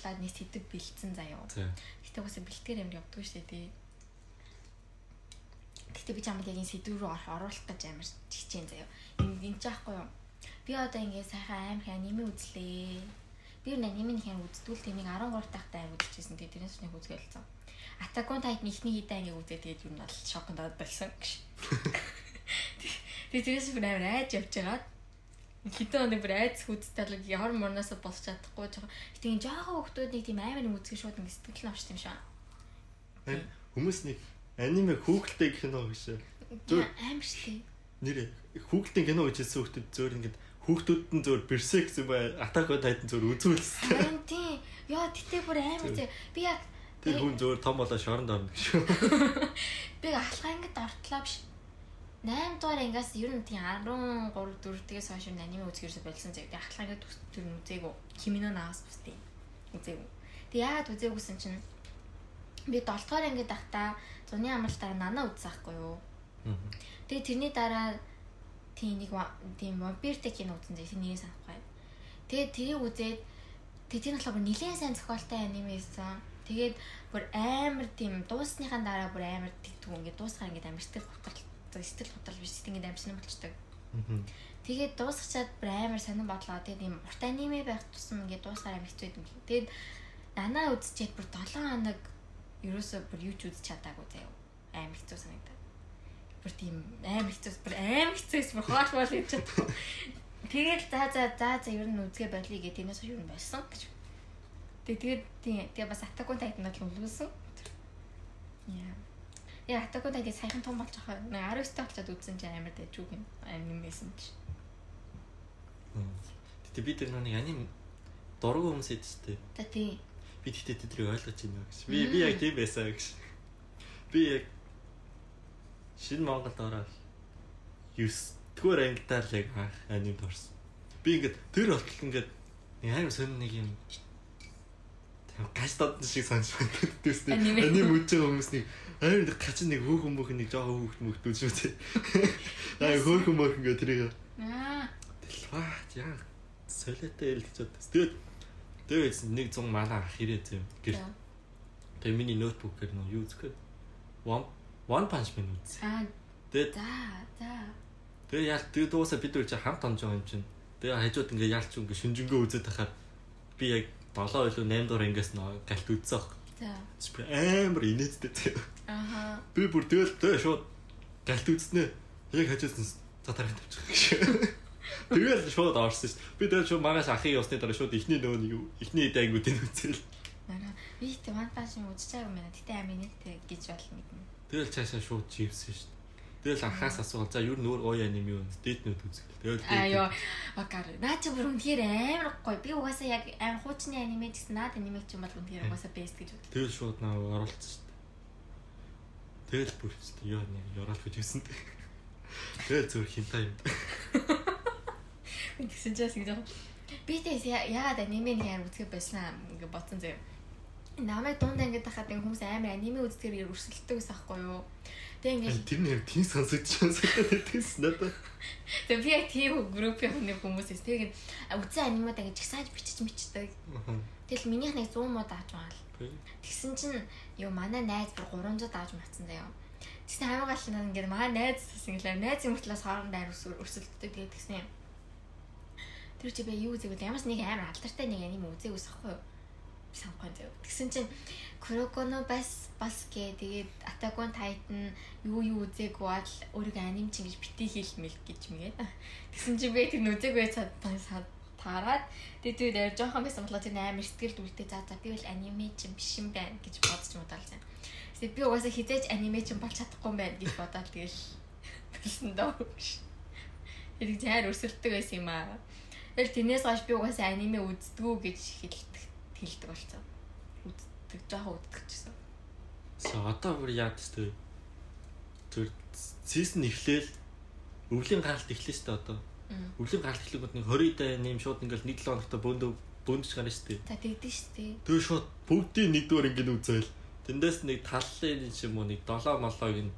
зориулаад нэг сэдв бэлдсэн заяа. За. Гэтэ бас бэлтгэр амар явдгүй шүү дээ. Гэтэ би чамд яг энэ сэдв рүү оруулах гэж амар хичээн заяа. Энэ энэ жаахгүй юу? Би одоо ингээд сайхан амар аниме үзлээ. Би нэг юм үздүүл тэмийг 13 тахтай амар үзчихсэн. Тэгээ тэрнээс нэг. Attack on Titan ихний хитэ анги үзээ тэгээд нь бол шокнд болсон гэж. Тэгээд тэрээс бүр амар айж явж байгаад хитэн өнө бүр айц хүдтэй л яар морноос босч чадахгүй жоохон. Гэтэ энэ жоохон хүмүүс нэг тийм амар нэг үзэх шууд ингэ сэтгэл нь орчт юм шиг. Хүмүүс нэг аниме хүүхэлтэй кино гэж. Зүр амар штий. Нэр хүүхэлтэй кино гэж хэлсэн хүмүүс зөөр ингэ хүүхдүүд нь зөөр берсек гэсэн бай Attack on Titan зөөр үзүүлсэн. Харин тийм. Яа тэтээ бүр амар тийм. Би яг Тэр хүн зөөр том болоо шоронд орно гэж. Би ахлаа ингэж ортлоо биш. 8 дугаар ангиас ер нь тийм 13 4 дээс хойш аниме үзгэрсэ болсон зэрэг ахлаа ингэ төр үзээгүй. Кимино наас бусдیں۔ Үзээгүй. Тэг яагаад үзээгүйсэн чинь би 7 дугаар ангид ахта зуны амралтаар нана үзсаахгүй юу. Тэгээ тэрний дараа тийм нэг тийм вампиртэй кино үзсэн зэрэг тэрнийг санахгүй. Тэгээ тэрийг үзээд тэр болохоор нэлээд сайн зохиолтой аниме байсан Тэгээд бүр амар тийм дуусныхаа дараа бүр амар тэгтгүү ингээд дуусгаар ингээд амар сэтгэл готрол сэтгэл готрол биш ингээд сонир болчдаг. Тэгээд дуусгачаад амар сонир бодлоо. Тэгээд ийм урт аниме байх тусам ингээд дуусгаар амар хэцүү юм. Тэгээд нанаа үзчихэд бүр 7 хоног ерөөсөө бүр ч үзэж чадаагүй заяа. Амар хэцүү санагдав. Бүр тийм амар хэцүү бүр амар хэцүүс бүр хоол бол хийж чадахгүй. Тэгээд за за за за ер нь үзгээ болиё гэх тэрнээс юу юм болсон гэж Тэгээд тийм тэгээ бас on Titan бол үлгүүлсэн. Яа. Яа on Titan сайхан том болж байгаа. Нэг 19 та болчиход үзсэн чинь амар дэжүүг юм. Анимэсэн чи. Тэгээ би тэр нэг аним дург хүмүүс эдтэй. Та тийм. Би тэгтээ тэдрийг ойлгож байна гэж. Би би яг тийм байсан гэж. Би яг шинэ Монголд ороод 9 дэх ангидаар л яг анимд орсон. Би ингээд тэр болтол ингээд нэг амар сонир нэг юм гаш дод шиг санаж байна. Тэстэй. Аним үдж байгаа хүмүүс амар нэг гач нэг хөөхөн мөх нэг жоохон хөөхт мөхтүүд шүү дээ. Аа хөөхөн мөх ингээ тэрийг. Аа. Дэлваа яа солиотой ялж чадсан. Тэгээд тэгээд нэг 100 манаа ах ирээ зэв. Гэр. Тэгээд миний ноутбукээр нөө юу үзэх One One Punch Man үз. Аа. Тэгээд за за. Тэгээд яа тэгээд дуусаа бид нар чи хамт онж байгаа юм чинь. Тэгээд хажууд ингээ яалч ингээ шүнжэнгөө үзээд тахаар би яг 7 илүү 8 дугаар ангиас нөө галт үзсэн аах. За. Амар инээдтэй зөө. Аха. Би бүр тэгэл шууд галт үзнэ. Яг хажуусан за тарих тавьчих гэж. Тэгэл шууд орсон шүү. Би тэгэл шууд магаас ахын явсны дараа шууд ихний нөгөө нэг ихний дайнгуудыг үзэл. Манай би тэ ван пашин үзэж байгаа юм байна. Гэтэ амин нэттэй гэж бол мэднэ. Тэгэл цаашаа шууд живсэн шүү. Тэгэл анхаас асуувал за юу нөр гоё аним юу дээднүүд үзэх. Тэгэл аа ёо акар наа чи бүр үнэхээр амар гоё. Би угаасаа яг амар хуучны аниме гэсэн наад аниме ч юм бол үнэхээр угаасаа бест гэж бод. Тэгэл шууд наа оруулсан шүү. Тэгэл бүр шүү ёо нэг ёроол гэж хэлсэн. Тэгэл зүр хинтай юм. Тэгсэн чаас ингэ би тэс яагаад аниме нэг амар үзэх байсан ингээ ботсон заяа. Намайг дунд ангид тахад ингээ хүмүүс амар аниме үздэгээр өрсөлддөг гэсэн аахгүй юу? Тэг ингээл тэр нэр тийм сонсогдчихсан гэдэгс надад. Тэг би яг тийм группийн хүмүүс эс тэгээд үзэн анимад ингэж гисааж бичиж мичдэг. Тэгэл минийх нэг 100 мод ааж байгаа л. Тэгсэн чинь юу манай найз бүр 300 ааж матсан заяа. Тэгсэн гал нь ингээд манай найз ингээл найз юм талаас хоорондоо өрсөлддөг тэгээд тэгсэн юм. Тэр чи бэ юу үзээгэл ямарс нэг амар алдартай нэг аним үзээгүйс ахгүй юу? Санахгүй зав. Тэгсэн чинь Kuroko бас бас гээ тэгээд Attack on Titan юу юу үзээгүй бол өөрийгөө аним чин гэж бити хийлмэл гэж мэгээд. Тэгсэн чинь би тэр үзээгүй цаад таарад тэгээд тэр жоохон байсан болоо тэр амар сэтгэл дүүртэй за за би бол аниме чин биш юм байна гэж бодож модалсан. Тэгээд би угаасаа хизээж аниме чин болж чадахгүй байна гэж бодоод тэгэл билсэн дөө. Тэгээд зайр өсөлтөг байсан юм аа. Тэр тэрнээс хойш би угаасаа аниме үздэггүй гэж хэлдэг хэлдэг болцсон. Үздэг жоохон үздэг гэсэн. За одоо бүр яад тест тэр сизон эхлээл өвлийн гаралт эхлэв шүү дээ одоо. Өвлийн гаралт эхлэнгүүд нэг 20 дэ нэм шууд ингээл 1 7 хоногт бөөндөө бөөндч гарна шүү дээ. За тэгдэж шүү дээ. Тэгээ шууд бүгдийн нэгдүгээр ингэ үзээл. Тэндээс нэг таллын юм уу нэг долоо молоог нь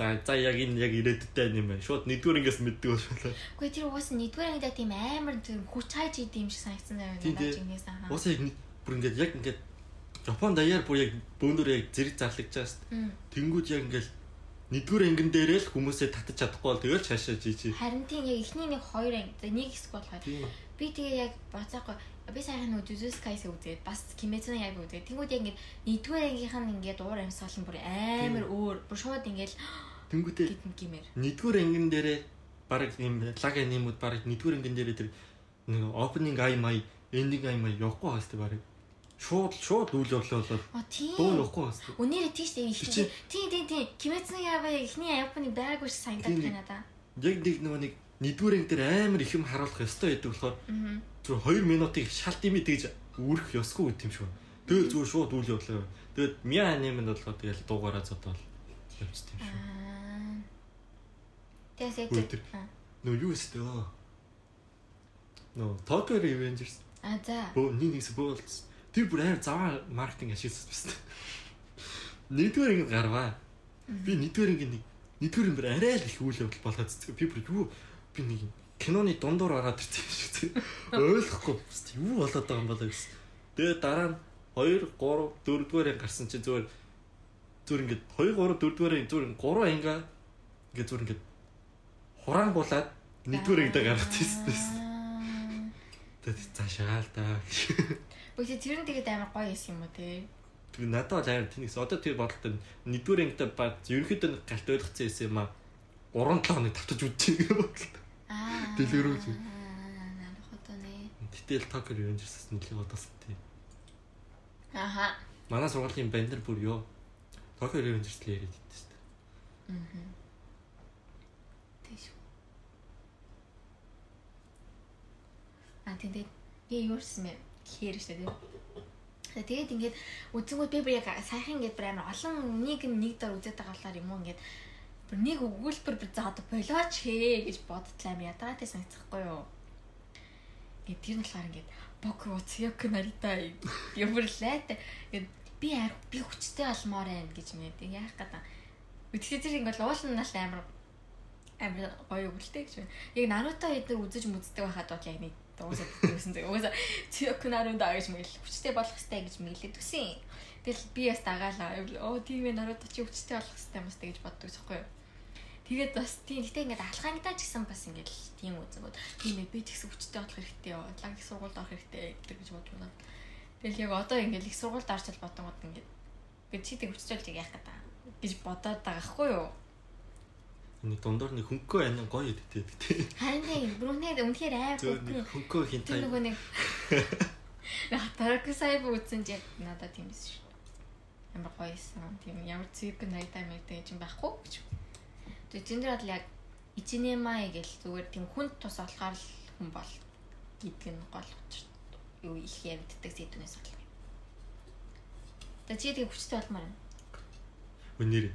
за за яг энэ яг ирээдүйтэй юм байна. Шууд нэгдүгээр ингээс мэддэг болчихлоо. Үгүй тэр угаас нэгдүгээр ангидаа тийм амар тийм хүч хайж идэм шиг санагдсан тийм. чингээс аа. Уус яг бүр ингээд яг ингээд Япон даяар бүр яг бөөндөр яг зэрэг зарлагдж байгаа шүү дээ. Тэнгүүд яг ингээд нэгдүгээр ангин дээрээ л хүмүүсээ татаж чадахгүй бол тэгэл цаашаа жижиг. Харин тийм яг эхний нэг хоёр анги нэг хэсэг болохоор би тэгээ яг бацаахгүй би сайхан нөгөө Jujutsu үзээд бас no Yaiba үзээд тэнгууд яг ингээд нэгдүгээр ангийнх нь ингээд уур амьсгал нь бүр амар өөр бүр шууд ингээд Гимээр. нэгдүгээр ангин дээрээ баг юм лаг анимууд баг нэгдүгээр ангин дээрээ тэр нэг opening ай май ending ай май явахгүй хаас тэр баг шууд шууд үйл явдлаа болоод тийм. дуу явахгүй хаас Үнээрээ тийш Чи- ихтэй. Тийм тийм тийм. No Yaiba эхний аяпны байгаагүй шиг санагдаад Тийм, байна надаа. яг нэг нөгөө нэг нэгдүгээр анги дээр амар их юм харуулах ёстой байдаг болохоор зүр 2 минутыг шалт имий тэгж үрэх ёсгүй гэт юм шиг байна. Тэгэл зүгээр шууд үйл явдлаа. Тэгээд Миа аниманд болохоор тэгэл дуугаараа зодвол явчихсан юм шиг. Тэгээс яг тэр-. Нөө юу аа. Нөө Tokyo Revengers А за. бөө нэг нэгс бөө болчихсон. Тэр бүр амар заваа маркетинг ашигласан байсан. Нэгдүгээр ингэ гарваа. Би нэгдүгээр ингэ нэг нэгдүгээр бүр арай л их үйл явдал болоод зү. Би бүр юу би нэг киноны дундуур ороод ирсэн шиг зү. Ойлгохгүй зү, юу болоод байгаа юм болоо гэсэн. Тэгээ дараа нь 2 3 4-р анги гарсан чинь зүгээр зүгээр ингэ 2 3 4-р анги зүгээр 3 анги ингэ зүгээр ингэ хураан буулаад нэгдүгээр ангидаа гаргаж ирсэн. Тэгээд цаашаа л даа. Бүгд тэр нь тэгээд амар гоё юм уу те? Тэр надад бол амар тэнийс одоо тэр бодолтой нэгдүгээр ангидаа баг ерөнхийдөө галт ойлгоцсон юм аа. 3 7 хоног тавтаж үдчихээ бодлоо. Аа. Дэлгэрүүлж. Аа, надад хотоны. Тэтэл токер юу гэж хэлсэн нэлийн бодосон тийм. Аха. Манай сургуулийн бандер бүр ёо. Токер юу гэж хэлсэн яриад байсан шүү дээ. Аа. А тэгээд би юу гэсэн мэ гэхээр шүү дээ. Тэгээ тэгээд ингээд үзэнгүүд би бүр яг сайхан ингээд бүр амар олон нэг юм нэг дор үзээд байгаа болохоор юм уу ингээд бүр нэг өгүүлбэр бүр за одоо болооч хээ гэж бодтлаа юм ядаатай санагцахгүй юу. Ингээд тэр нь болохоор ингээд боку цяк нарита юм бүр лайт ингээд би ар би хүчтэй алмаар байна гэж мэдээ яах гэдэг. Үтгтээ тэр ингээд уулнаас амар амар гоё өгөлтэй гэж байна. Яг Наруто эдгээр үзэж мүздэг байхад бол яг нэг уусаад гэсэн зэрэг. Угаасаа Наруто гэж мэл хүчтэй болох хэрэгтэй гэж мэглээд төсөн. Тэгэл би бас дагаалаа. Оо тийм ээ Наруто чи хүчтэй болох хэрэгтэй юм сте гэж боддог байхгүй юу? Тэгээд бас тийм гэтээ ингээд алхаагтаа ч гэсэн бас ингээд тийм үзэнгүүд тийм ээ би ч гэсэн хүчтэй болох хэрэгтэй юу? Лаг их сургуульд орох хэрэгтэй гэдэг гэж бодож байна. Тэгэл яг одоо ингээд их сургуульд орчод бодонгууд ингээд би чи тэг хүчтэй болж яах гэдэг гэж бодоод байгаа хгүй юу? Нэг дундуур нэг хөнгөө ань гоё идэв тий. Харин тийм бүрнээ үнэхээр хөнгөн. хөнгөө Тэр хинтай. нөгөө нэг Тарак сайб үзсэн чи яг надад тийм байсан шүү. Амар гоёсэн. Тийм ямар цирк найтай мэдээ юм байхгүй гэж. Тэгээ бол яг ичинемай гэл зүгээр тийм хүнд тус болохоор л хүн бол гэдэг нь гол учир. Юу их яригддаг сэдвнээс бол. Тэгээ чи тэгээ хүчтэй болмоор байна. Өнөр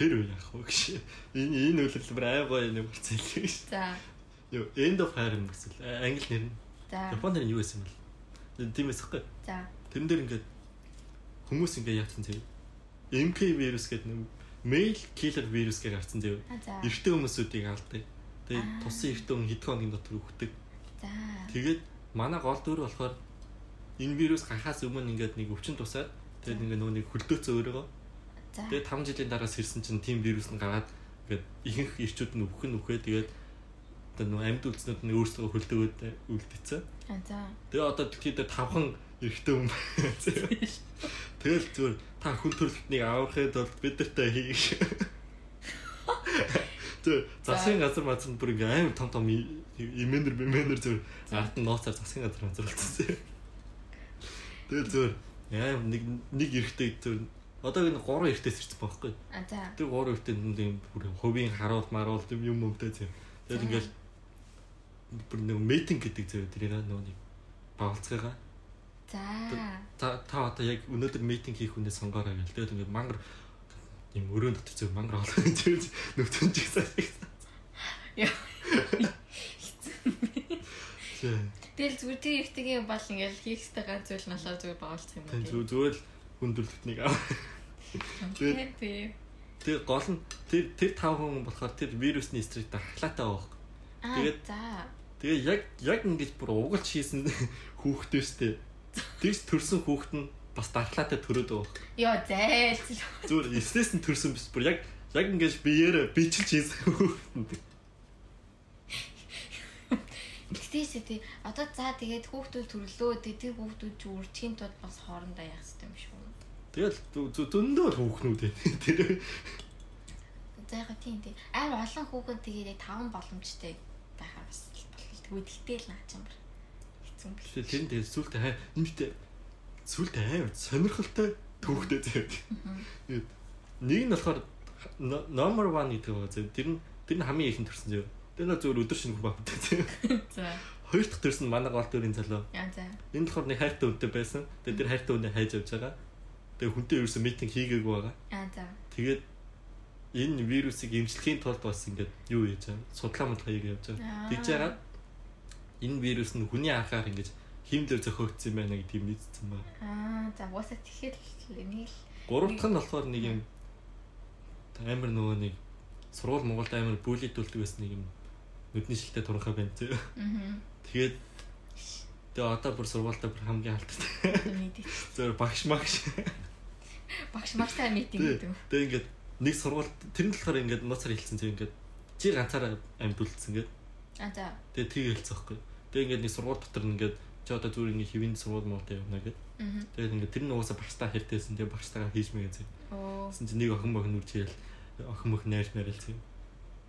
тэр үе яах вэ гэж. Энэ энэ үйлрэл бүр ай гоё нэг болцсон л гэж. За. Юу End of юм гэсэн. Англи нэр нь. За. Японд нэр нь юу байсан бэл? Тийм эсэхгүй. За. Тэрэн дээр ингээд хүмүүс ингээд яатсан зав. MK вирус гэдэг нэг mail killer вирус гэж гарсан за. Эртний хүмүүсүүдийг алдаг. Тэгээд тусан эртний хүн хэдхэн хоногийн дотор өгдөг. За. Тэгээд манай гол дүр болохоор энэ вирус гарахаас өмнө ингээд нэг өвчин тусаад тэгээд ингээд нөгөө нэг хөлдөөцөө өөрөөгөө За. Тэгээд 5 жилийн дараас ирсэн чинь тийм вирус нь гараад ингээд ихэнх ирчүүд нь өвхөн үхээ тэгээд одоо нөгөө амьд үлдснүүд нь өөрсдөө хөлдөөгөөд үлдээсэн. А за. Тэгээ одоо дэлхийд тавхан эрэгтэй хүн байна. Тэгэл зүгээр та хүн төрөлхтнийг аврахад бол бид нартай хийх. Тэг засгийн газар мазар бүр ингээм амар том том имэнер бимэнер зүгээр ард нь ноцоор засгийн газар болчихсон. Тэгэл зүгээр яа нэг нэг эрэгтэй зүгээр одоо энэ гурван эрэгтэйс ирсэн байхгүй. А за. Тэр гурван эрэгтэй нэг бүр хувийн харуул маруул юм юм өмтэй зэ. Тэгэл ингээл бүр нэг митинг гэдэг зэ тэр нөгөө нэг багцгаагаа За. та та одоо яг өнөөдөр митинг хийх хүнээ сонгоорой гэл. Тэгээд ингээд мангар юм өрөөнд дотор зөв мангар олох гэж нөтөн чигсаа. Яа. Тэгэл зүгээр тэр ихтэйгээ бол ингээл хийх хэрэгтэй ганц зүйл нь болоо зүгээр баалцах юм Тэн уу. зү- зүгээр л хүндрэлтнийг аа. Тэгээд Тэр гол нь тэр тэр тав хүн болохоор тэр вирусны стрит ахлаатай байх. Аа Тэгээд- за. Тэгээ яг яг ингэж бүр угалж хийсэн хүүхдээ штэ. Тэгс төрсэн хүүхэд нь бас дархлаатай төрөөд байгаа. Йоо зайл. Зүгээр эснээс нь төрсөн биш бүр яг яг ингэж биеэрээ бичиж хийсэн хүүхэд. Тэгтээсээ тий. Одоо за тэгээд хүүхдүүд төрлөө. Тэгээд хүүхдүүд ч үржихийн тулд бас хоорондоо яах хэрэгтэй юм шүү. Тэгэл зөндөө хүүхнүүд ээ. Тэр За яг тийм тий. Амар олон хүүхэд тэгээд яг таван боломжтой байхаар бас болох. Тэгвэл наач юм байна. Хэцүү юм биш. тэр нь тэгэл сүултээ хай нэмтээ сүултээ амар сонирхолтой түүхтэй. Тэгээд нэг нь болохоор number 1 гэдэг байгаа заяа. Тэр нь тэр нь хамгийн ихэнд төрсэн заяа. Тэр нь зөвөр өдөр шинэ хүн бавтай заяа. За. Хоёр дахь төрсөн манай гол төрийн залуу. Яа за. Энэ болохоор нэг хайртай хүнтэй байсан. Тэгээд тэр хайртай хүнээ хайж явж байгаа. Тэгээд хүнтэй ерөөсөн митинг хийгээгүй байгаа. Аа за. Тэгээд энэ вирусыг эмчлэхийн тулд бас ингээд юу хийж байгаа. Судлаа модлага хийгээ явж байгаа. Аа. Тэгж яагаад энэ вирус нь хүний анхаар ингэж химлэр зохиогдсон байна гэдэг юм мэдсэн байна. Аа за уусаа тэгэхээр энийг л Гурав дахь нь болохоор нэг юм амар нөгөө нэг сургууль Монголд амар бүлийдүүлдэг байсан нэг юм нүдний шилтэй туранхай байна зөө. аа Тэгээд тэгээ одоо бүр сургуультай бүр хамгийн алдтай. мэдээ. Зөв багш магш. Багш маш сайн митинг гэдэг. тэгээ ингээд нэг сургууль тэр нь болохоор ингээд нууцаар хэлсэн зөө ингээд чи ганцаараа амьдулсан гэдэг. Аа за. Тэгээ тийг хэлсэн байхгүй. Тэгээ ингээд нэг сургууль дотор ингээд чи одоо зүгээр ингээд хэвийн сургууль муутай явна гэдэг. Тэгээд ингээд тэр нь уусаа багштай хэртэйсэн тэгээ багштайгаа хийж мэгээ зөө. Оо. Гэсэн чинь нэг охин мохин үржээл охин мох найр нарил зөө.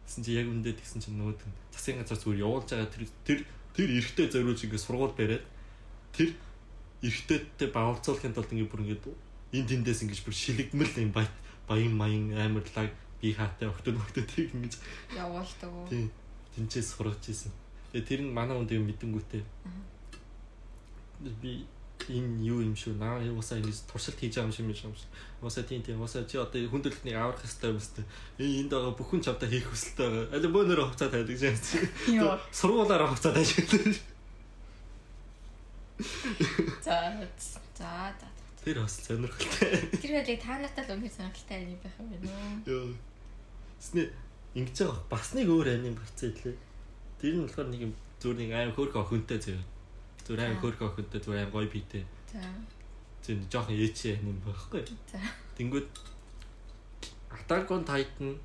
Гэсэн чинь яг үндэ тэгсэн чинь нөгөө засгийн газар зүгээр явуулж байгаа тэр тэр тэр эрэгтэй зориулж ингээд сургууль бариад тэр эрэгтэйтэй баавалцуулахын тулд ингээд бүр ингээд энэ тэндээс ингээд бүр шилэгмэл юм баян баян маян амарлаг би хаатай охтод охтодыг ингэж Явуулдаг уу? тийм тэнцээс сургаж ийсэн. Тэгээ тэр нь манай хүнд юм мэдэнгүүтээ. Би энэ юу юм шүү наа уусаа ингэж туршилт хийж байгаа юм шиг юм шиг. Уусаа тийм тийм уусаа чи одоо хүндрэлтнийг аврах хэрэгтэй юм өстэй. Энд байгаа бүхэн чавда хийх хүсэлтэй байгаа. Аль бөөнөр хувцаа тайдаг шээ. Йоо. Сургуулаараа хувцаа тайждаг. За за за. Тэр бас сонирхолтой. Тэр байлыг та нартай л үнээр сонирхолтой юм байх юм байна уу? Йоо. Тэсний ингэж байгаа бас нэг өөр аним гарцаа идлээ. Тэр нь болохоор нэг юм зүгээр нэг аим хөөрхөн охинтой зөө. Зүгээр аим хөөрхөн охинтой зүгээр аим гоё битэй. За. Зин жоохон ээчээ аним байхгүй. За. Тэнгүүд Attack on Titan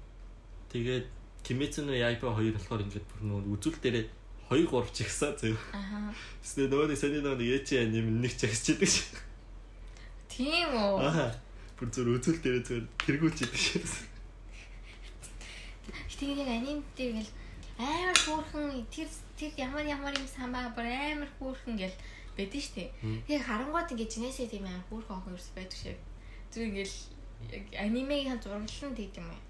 тэгээд Kimetsu no Yaiba хоёр болохоор ингээд бүр нөгөө үзүүл дээрээ 2 3 чигсаа зөө. Аха. Тэсний нөгөө нэг сони нөгөө нэг ээчээ аним нэг чигсчихдээ ш. Тийм үү? Аа. Бүр зүр үзүүл дээрээ зүгээр тэргүүлж идэв ш. Тэгээд яг аним дээр ингээл амар хөөрхөн тэр тэр ямар ямар юм самбаа бүр амар хөөрхөн гэл байдэн штэ. Мм. Тэгээ харангууд ингээд жинээсээ тийм амар хөөрхөн охин ерөөс байдаг шиг. Зүг ингээл яг анимегийн зураглал нь тийм юм аа.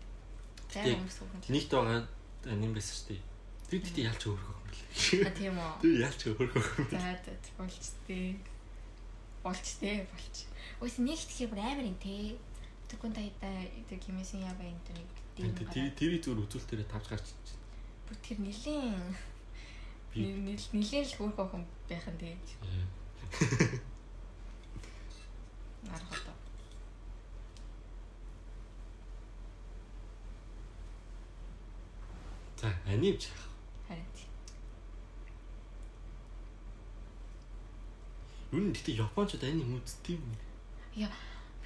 Тэг. Тэр хүмүүс хөөрхөн. Нийт байгаа аним байсан ш. Тэр тэгтээ ялч өөрхөө А хөрлөө. тийм үү. Тэр ялч хөрлөө. За за болж тээ. Болж тээ болж. Өөс нэг итгэхийг бүр амар юм те. Тэгвэл таяда тэр химээсэн ява энэ нэг тийм Тэр зүгээр үзүүл дээрээ тавж гарч. бүр тэр нилийн нилийн л хөөрхөн охин байх нь тэгээ. Нарахад. За аним ч яах. Харин. Юу нэг тэгтээ японочд аним үздэг юм. Яа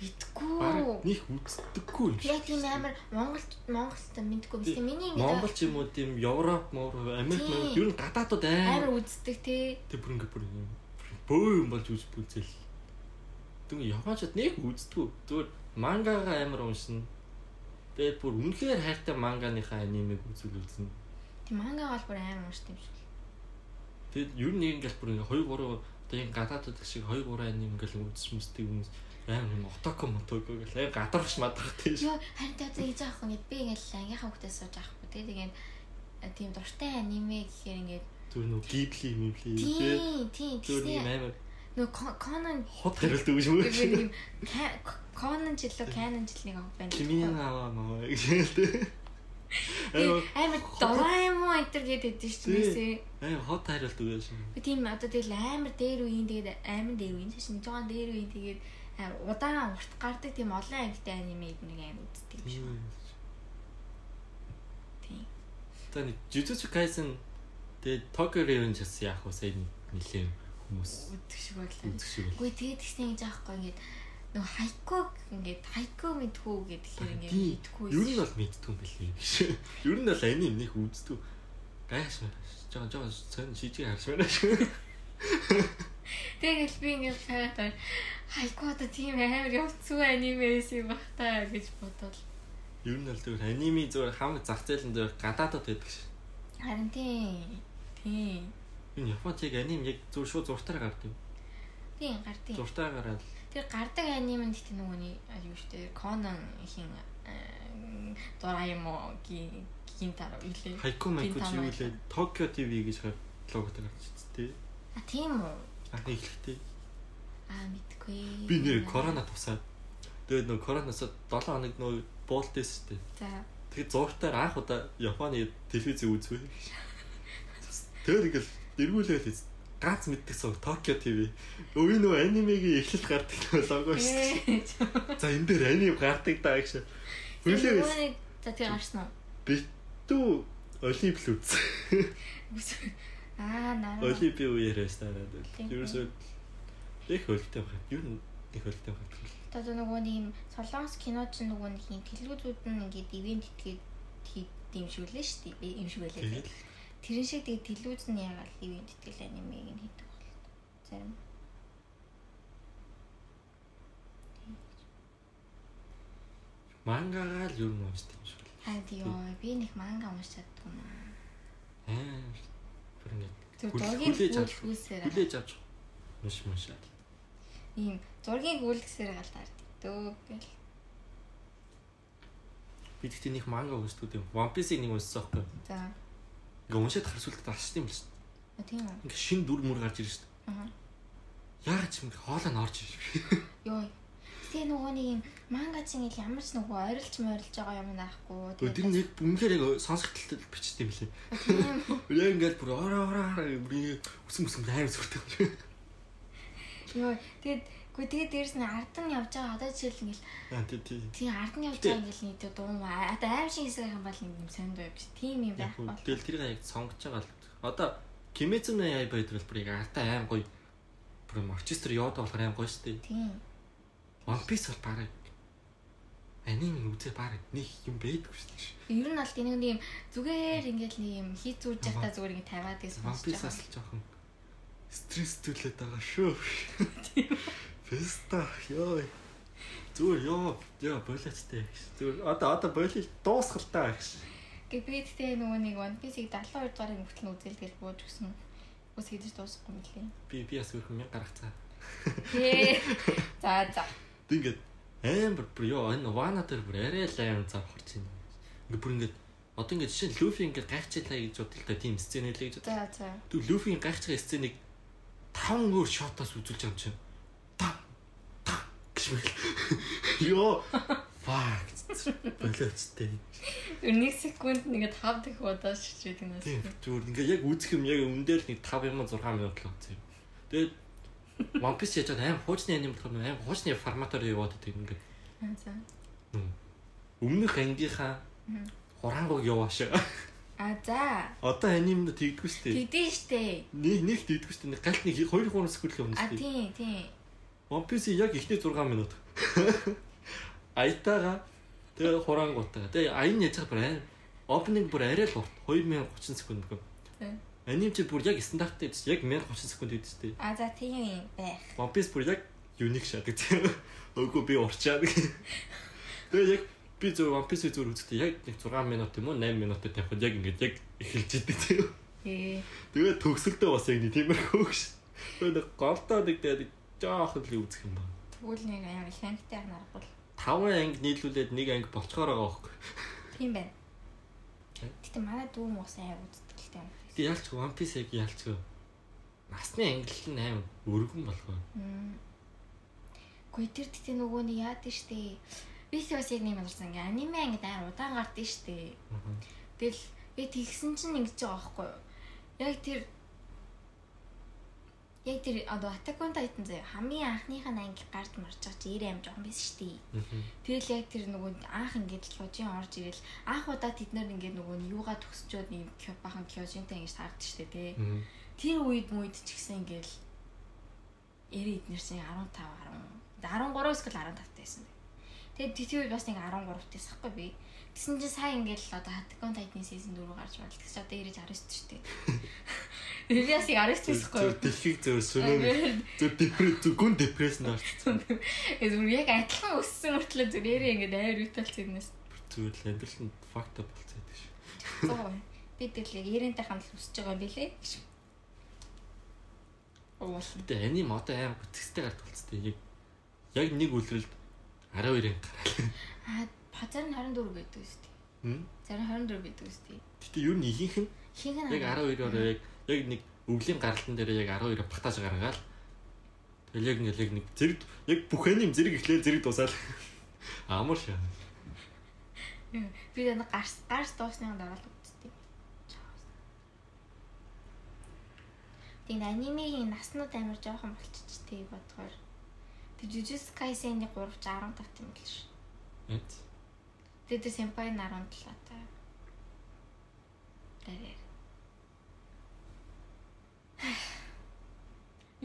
битгүү. Бараг них үздэггүй юм шиг. Яг тийм амар Монгол Монголд мэдгүй биш тийм миний ингэ Монгол ч юм уу тийм Европ, Америк. Америк ер нь гадаадууд амар үздэг те. тэр бүр ингээ бүр юм бөө юм болж үз бүзэл. Тэгвэл японочд нэг үздэггүй. Зүгээр мангагаа амар уншина. Тэгээд бүр үнэхээр хайртай манганыхаа анимыг үзүүл үзнэ. Тийм манга бол бүр амар ууштай юм шиг. Тэгээд ер нь ингээл бүр ингээ 2 3 одоо энэ гадаадд шиг 2 3 аним ингээл үзсэн мэсдэг юм отоко мотого гэл амар гадарч мадрах тийш. Йоо харин тэ хийж байгаа хүмүүс би ингээл ангийнхаа хүүхдээс сууж хөө те. Тэгээд тийм дуртай аниме гэхээр ингээд Зүр нөө гибли мибли тий. тийм Зүр юм тийм амар нөгөө Conan хот хариулт өгч мөр. юм Conan жилөө Canon жилнийг авах байна. Кимийн аваа маа гэж хэлдэг. Амар Дораэмон энтер гэдэг дээ шүү дээ. аюу хот хариулт өгөөш. Би тийм одоо тэгэл амар дээр үеийн тэгээд амар дээр үеийн шин жоохон дээр үеийн тэгээд удаан урт гардаг тийм олон ангитай аниме нэг амар үздэг юм шиг. Тийм. Таны Jujutsu Kaisen тэгээ Tokyo Revengers яах вэ? Сайн нилээ хүмүүс Үздэг шиг байлаа. Үгүй тэгээд ихсэн гэж аахгүй ингээд нөгөө хайко ингээд хайко мэдхүү гэхээр ингээд Тийм. мэдхүү. Ер нь бол мэддэг юм билээ гэж. Ер нь бол аним нэг үздэг. Гайш жоо жоо сон шижиг харж байна шүү. Тэгэл би ингээд хараад хайко одоо тийм амар явцгүй аниме байсан юм бах та гэж бодвол. Ер нь бол зөвхөн аними зөвхөн хамаг зах зээл нь зөвхөн гадаадд байдаг ш. Харин тийм. Тийм. Энэ Японд яг аним яг зөв шууд зуртаар гардаг. Тийм гардыг. Зуртаар гараад Тэр гардаг аниме гэхдээ нөгөөний юу штэ Conan хин Doraemon гинтар үлээ. Хайко майко чи юу лээ Tokyo TV гэж логотой гарч тээ. А тийм үү? Анх эхлэхдээ Аа мэдгүй. би нэр корона тусаад тэгээд нөө коронавирус 7 хоног нөө буултээс штэ. За. Тэгээд зургатаар анх удаа Японы телевиз үзвэ. Тэгээд ингээл эргүүлээл хэз. Ганц мэддэг суу Tokyo TV. Өвөө нөө анимегийн эхлэл гардаг нөө лого шүү. За энэ дээр аним гардаг даа гэж. Хүлээ за тэр гарсан уу? битүү Олимп л үз. Аа наа. Олимпийн үеэрээс тараад Тийм. байл. Ерөөсөө их хөлтэй байна. Юу н их хөлтэй байна. Одоо нөгөө нэг юм солонгос кино ч нөгөө нэг юм телевизүүд нь ингээд ивент итгээд хийдэг юм шиг үлээ шүү дээ. Би юм шиг байлаа. Тэрэн шиг тэгээ телевиз нь ягаад ивент итгэл анимег нь хийдэг бол зарим. мангагаа л юу уншдаг юм шиг. Харин ёо би нэг манга уншиж чаддгүй юм аа. Аа. Бүр зургийн хүлээж авч- хүлээж авч маш маш. ийм зургийн гүйлгсээр галтаар дөө гэл. Би тэгтээ нэг манга уншдаг тийм. One Piece-ийг нэг уншсан байхгүй. За. Ингээ уншаад харсуултад алшдаг юм л шүү. А, Тийм үү. Ингээ шин дүр мөр гарч ирж шүү. Аа. Яагаад ч юм хоолой нь орж ирж. Йоо. Тэгээ нөгөө нэг юм манга чинь ямар ч нөгөө ойрлж морилж байгаа юм наахгүй. Тэр нэг үнэхээр яг сонсогдолтой бичдэг юм лээ. тийм. Яг ингээд бүр ороо ороо бүр үсэм үсэм амар зүртэй. Йоо. Тэгээд гү тэгээд дээрэс нь ард нь явж байгаа одоо жишээл ингээл Аа тий тий. тийм ард нь явж байгаа ингээл нийт дуу. Одоо аим шиг хэсэг юм бол нэг юм сонд байв гэж. Тийм юм байх бол. тэгэл тэрийг яг сонгож байгаа л. Одоо Kimetsu no Yaiba гэдэг бүр яг артаа аим гоё. Бүр оркестр яваад болохоор аим гоё шүү дээ. Тийм. One Piece бол бараг аним үзээ бараг нэг юм байдгүй шүү дээ. Ер нь аль тийм нэг юм зүгээр ингээл нэг юм хий зүүж явахта зүгээр ингэ тавиад гэсэн One Piece бас л жоохон стресс төлөд байгаа шүү. Феста ёо. Зүгээр ёо ёо болоцтой гэж. Зүгээр одоо одоо болил дуусгалтаа гэж. Гэ би тэгтээ нөгөө нэг One Piece-ийг 72 дугаар хүртэл нь үзэлгээл бууж өгсөн. Ус хийж дуусахгүй юм лээ. Би би бас өөрхөн мянга гаргацаа. Ээ. За за. Тэг ингээд амар бүр ёо энэ вана дээр бүр арай л аим зав хорч байна. Ингээд бүр ингээд одоо ингээд жишээ нь Люфи ингээд гайхчихлаа гэж бодлоо та тийм сцен хэлээ гэж бодлоо. За за. Тэг Люфигийн гайхчихсан сценийг таван өөр шотоос үзүүлж байгаа юм чинь. Та та гэж мэл. Ёо. Фак. Болоцтой. Ер нэг секунд нэгэ 5 дэх удаа шичээд юм Тийм зүгээр ингээ яг үзэх юм яг өмнөдөр нэг 5 юм 6 минут л үзье. Тэгээд One Piece яаж аим хуучны аним болохоор аим хуучны форматаар яваад байдаг ингээ. Аа, За. Өмнөх ангийнхаа Мгм. хураангуг явааш. А за. Одоо тэгдэггүй шүү дээ. Тэдэн штэ. Нэг нэг шүү дээ. Нэг галт нэг 2 3 секунд л өмнө А шүү дээ. One Piece яг ихний 6 минут. Аятага тэгээ хураангуудаа. Тэгээ аян яаж бүр аим opening бүр арай л урт 2030 секунд гэх. Тийм. Аним чи бүр яг стандарттай гэж яг 1030 секунд гэдэг шүү дээ. А за тийм юм байх. One Piece бүр яг юник шадаг тийм. Өгөө би урчаад. Тэгээ яг би зөв One Piece зөв үзэхдээ яг нэг 6 минут юм уу 8 минутад тавихад яг ингэж яг эхэлж идэг тийм. Ээ. Тэгээ төгсөлтөө бас яг нэг тиймэрхүү гэж. Тэгээ голдоо нэг тэгээд жоохон л үзэх юм байна. Тэгвэл нэг амар их ангитай харахгүй. 5 анги нийлүүлээд нэг анги болцохоор байгаа байхгүй. Тийм байна. Гэтэ манай дүү мус аа үздэг л тийм. Тэгээ ялч One Piece яг ялч. Насны ангил нь аим өргөн болгоо. Гүй тэр тэгтээ нөгөө нэг яад штэ. Би ч бас яг нэг юм болсон. Ингээ аниме ингээ амар удаан гардаг штэ. Тэгэл яг тэгсэн чинь ингэж байгаа байхгүй юу? Яг тэр Яг тэр одоо Attack on Titan заяа хамгийн анхныхаа анги гард марж байгаа чи 90 ам жоохон байсан шүү дээ. Тэгэл яг тэр нөгөө анх ингээд л Кёжин орж ирэл анх удаа тэд нар ингээд нөгөө юугаа төгсчөөд нэг бахан Кёжинтай ингэж таард штэ тий. Тэр үед мүйд ч гэсэн ингээд 90 эднэр чинь 15 10 13-аас гэл 15 тайсан. Тэгээд тэтгэв бас нэг 13 тайсахгүй би. Тэгсэн чинь сая ингээд л одоо Attack on Titan season 4 гарч байна. Тэгс одоо ирэж 19 шүү дээ. Яг 19 тайсахгүй. Зөв дэлхийг зөв сүнэн. Зөв депресс зөв гүн депресс нэрч. Ee зүгээр яг адилхан өссөн мөртлөө зүгээр ингээд айр үтэлц юмнес. Зүгээр л амьдрал нь факт болцоод тийш. Зоо. Би тэгэл яг 90-тай хамт өсөж байгаа юм билэ. Уул. Гэтэ аним одоо аим бүтцтэй гард болцтой. Яг яг нэг үлрэлд 12-ын гараад. Аа, базар нь 24 байдаг шүү дээ. Хм. Зарим 24 байдаг шүү дээ. Гэтэ ер нь ихийнх нь Хинг нь яг 12-оор яг яг нэг өвлийн гаралтан дээр яг 12-оор багтааж гаргаал. Тэгэл яг ингээл яг нэг зэрэг яг бүх аним зэрэг эхлээл зэрэг дуусаад амар шаа. би нэг гарс гарс дуусны дараа л үзтээ. Тийм анимегийн наснууд амар жоохон болчих тийг бодгоор. Тэр Jujutsu Kaisen-ийн 3 ч 15 тийм л ш. Эт. Тэгээд тэр Senpai нь 17 та. Тэрээр.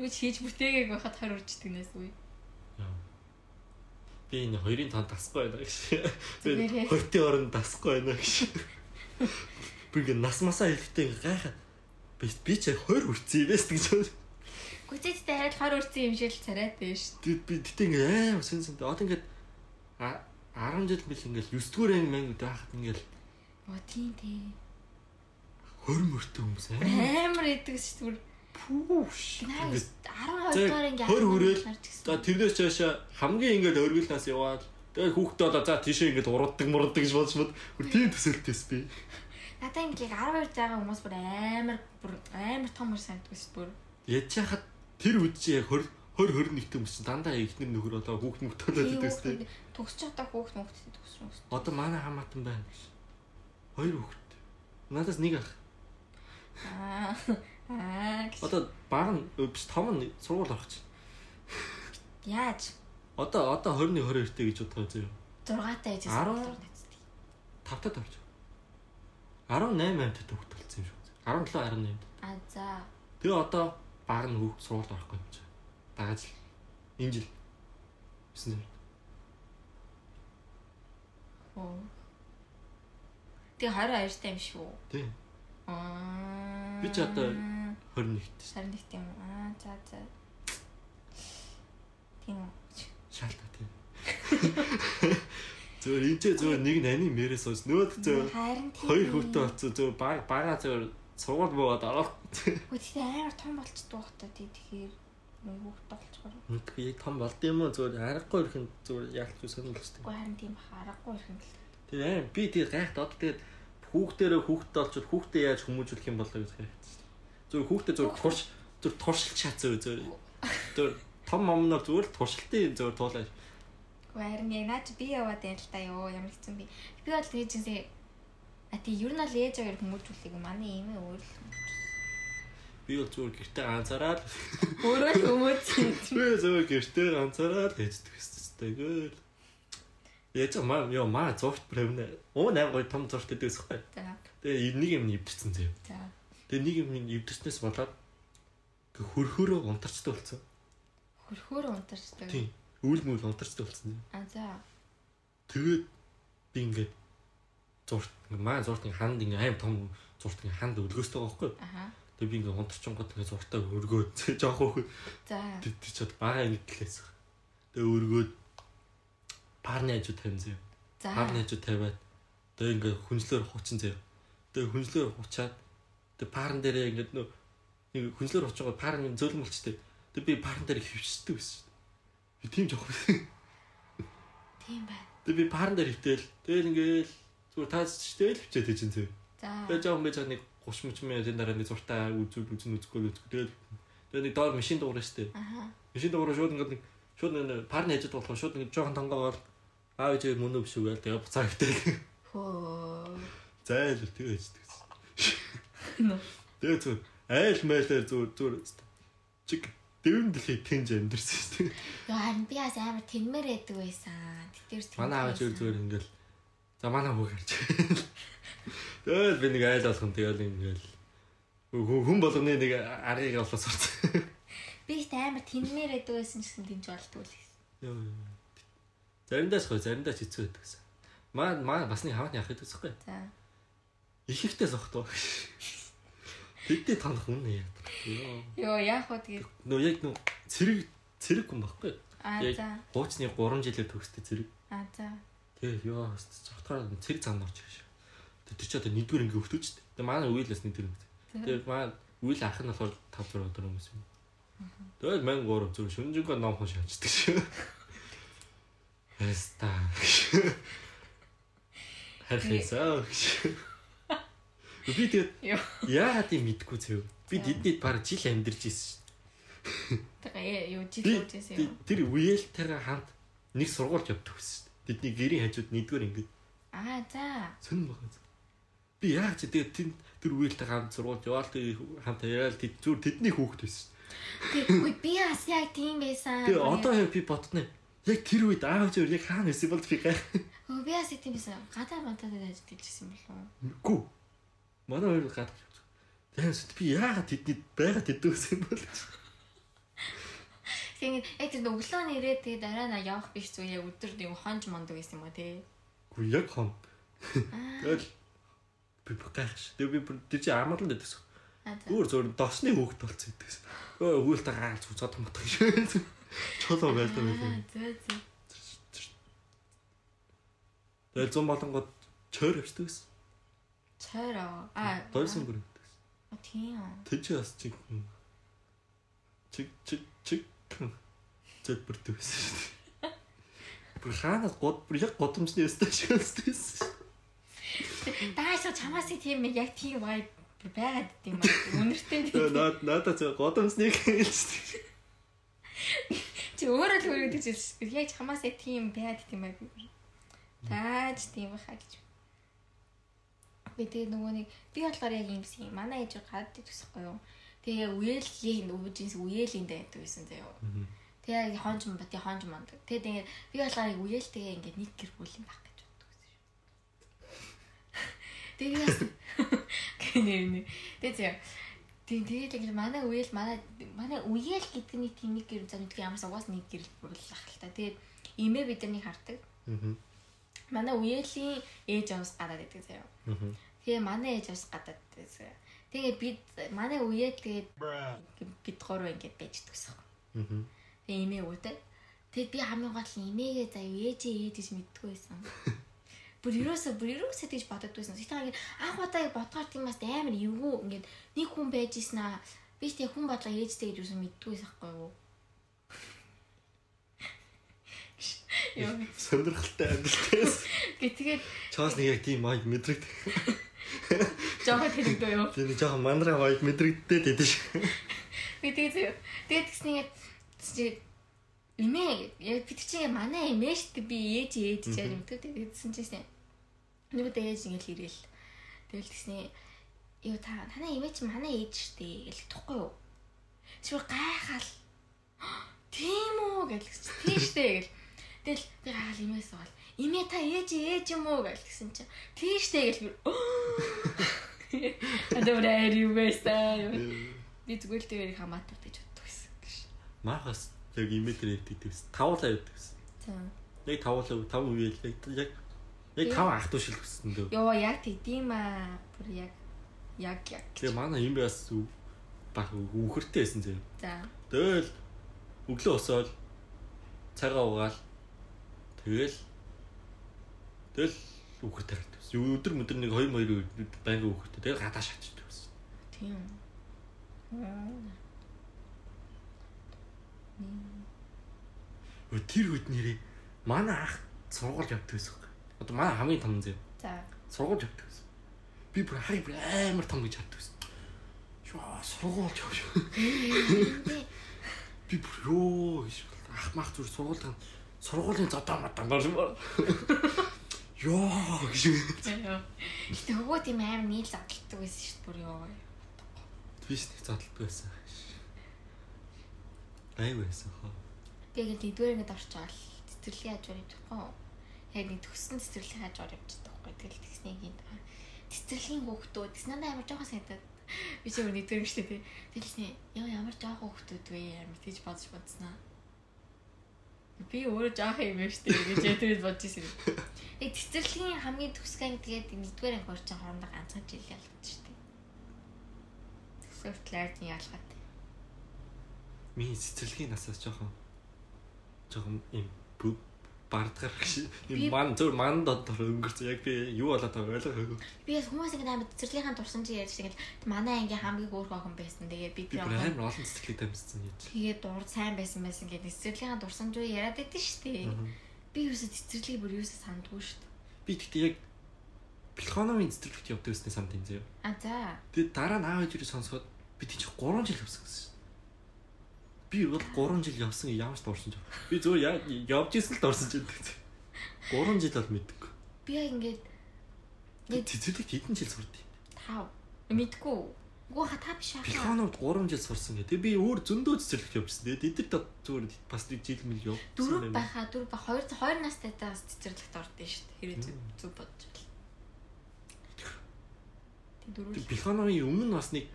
Юу ч хийж бүтээгээг байхад хар урчдаг нэс үе. Би энэ хоёрын танд тасахгүй байна гэж. Хоёртын оронд тасахгүй байна гэж. Би ингээ нас масаа хэлэхдээ ингээ гайхаад би би ч 20 хүрсэн юм байна гэж. Гүцэдтэй хараад хар урцсан юм шиг л царайт байж ш. Тэгэд би тэгтээ ингээ аим сэн сэн. Одоо ингээ а 10 жил бил ингээл 9 дугаар анги мэн байхад ингээл Оо тийм тийм. 20 мөртөө хүмүүс. Амар идэг ш түр. Пүүш. Наа Ингээд 12 дугаар ингээ 20 хүрээл харж гисэн. за тэрнээс цаашаа хамгийн ингээд өргөлнөөс яваад тэгээд хүүхдээ болоо за тийшээ ингээд урддаг мурддаг гэж бодож бод. Бүр тийм төсөлтөөс би. Надаа ингээ 12 байгаа хүмүүс бүр амар бүр амар том мөр санагддаг ш бүр. Яж хахад тэр үед чи яг 20 20 21 хүмүүс чинь дандаа ихнэр нөхөр болоо хүүхд мөхтөлөө дэвстэй. Төгсч одоо хүүхд мөхт төгсрөн ш. Одоо манай хамаатан байна гэж. Хоёр хүүхэд. Надаас нэг ах. Аа аа гэж. Одоо баг нь биш том нь сургууль орох чинь. яаж Одоо одоо 20-ны 22-тэй гэж бодгоо зөө. 6-тай ээжээс Арав. болоор нэцдэг. 5-тад орж. 18 8-тад хүүхэд болсон юм шүү. 17 18. А за Тэгээ одоо баг нь хүүхд сургуульд орохгүй юм чинь. Дагааж л. Энэ жил. 9 жил. оо. Тэг 22 тай юм шүү. Тий. Аа. Би ч одоо 21-т шүү. сарын нэг тийм үү? Аа за за. Тийм үү. Шаалтаа тий. Зөв энэ ч зөв нэг нь аним мэрээс ус нөөд зөв тийм. хоёр хүүхдээ болсон зөв баг бага зөв сургууль буугаад орох. Гэхдээ амар том болчдөг бахта тий тэгэхээр хүүхд болчихгоо. Нэг би том болд юм уу зөв харахгүй ирэх нь зөв яалч үсэн л өстэй. Уу харин тийм харахгүй ирхэн л. Тэгээ аим би тэгээ гайхад одоо тэгээд хүүхдээрээ хүүхдтэй олчод хүүхдээ яаж хүмүүжүүлэх юм болоо гэж гайхад. Зөв хүүхдээ зөв турш туршилт шат зөв зөв. Зөв том момноор зүгээр л туршилтын зөв туулаа. Уу харин яг наач би яваад байна л та ёо ямар хэцүү би. Би бол тэгжсээ А тий ер нь л ээж аваар хүмүүжүүлдэг юм. Манай эмээ өөр л. Би бол зүгээр гэртээ ганцаараа л Өөрөө л хүмүүжсэн. би зөв гэртээ ганцаараа л ээждэг хэвчээ. Тэгэл. Яаж маа ёо маа зурт брэвнэ. Оо найм гой том зурт гэдэг усхгүй. За. Тэгээ нэг юм нэвдэрсэн зөө. Тэгээ нэг юм нэвдэрснээс болоод ингээ хөрхөөрөө унтарчтай болсон. Хөрхөөр унтарчдаг. Тийм. Үйл мүйл унтарчтай болсон. А за. Тэгээд би ингээд зурт маа зурт ингээ ханд ингээ аим том зурт ингээ ханд өлгөөстэй байгаа байхгүй. Аха. Тэгээд би ингээ унтарчингууд ингээ зуртаа өргөөд жоох хөөх За. тэт чад бага мэдлээс. Тэгээд өргөөд парны хажуу зөө. За. Парны хажуу тавиад тэгээд ингээ хүнслээр хучин зөө. Тэгээд хүнслээр хучаад тэгээд парн дээрээ ингээ нөө нэг хүнслээр хучгаа парн зөөлөн болчтой. Тэгээд би парн дээр хөвчдөг байсан. Би тийм жоох. Тийм байна. Тэгээд би парн дээр хөвтөөл. Тэгээд ингээл зүгээр таач чтэй л хөвчээд тийч зөө. За. Тэгээд жоо мэж нэг 30 30 минут энэ дараа нэг зуртаа үзүүл үзэн үзэхгүй үзэхгүй тэгээд тэгээд нэг доор машин дуурай штэ. Машин дуурай шууд ингээд нэг шууд нэг парны хажууд болох шууд ингээд жоохон тонгоогоор аав ээж мөнөө биш үгээл тэгээд буцаа хөвтөөл. Хөө. Зайлэр тэгээ яждаг. Нөө. Тэгээ зүгээр айл майлаар зүгээр зүгээр чиг дэвэн дэлхий тэнж амьдэрсэн шүү дээ. Яа харин би бас амар тэнмэр байдаг байсан. Тэтгэр. Манай аав зүгээр зүгээр ингээл за манай хөө гарч. Тэгэл би нэг айл болгон тэгэл ингээл хүн болгоны нэг аргыг олоо сурцсан. Би ихтэй амар тэнмэр байдаг байсан гэсэн тэнж болдгоо л гэсэн. Заримдаас хөө заримдаа ч хэцүү байдаг гэсэн. Маа маа бас нэг хамаатны ах гэдэг үсэхгүй. За. Их ихтэй сохтоо. Тэдний танах юм яа. Йоо. Яах вэ тэгээд. Нөө яг нөө цэрэг цэрэг хүн баггүй. Аа за. Хуучны 3 жилээр төгсдөө цэрэг. Аа за. Тэгээ ёо цогтгаар цэрэг зам орж ирж. Тэр чи одоо нэгдүгээр ингээ өвтөж штэ. Тэгээ манай үеэлээс нэгдүгээр ингээ. Тэгээ манай үеэл ах нь болохоор 5 6 өдөр хүмүүс юм. Тэгэл мэн 3 зүр шүнжэнгөө ном хон шаачдаг шүү. Эста. Хархисаа. Би тэгээд яагаад юм мэдгүй зөө. Би тэднийд баг жил амьдэрч ирсэн шүү. Тэгээ юу жил би- юм. тэр үеэлтэйгээ хамт нэг сургуульд явдаг байсан шүү. Тэдний гэрийн хажууд нэгдүгээр ингээ Аа за. сонирн байгаа. Би яах чи тэгээд тэр тэр үеэлтэй хамт сургуульд яваал тэг хамт яриад тэд зүр тэдний хүүхэд байсан. Үгүй би бас яг тийм байсан. Тэгээ одоо яг би бодно. Яг тэр үед аав зөв яг хаана ирсэн бол би гайх. Өө би бас тийм байсан. Гадаа мантад ажиллаж ирсэн болов. Гү. Манай хоёр гадаг. Тэгээс би яагаад тэдний байгаад тэдүүсэн бол. Тэгээд яг тэр өглөө нэрээ тэгээд дараа нь явах биш зүгээр яг өдөр нэг хонж мондог байсан юм ба тий. Гү яг хон. Тэгэл би гайхш. Тэгээ би тэр чи амарлан дэдсэн. Аа за. Өөр зөөр досны хөөхт болцсон гэдэгс. Өө өгөөлтэй гаал цуцаад матах шүү. Чолоо байлаа Аа, байлаа. Тэгэл зам болонгод чойр авчдаг гэсэн. Цойроо. Аа. Дойсон бүр. Аа, Тийм. Тэг чи бас чиг. Чиг чиг чиг. Зэт бүрдэг байсан шүү дээ. Бүр хаанаас год бүр яг годомжны өстэй шилжсэн. Дааш чамаас тийм яг тийм vibe байгаад идэм ба. Үнэртэй Тэгээ тийм. наад надад зөв годомжныг хэлсэн. Чи өөрөө л хөрөд гэж яг чамаас тийм байгаад идэм ба. Тааж тийм баха гэж. Би тэгээ нөгөө нэг би болохоор яг юмсэн юм. Манай ээж гадд төсөхгүй юу. Тэгээ үеэлийн өвжинс үеэлийн дайдаг байсан заяа. Тэгээ хонж бати хонж мондог. Тэгээ тэгээд би болохоор яг үеэлтэйгээ ингээд нэг гэр бүл юм байх гэж боддог байсан шүү. Тэгээ яс гэнэ. Тэгээ зэ. Тэгээ тэгээд ингээд манай үеэл манай манай үеэл гэдэг нэг тийм нэг гэр за нэг ямарс угаас нэг гэр бүл ах л та. Тэгээд имээ биднийг хардаг. Аа. Манай үеэлийн ээж авс гадаад байдаг заяа. Аа. Тэгээ манай ээж авс гадаад байдаг. Тэгээ бид манай үеэл тэгээд бид гурав ингээд байж дагсан. Аа. Тэгээ имээ өөдөө. Тэгээд би хамгийн гол нь имээгээ юу ээжээ ээж гэж мэддэггүй байсан. Бүр ерөөсө бүр ерөөсө тэгж бодод байсан. Сэтгэл анх удаа бодгоор тийм бас амар эвгүй ингээд нэг хүн байж исэн аа. Би тэг хүн бодлоо ээжтэй гэж юусэн мэддэггүй байхгүй юу? Яа. Сонирхолтой амьдралтай. Гэтгээд Чаас нэг яг тийм майк мэдрэгдэх. жоо тэрэгдөө юу? Тэр жоохон мандраа майк мэдрэгдээд байдаг ш. Би тэгээд тэгээд тэгснээ чи имээ яг бид чинь манай имээ штэ би ээж ээж гэж юм тэг тэгсэн чинь нөгөө ээж ингээл ирээл тэгэл тэгснээ юу та танай имээ чи манай ээж штэ гэл тухгүй юу? Чи гайхаал. Тийм үү? гэл тийм штэ гэл. Тэгэл би хаал имээс бол имээ та ээж ээж юм уу? гэл тэгсэн чинь. Тийм штэ гэл би Адавраа юу байсан. Би зүгээр л тэр хамаатар гэж боддог байсан Махас яг имэдэр ярьдаг гэсэн. Тавуулаа ярьдаг гэсэн. За. Яг тавуулаа тав үеэл яг яг тав ах дүү шил гэсэн дөө. Йоо яг тэгдэм аа. Бүр яг яг яг. Тэгээ манай юм бас баг үхэртэй байсан зэ. За. Тэгэл өглөө өсөөл цагаа угаал тэгэл тэгэл үхэртэй харагдав. Өдөр өдөр нэг 2 2 байнга үхэртэй. Тэгэл гадаа шатчихдаг байсан. Тийм. Тэр үед нэрээ манай ах сургууль явдаг байсан. Одоо манай хамгийн том зэ. За. Сургууль явдаг байсан. Би бүр хай бүр амар том гэж хаддаг байсан. Шоо сургууль яв шүү. Би бүр ёо гэж ах мах зүр сургуулийн сургуулийн зодоо матан дор юм. ёо гэж. Гэтэ хөгөө тийм амар нийл задлагддаг байсан шүү дээ бүр ёо. Твист нэг задлалт байсан. Ай байсан хаа. Яг нэгдүгээр ингээд орчоод цэцэрлэгийн хажуугаар явчихсан. Яг нэг төгссөн цэцэрлэгийн хажуугаар явчихсан байхгүй. Тэгэл тэгснийг юм. Цэцэрлэгийн хүүхдүүд тэс надад амар жоохон санагдаад би ч өөр нэгдүгээр шүү дээ. Тэгэлсний яа ямар жоохон хүүхдүүд вэ тийж бодож бодсноо. Би өөрөө жоох юм шүү дээ гэж ятрэд бодож ирсэн. Яг цэцэрлэгийн хамгийн төгсгэн тэгээд нэгдүгээр анги орчин хоорондоо ганцхан жил ялгаж шүү дээ. Тэгсээр талаарны ялгаад. Миний цэцэрлэгийн насаас жоохон жоохон юм бү- Би- юм ман зөв ман дотор өнгөрсөн яг би юу болоод байгааг ойлгоогүй. Би бас хүмүүс ингэ амар цэцэрлэгийн чи ярьж тэгэл манай ангийн хамгийн өөр охин байсан. Тэгээд би тэр охин амар олон цэцэрлэг тамирсан гэж. тэгээд дурд сайн байсан байсан гэдэг цэцэрлэгийн дурсан зүг яриад байдсан шүү дээ. Би юусо цэцэрлэгийг бүр юусо сандгүй шүү дээ. Би тэгтээ яг Плехановын цэцэрлэгт явдаг гэсний санд энэ зөө. А за. Тэгээд дараа нь аав ээжээ сонсоход би тийч 3 жил явсан гэсэн. Би бол 3 жил явсан ямар ч дурсан ч. Би зөв яг явж исэн л дурсан ч гэдэг. 3 жил бол мэдгүй. Би яг ингээд цэцэрлэгт хэдэн жил сурд юм. тав мэдгүй. Гүү ха та биш аа. Плехановд 3 жил сурсан гэдэг. Би өөр зөндөө цэцэрлэгт явжсэн. Тэгээд эдгээр зүгээр бас нэг жил мэл явсан. дөрөв байхаа дөрөв ба хоёр хоёр настай таас цэцэрлэгт ордсон шүү дээ. Хэрэг зүг бодож байна. Дөрөв. Плехановын өмнө бас нэг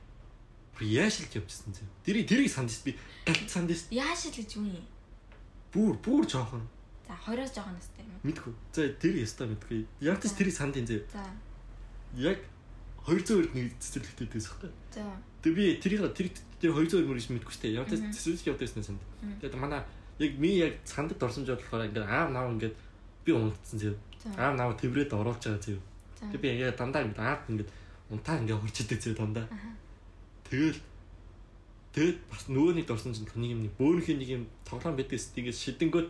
бүр яашилж явжсэн зэ. Тэрийг тэрийг санд би галт санд Яаш л гэж юу юм? бүр бүр жоохон За хоёроос жоохон настай юм. мэдгүй. За тэр ястаа мэдгүй. Яг ч тэрийг санд зэ. За. Яг 200 нэг цэцэрлэгтэй дэс хэвээр. За. Тэгээ би тэрийг тэр тэр 200 мөр гэж мэдгүй штэ. Яг Мгм. цэцэрлэг явдагсан санд. Тэгээд манай яг ми яг сандад орсон жоо болохоор ингээд аав наав ингээд би унтсан зэ. За. Аав наав тэврээд оруулж байгаа зэ. За. Тэгээ би яг дандаа ингээд аав ингээд унтаа ингээд хурж идэг зэ дандаа. Тэгэл тэгээд бас нөгөө нэг дорсон чинь нэг юм нэг бөөнхийн нэг юм тоглоом байдгээс тэгээд шидэнгүүд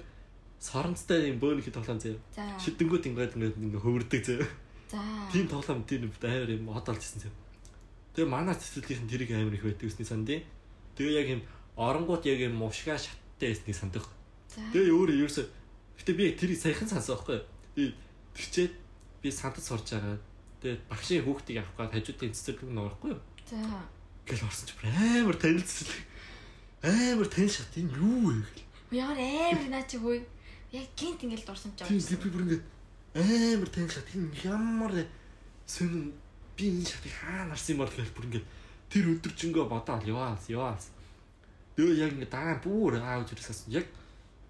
соронцтой юм бөөнхийн тоглоом зэ. За. Шидэнгүүд ингээд ингээд ингээд хөвөрдөг зэ. За. Тийм тоглоом тийм амар юм хот олжсэн зэ. Тэгээ манай цэцэрлэгийнхэн тэрийг амар их байдаг гэсний сандын. Тэгээ яг юм оронгууд яг юм мушгаа шаттай байсныг сандах. За. Тэгээ өөрөө ерөөсө гэтээ би тэрийг саяхан сансан байхгүй. Би тэрчээд би сандад сурж байгаа. Тэгээ багшийн хүүхдийг авах гээд хажуудын цэцэрлэг нь орохгүй юу? За. Гэл орсон ч амар танил цэцэрлэг. Амар танил шат энэ юу вэ гэл. Ямар амар наа чи хөөе. Яг гинт ингээл дурсан ч Тийм тийм би бүр ингээд амар танил шат энэ ямар сонин би энэ шатыг хаа нарсан юм бол гэл бүр ингээд тэр өдөржингөө бодоол яваалс яваалс. Тэгээ яг ингээд дараа нь бүр аавж ирсэн. Яг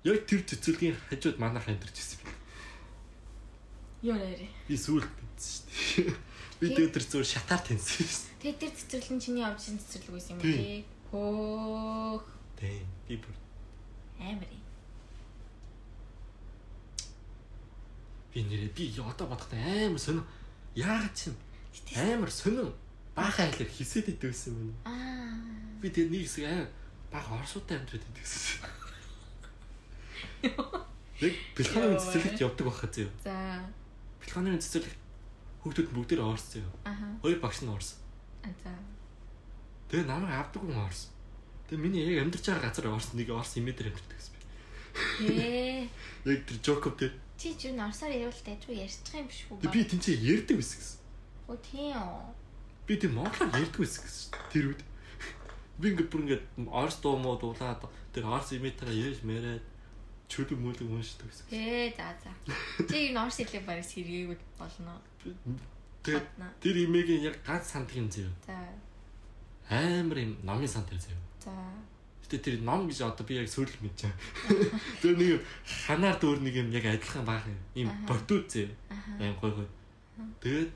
яг тэр цэцэрлэгийн хажууд манайх амьдарч ирсэн. Юу нэрэ. Би сүүлд мэдсэн шүү дээ. Би тэр зүгээр шатаар таньсан шүү дээ. Тэгээ тэр цэцэрлэг нь чиний явж ирсэн цэцэрлэг байсан юм тий? Хөөх. Тийм. Би бүр Амар юм. би нэрээ би одоо бодоход амар сонин. Яагаад ч юм Гэтэ- амар сонин баахан айлэр хисээд идэгсэн юм. Аа. Би тэр нэг хэсэг амар бага орсуутай амьдраад идэгсэн. Яг бэлханы цэцэрлэгт явдаг байхад зөө. За. Бэлханы цэцэрлэгт хүүхдүүд бүгдээр орсон зөө. Хоёр багш нь орсон. За. Тэгээ намайг авдаг хүн орсон. Тэгээ миний яг амьдарч байгаа газар орсон нэг орсон имэдэр амьдардаг гэсэн би. Ээ. Яг тэр Жокоб тэр Чи ч юу норсоор явал дайжгүй ярьчих юм биш үү? Би тэнцээ ярьдаг байсан гэсэн. Оо тийм үү. Би тийм монголоор ярьдаг байсан гэсэн. Тэр үед би ингээд бүр ингээд орс дуу муу дуулаад тэр орс имэтэра ярьж мэрээд чөлөг мөлөг уншдаг гэсэн. Ээ за за. Чи юу норс хэлээ барыг сэргээгүй болно. Тэгээ Хатна. тэр имэгийн яг ганц сандгийн зэв. За. Амар юм номын санд зэв. За. Гэтэ тэр ном гэж одоо би яг сүйл мэдэж байгаа. Тэр нэг юм ханаар дөөр нэг юм яг адилхан баг юм. Бодууд. Аха. Аим гой гой. Тэгээд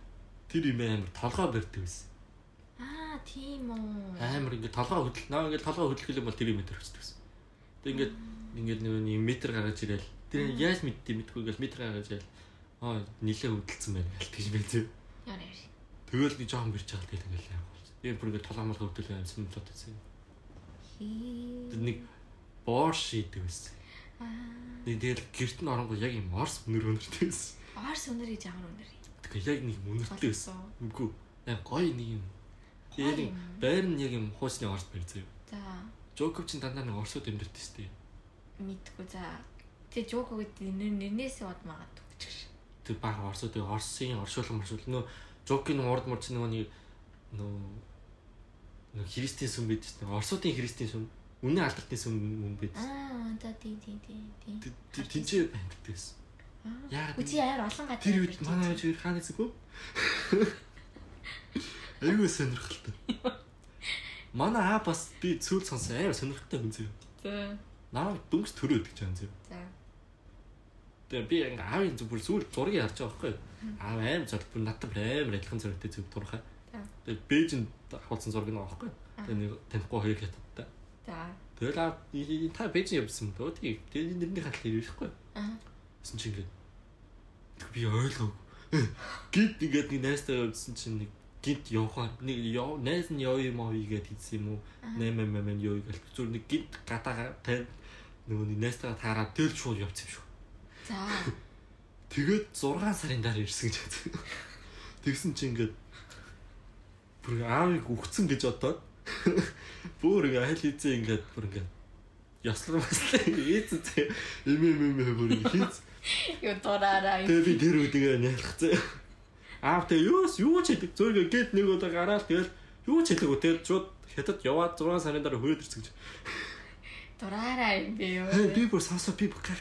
тэр юм амар толгой барьдаг байсан. Аа тийм үү. Амар ингээд толгой хөдөл. Наа ингээд толгой хөдөлгөл юм бол тэр юм төрчихдөг гэсэн. Тэг ингээд ингээд нэг метр гаргаж ирэл. Тэр яаж мэдтий мэдгүй ингээд метр гаргаж ирэл. Аа нилээ хөдөлсөн байна гэж мэдээ. Тэгэл нэг жоохон бирч байгаа тэгэл ингээд яах вэ? Би бүр ингээд толгой мал хөдөлгөө юмсан бодож байсан. Тэр нэг борш идэг байсан. Нэг тэгэл гэрт нь оронгоо яг юм орс өнөр өнөртэй байсан. Орс өнөр гэж ямар өнөр. Тэгээ яг нэг өнөртэй байсан. Үгүй. Яг гоё нэг юм. Яг. Байр нь яг юм хуучны орс байр заяа. За. Жокоб чин дандаа нэг орсууд амьдэрдэг шүү дээ. Мэдгүй за. Тэ жоко гэдэг нэр нэрнээсээ бод магадгүй ч гэж. Тэг баг орсоо тэг орсын оршуулга маршуул нөө жокийн урд мурч нөгөө нэг нөө нөө христийн сүм бид чинь орсуудын христийн сүм үнэн алдартын сүм юм бид Аа, да тий тий тий тий. тэнцээ байдаг гэсэн. Яагаад Үгүй яар олон гадаа. тэр үед манай ээж хоёр хаана эсэхгүй? Айгуу сонирхолтой. Манай аа бас би цүүл сонсон амар сонирхолтой хүн зөө. За. Намайг дүнс төрөөд гэж байгаа зөө. За. Би ингээ аавын зүг бүр сүүл зургийг харж байгаа байхгүй юу? Аав аим бүр надад амар адилхан зурагтай зүг турхаа. За. Тэгээ бэжинд хавуулсан зураг нэг байхгүй юу? Тэгээ нэг танихгүй хоёр хятадтай. За. Тэгэл аа та бэжин явсан дөө тий. Тэгээ нэрний хатлаа ирээхгүй. Аа. Гэсэн чинь ингээд би ойлгоогүй. Гинт ингээд нэг найстай явсан чинь нэг гинт явахаар нэг яв найз нь яв юм аа игээд хийсэн юм уу? 8 8 яв игээл зүр нэг гинт гадаа тань нөгөө нэг найстайгаа таараад тэл шууд явцсан юм шүү. За. Тэгээд 6 сарын дараа ирсэн гэж бодсон. Тэгсэн чинь ингээд бүр аавыг үхсэн гэж бодоод бүр ингээд аль хийцээ ингээд бүр ингээд яслар маслаа ийцэн зэ эм эм эм бүр хийц. Юу дураараа. Тэгээ би тэр үдгээ нялхцээ. Аав тэгээ юус юу ч хийдэг зөөргөө гэд нэг удаа гараад тэгэл юу ч хийдэггүй тэгэл шууд хятад яваад 6 сарын дараа хөөд ирсэн гэж. Дураараа юм бэ юу? Би бүр сонсоо би бухаар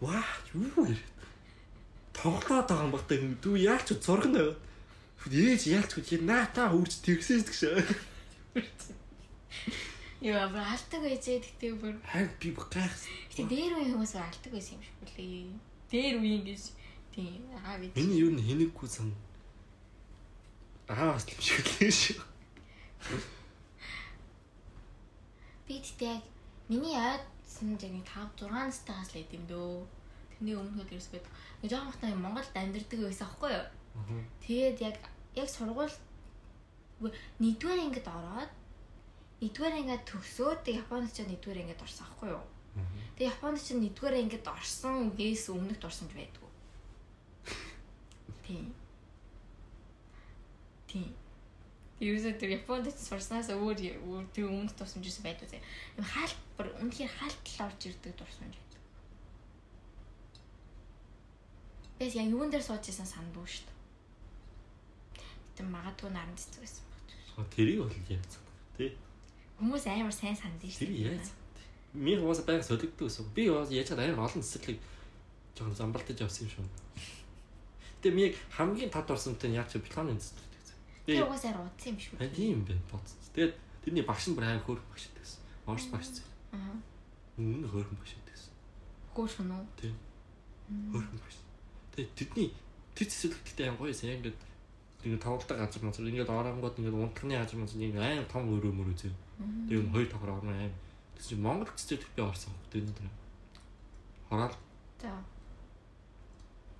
ваа юу вэ? Тоглоод байгаа юм багтаа дүү яалч зурган байгаад. Ээж яалч гэж наа та үрж тэгсэн гэж. Юу аваа алдаг байжээ гэхдээ бүр Хайр би бухаар. Гэтэ дээр үеийн хүмүүс бүр алдаг байсан юм шиг үлээ. Дээр үеийн гэж тийм аа бид Миний юу н хэнэггүй сан. Аа бас юм шиг лээ шүү. би тэгтээ миний яадсан яг нэг 5 6 настайгаас л идэм дөө. Тэний өмнөхөд ерөөс байд. Нэг жоохон хатаа Монголд амьдардаг байсан аахгүй юу? Тэгээд яг яг сургууль нэгдүгээр ангид ороод нэгдүгээр ангид төгсөөд Японд ч нэгдүгээр ангид орсон аахгүй юу? Тэг Японд ч нэгдүгээр ангид орсон үгээс өмнөхд орсон ч байдгүй. Тийм. Тийм. Ерөөсөө тэр Японд ч сурснаас өөр тэр өмнөх тусамж юусэн байдгүй зэ. Юм хаалт бүр үнэхээр хаалтал орж ирдэг дурсамж байдаг. Бэс яг юун дээр сууж исэн сандгүй шүү дээ. Тэр магадгүй наран цэцэг байсан баг. Тэрийг бол яаж тий. Хүмүүс амар сайн сандсан шүү Тэр яаж? Ми уус байг солигддог гэсэн. Би яаж чадаа амар олон цэцэрлэг жоохон замбалтаж явсан юм шүү. Гэтэ ми хамгийн тод орсонтой нь яг чи планы цэцэрлэг. Би угаасаа руудсан юм шүү. Тийм бэ бодсон. Тэгээд тэрний багш нь бүр амар хөөрхөн багш байсан. Орс багш зэрэг. Аа. Үнэн хөөрхөн багш байсан. Хөөрхөн үү? Тийм. Хөөрхөн багш. Тэгээд тэдний тэр цэцэрлэгтэй амар гоё сайн ингээд ингээд тоглолттой газар мөн ингээд оронгууд ингээд унтлагны газар мөн ингээд амар том өрөө мөрөө зөө. Тэгээд хоёр тохор орно аим. Тэс чи Монгол цэцэрлэг би орсон тэр энэ. Хораал. За.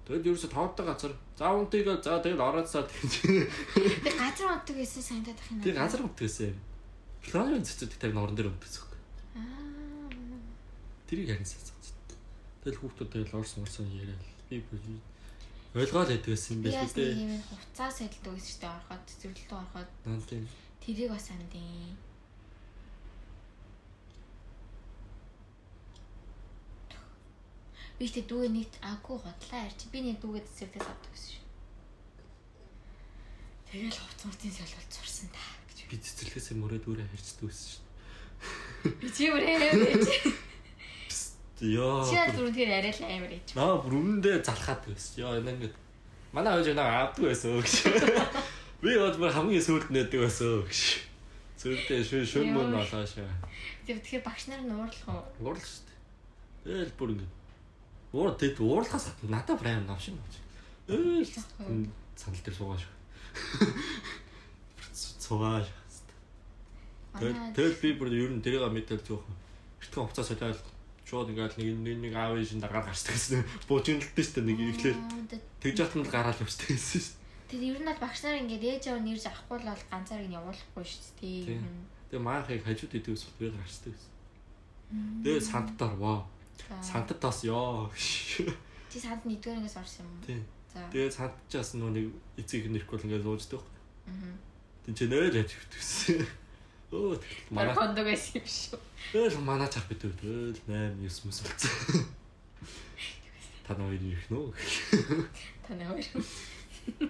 Тэгээд ерөөсө тоодтой газар. За унтыгаа за тэгээд ороодсаа тэгж. Би газар унтдаг байсан санагдаад ах юм. Тэр газар унтгасан. Планы цэцэрлэг тавь орон дээр унтсан. Аа. Тэрийг харин сонссон. Тэгэл хүүхдүүд тэгэл орсон орсон яриад би ойлгоод байдаг гэсэн юм Би байна бас л нэг дээ. юм хуцаа сэлдэг гэсэн чинь ороход зөвлөлтөө ороход Наа тийм. тэрийг бас андын. Би тэ дүүгээ нэг агуу хотлаа ярьч. Би нэг дүүгээ цэцэрлэгээс авдаг гэсэн шүү. Тэгэл хувцмартын солиулт сурсан та гэж. Би цэцэрлэгээс мөрөд үрээ харьцдаг байсан шүү. Би чи бүрээ гэж. Яа. Чи над түрүүн тэр яриа л амар гэж. Наа бүр үнэндээ залхаад байсан. Яа энэ ингээд манай хойж наа авдаг байсан гэж. Би бол бүр хамгийн сүүлд нээдэг байсан гэж. Сүүлдээ шүн шүн мөн болоо шээ. Тэр тэгэхээр багш нар нь уурлах уу? Уурлаа шүү дээ. Тэгэл бүр ингээд уур тэд уурлахаас надад амар навшин болж. Ээ санал дээр суугаа шүү. Цугаа шүү. Тэгэл би бүр ер нь тэрийг мэдээл жоох. Эртхэн хувцас солиод шууд ингээд нэг нэг аав ээж дагаар гарчдаг гэсэн. Буужинлдээ шүү дээ нэг ихлээр тэгж яхад нь л гараал явчихдаг гэсэн шүү. Тэр ер нь бол багш нар ингээд ээж аваа нэрж авахгүй л бол ганцаараа нь явуулахгүй. Тийм. юм. Тэгээ маахыг хажууд идэв ус би гарчдаг гэсэн. Тэгээ сандтаар ваа. За. Сандад бас ёо. Чи санд нэгдүгээрээс орсон юм. Тийм. За. Тэгээ сандчаас нөө нэг эцэг нэрэхгүй ингээд ууждаг. Аа. Нөөл яж өгдөгсөн. Өө Манай кондог байсан юм шүү. тэгэл манай чах бид тэгэл 8 9 мөс болсон. та хоёр ирэх нөө. Таны хоёр.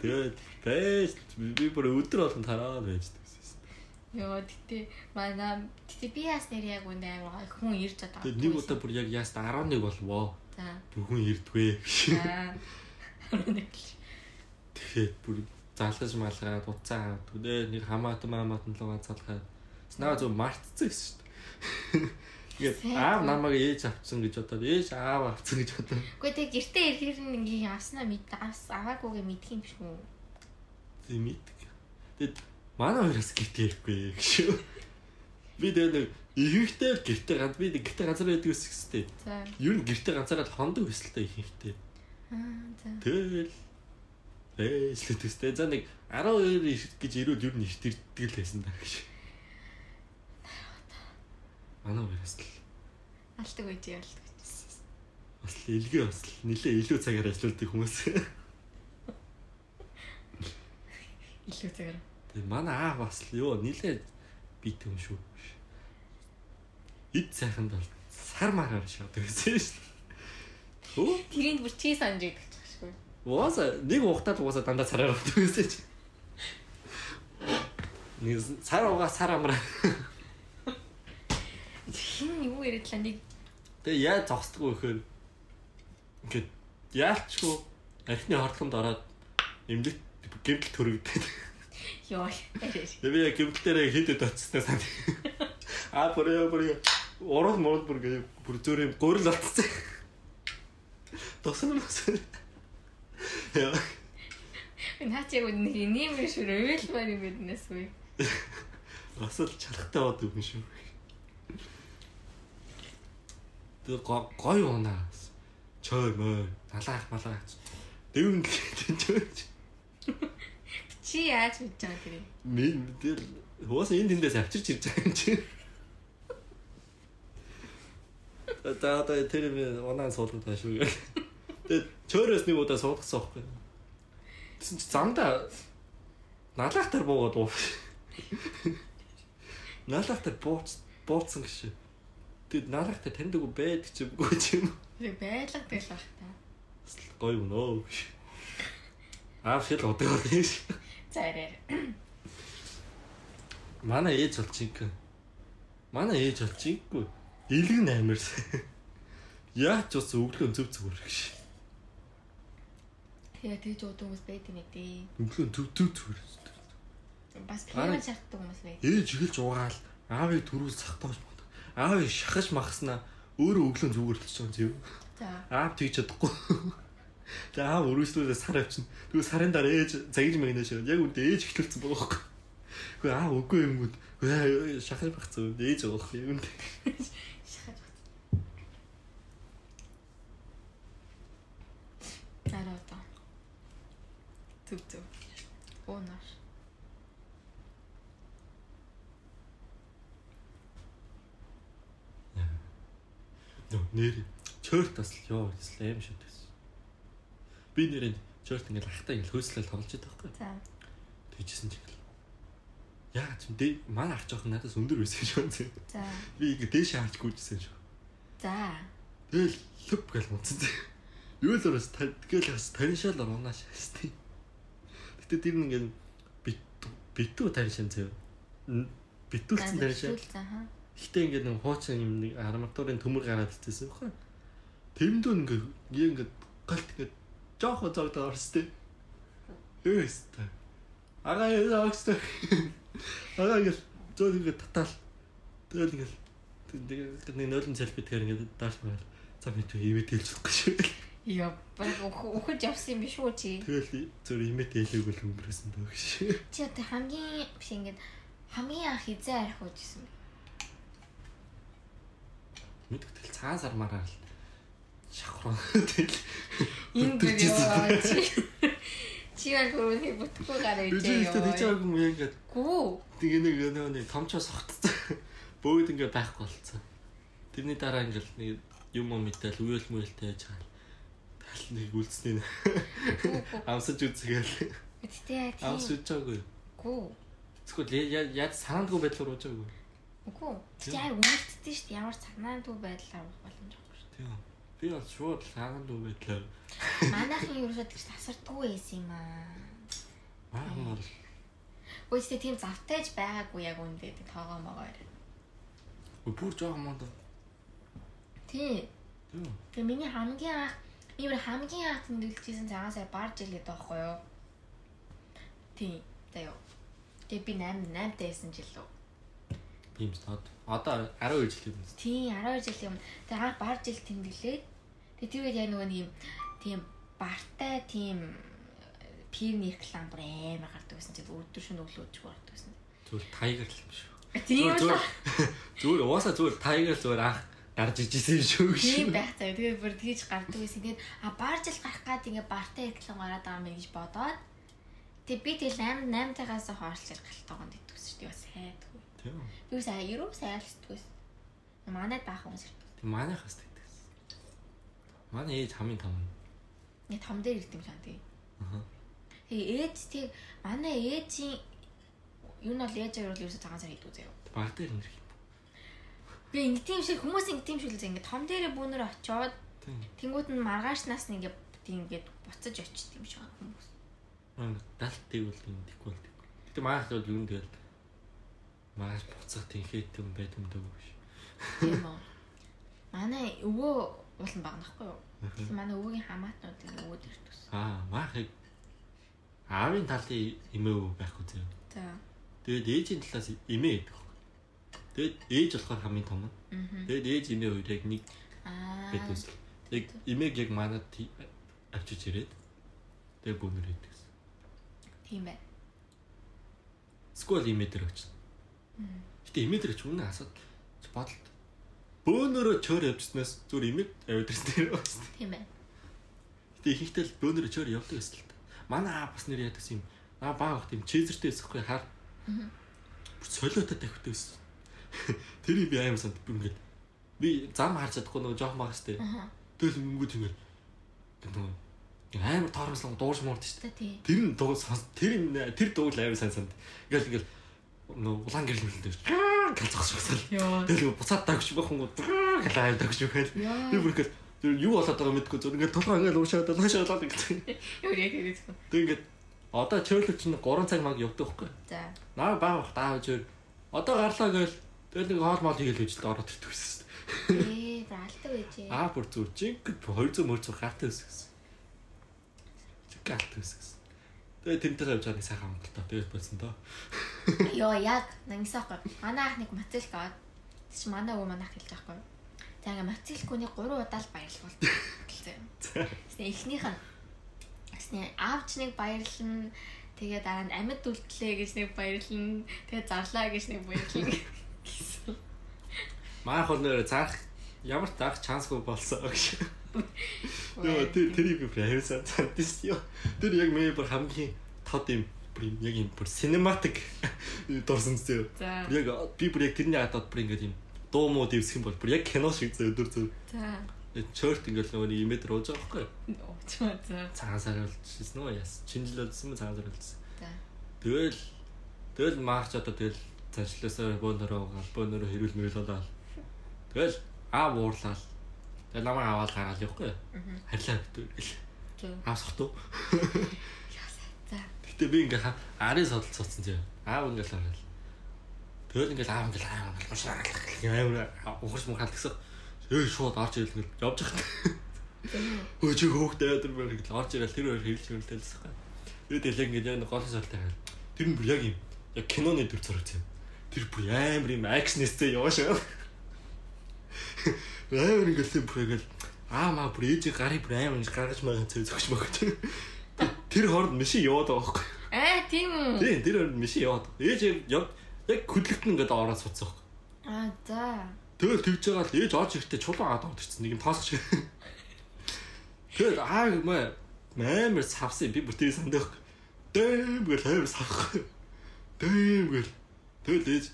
Тэгээд байж би бүр өдөр болгон тараад байж гэсэн. Йоо тэтэ манай тэтэ би яас нэр яг үндэ амар хүн ирж байгаа. Тэгээд нэг удаа бүр яг яаста 11 болвоо. За. Бүхэн ирдвэ. За. Тэгэхээр бүр залгаж малгаад уцаа аваад тэгээ нэг хамаатан маамаатан л ганцалгаад наа зөв мартцсан гэсэн шүү дээ. Тэгээд аав намайг ээж авцсан гэж бодоод ээж аав авцсан гэж бодоод Гэхдээ тэг гэртээ ирэхээр ингээ авснаа мэд аваагүйгээ мэдх юм биш үү? тийм мэдг. Тэгээд манай хоёроос гэртээ ирэхгүй гэж. Би тэгээ нэг ихэнхдээ гэртээ ганц би гэртээ ганцаар байдаг ус гэстэй. За. Юу н гэртээ ганцаараа хондог өсөлтөө ихэнхдээ. Аа за. Тэгэл ээ слэтэстэй за нэг 12 ирэх гэж ирүүд юу н ирт ирдэг л байсан даа гэж. Манай хоёроос л Алдаг үеж ялдаг үеж. бас л илгээ бас л нилээ илүү цагаар ажилладаг хүмүүс. Илүү цагаар. Тэгээ манай аа бас л ёо нилээ бит юм шүү. Ид сайханд бол сар мараар шаадаг гэсэн шүү. Хөө Тэрийг бүр чи санаж идэх гэж байна. Уусаа нэг ухтаад уусаа дандаа цараар авдаг гэсэн чи. Нэг цар угаа сар амраа. Хин юу яриадлаа нэг Тэгээ яаж зогсдгоо гэхээр ингээд яалчгүй архины хордлонд ороод эмнэлэг гэмтэл төрөгдөд. Тэгээ би яг гэмтэл дээр хийдэд очсноо сан. Аа бүр яа бүр яа. Орол морол бүр гээ бүр зөөр юм гурил атсан. Тосон мөс. Яа. Наач яг нэг нэмэр шүр өөлмөр юм биднээс үе. Асал чарахтай бод юм шүү. Тэгээ го- гоё унаа. Чой мой налаах малаах. Дэвэн гэж. Чи яаж мэдж байгаа тэрийг? Мен тэр хуус энэ тэндээс авчирч ирж байгаа юм чи. За одоо тэр би унаа суулгад байгаа шүү. Тэгээд чөөрөөс нэг удаа суулгасан байхгүй. Тэсэн чи замдаа налаахтар буугаад уу. Налаахтар бууц бууцсан гэж. Тэгэд налаахтар танд үгүй байдаг ч үгүй ч юм. Тэр байлгадаг л бах та. Гоё юм нөө. Аа шил удаг тийш. За яриа. Манай ээж бол чиг. Манай ээж бол чиггүй. Илгэн амирс. Яаж ч ус өглөө зөв зүгээр гэж. Тэгээ тэгж уудаг хүмүүс байдаг нэг дээ. Өглөө зөв зөв зүгээр. Бас пиво шаарддаг хүмүүс бай. Ээж игэлж угаал аавыг төрүүл сахтааж бод. Аавыг шахаж махснаа өөрөө өглөө л чинь зөв. За. Аав тэгж чадахгүй. Тэгээ аав өрөөслөөс сар авчин. Тэгээ сарын дараа ээж загиж мэгнэ шүү. Яг үндэ ээж ихтэлсэн байгаа байхгүй. Гэхдээ аав үгүй юм уу? Гээ шахаж багцсан. Ээж байгаа байхгүй. Юунд. Шахаж бат. Араа та. Түг түг. Оонаш. Нөө нэр чөрт бас л ёо слэм шүү дээ. Би нэрээ чөрт ингээл ахтай ингээл хөөслөл тоглож байдаг байхгүй. За. Тэгжсэн чиг л. Яа ч дэ манай ах жоох надаас өндөр байсан шүү дээ. За. Би ингээ дээш харж гүйжсэн шүү. За. Тэгэл лөп гэл унцсан. Юу л өрөөс тэгэл бас таньшаал унааш штий. Гэтэ тэр нэг ингээл бит битүү таньшин зөө. Битүүлсэн таньшаал. Гэтэ ингээд нэг хуучин юм нэг арматурын төмөр гараад ирсэн байхгүй. Тэрэндөө ингээд яг ингээд галт ингээд жоохо зогдоод орстой. Өөстө. Ага яа огстой. Ага ингээд зөө ингээд татаал. Тэгэл тэгээд нэг нойлон селфи тэгэхээр ингээд дааш байна. За би тэг ивэт хэлж өгөхгүй шүү. Яа, ухаж явсан юм биш үү чи? Тэгэл зөв ивэт хэлээг л өнгөрөөсөн дөө гэж. Чи одоо хамгийн биш ингээд хамгийн анх хизээ арих уужсэн бэ? Мэдгэтэл цагаан сар мараа л шахруу тэгэл Энэ яа чи. Яг өөрөө бүтггүй гараа би ижээ зөвхөн тийчээг юм яг ингээд Гүү. Тэгээ нэг нэг нэг томчоо согтцсан. Бөөд ингээ байхгүй болцсон. Тэрний дараа ингээл нэг юм юм мэтэл үйл мүйлтэй яж хаал. Тал нэг үлдсний амсаж үзгээл. Гэтэ Амс тийм. үзээгүй. Гүү. Эсвэл яа яа санаандгүй байдлаар уужаагүй. Үгүй. Чи яг үнэртдээ шүү дээ. Ямар цагнаандгүй байдлаар уух боломж авахгүй шүү. Тийм. Би бол шууд хааганд үгээдлээ. Манайхын ерөөсөө тэгж тасардгүй байсан юм аа. Маахан бол Үгүй тийм завтайж байгаагүй яг үндэ тоогоо могоор. бүр жоохон мод. Тий. Тэгээ миний хамгийн анх би бүр хамгийн анх тэмдэглэжсэн цагаан сар барж илгээд байхгүй юу? Тий. Тэё. Тэгээ би 8 8 дайсан жил лөө. Тийм ч тод. Одоо 12 жил юм. Тий 12 жил юм. Тэгээ анх барж ил тэмдэглээд тэгээ тэр үед яг нөгөө нэг юм тийм бартай тийм пир реклам бүр амар гардаг байсан. Тэгээ өдөр шөнө өглөөж гардаг байсан. Зүгээр тайгер л юм шүү. Тийм Зүгээр үү? зүгээр уусаа зүгээр тайгер зүгээр анх гарч ижсэн юм шүү. Тийм байх цаа. Тэгээ бүр тэгж гардаг байсан. Тэгээд а барж ил гарах гад ингээ бартай реклам гараад байгаа юм гэж бодоод Тэгээ би тэгэл 8 8 тагаас хойш л галтайгонд идэвсэн шүү дээ. Бас хайдгүй. Тийм. Би бас ерөө сайлсдгүй. Манайд баах хүмүүс ирдэг. Тийм манайхаас тэгдэгс. Манай ээж хамгийн том. Нэг том дээр ирдэг юм шиг тий. Аа. Тэгээ ээж тий манай ээжийн юу нь бол ээжээр бол ерөөсө цагаан сар хийдэг заяа. Баг дээр нэр юм. Би ингэ тийм шиг хүмүүс ингэ тийм шиг л зэ ингэ том дээрээ бүүнөр очиод тэнгууд нь маргаашнаас нь ингэ тийм ингэ буцаж очиж тийм шиг хүмүүс. Ман далтыг бол юм дихгүй бол дихгүй. Гэтэ маах бол юу тэгэл маш буцах тэнхээд юм байт юм даа биш. Тийм үү. Манай өвөө уулан багнахгүй юу? Тэгэхээр манай өвөгийн хамаатнууд ингэ өвөд ирдэг. Аа маахыг аавын талын эмээ өвөө байхгүй зөө. За. Тэгээд ээжийн талаас эмээ гэдэг. Тэгээд ээж болохоор хамгийн том. Тэгээд ээж эмээ хоёр яг нэг Аа. гэдэгс. Яг эмээг яг манад авчиж ирээд тэгээд бүүнөр хийдэг. Тийм бай. Скол эмээ дээр очив. Гэтэ эмээ дээр ч үнэ асууд чи бодолт. Бөөнөрөө чөөр явжснаас зүгээр аваад ирсэн дээр байна. Тийм бай. Гэтэ ихэнхдээ л бөөнөрөө чөөр явдаг гэсэн л та. Манай аа бас нэр яадаг юм. Аа баа бах тийм чизертэй эсэхгүй хар. Мгм. Бүр солиотой тавьдаг гэсэн. Тэрийг би аим санд бүр ингээд би зам харж чадахгүй нөгөө жоохон багс тээ. Аха. Тэгэлөнгөд ингээд нөгөө амар тоормослон дуурж муурд шүү тий. Тэр нь дуу тэр тэр дуу л амар сайн санд. Ингээл ингээл нөө улаан гэрэл мэлэн дээр шигсэл. Йоо. Тэгэл буцаад дагч бахан гоо гал аяа дагч. Яа. Тэр бүр ингээл тэр юу болоод байгаа мэдгүй зүр ингээл толгой ингээл уушаад лаашаа болоод ингээд. Юу яг хэрэггүй. Тэг ингээд одоо чөөлөв чинь 3 цаг маг явдаг байхгүй. За. Наа баа бах даав чөөр. Одоо гарлаа гээл тэгэл нэг хоол мол хийгээл үжилд ороод ирдэг гэсэн. Ээ, заалдаг байжээ. Аа бүр зүр жиг 200 мөрцөг гартай өсгсөн. Жиг гартай өсгсөн. Тэгээ тэнтэй явж байгаа нэг сайхан хангалттай. Тэгээд болсон доо. Йоо, яг нангисаахгүй. Манай ах нэг мацэлк аваад чи манай өвөө манайх хэлж байхгүй. За ингээ мацэлкүний 3 удаа л баярлал гэлээ. Эхнийх нь Тэсний аавч нэг баярлна. Тэгээ дараа нь амьд үлдлээ гэж нэг баярлна. Тэгээ зарлаа гэж нэг баярлна. Маах бол нэр заах ямар заах чансгүй болсон гэж. Йоо тэр тэрийг би хайрсан цантис ёо. Тэр яг миний бүр хамгийн тод юм бүр яг юм бүр cinematic дурсан. Бүр Яг би бүр яг тэрний хатад бүр ингээд юм дуу муу дэвсэх юм бол бүр яг кино шиг зөө өдөр зөө. За. Чорт ингээд нөгөө нэг имэд рууж байгаа байхгүй. Оо за. Цагаан сар болчихсон уу яс. Чинжил болсон мө цагаан сар болсон. За. Тэгэл тэгэл маарч одоо тэгэл цаашлаасаа бөөнөрөө угаал бөөнөрөө хэрүүл мэрэл болоо. Тэгэл аав уурлал. Тэгэл намайг аваад гараал явахгүй. Мгм. Харьлаа битүү гэл. За. Аав сохтуу. За. Гэтэ би ингээ арын содол цоцсон зөө. Аав ингээл хараад. Тэгэл ингээл аав ингээл аав ингээл амар ухарч мөн халдгсан. Өө шууд орж ирэл ингээл явж байгаа. Өө чи хөөхтэй өдөр мөр гэж орж ирэл тэр хоёр хэлж хөрөлтөлсөн юм. Тэгээд яг ингээд яг голын сортой хаал. Тэр нь бүр яг юм яг киноны төр зурагц юм. Тэр бүр амар юм акшнэстэй яваашаа. Амар ингээл тэр бүр яг л аа маа бүр ээж гарыг бүр амар ингэж гаргаж магаа цай зогч магад. Тэр хооронд машин яваад байгаа байхгүй. Аа, тийм үү? Тийм тэр хооронд машин яваад. Ээж яг яг хөдлөлт нь ингээд ороод суцсан байхгүй. Аа, за. Тэгэл тэгж байгаа л ээж орж ирэхдээ чулуун аваад орчихсон нэг юм тоосч. Тэгэл аа маа амар савсан би бүр тэр сандах. Дэм гэл амар савх. Дэм гэл. Тэгэл ээж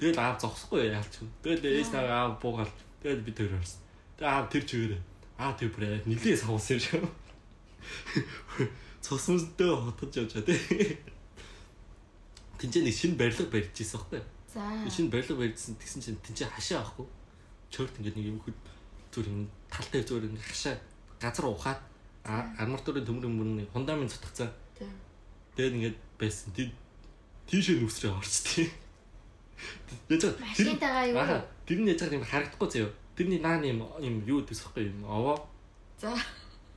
тэгэл аав зогсохгүй яалч. Тэгэл ээж нэг аав буугаал. Тэгэл би тэр орсон. Тэг аав тэр чигээрээ. Аа тэр бүр яг нилээ савсан юм шиг. Цусмсдөө хотож явж байгаа тий. Тинчээ нэг шинэ барилга барьж ирсэн байхгүй? За. шинэ барилга барьжсэн тэгсэн чинь тэнцээ хашаа авахгүй. Чорт ингээд нэг юм хөд зүгээр юм талтай зүгээр юм хашаа газар ухаад а- арматурын төмөр мөрний фундамент цутгацсан. За. Тэгээд ингээд байсан. Тий тийшээ нүсрээ орчтой. Яаж тэр Машинтайгаа юу? Аа, тэр нь яаж юм харагдахгүй заяа. Тэрний наан юм юм юу гэсэхгүй юм. Овоо. За.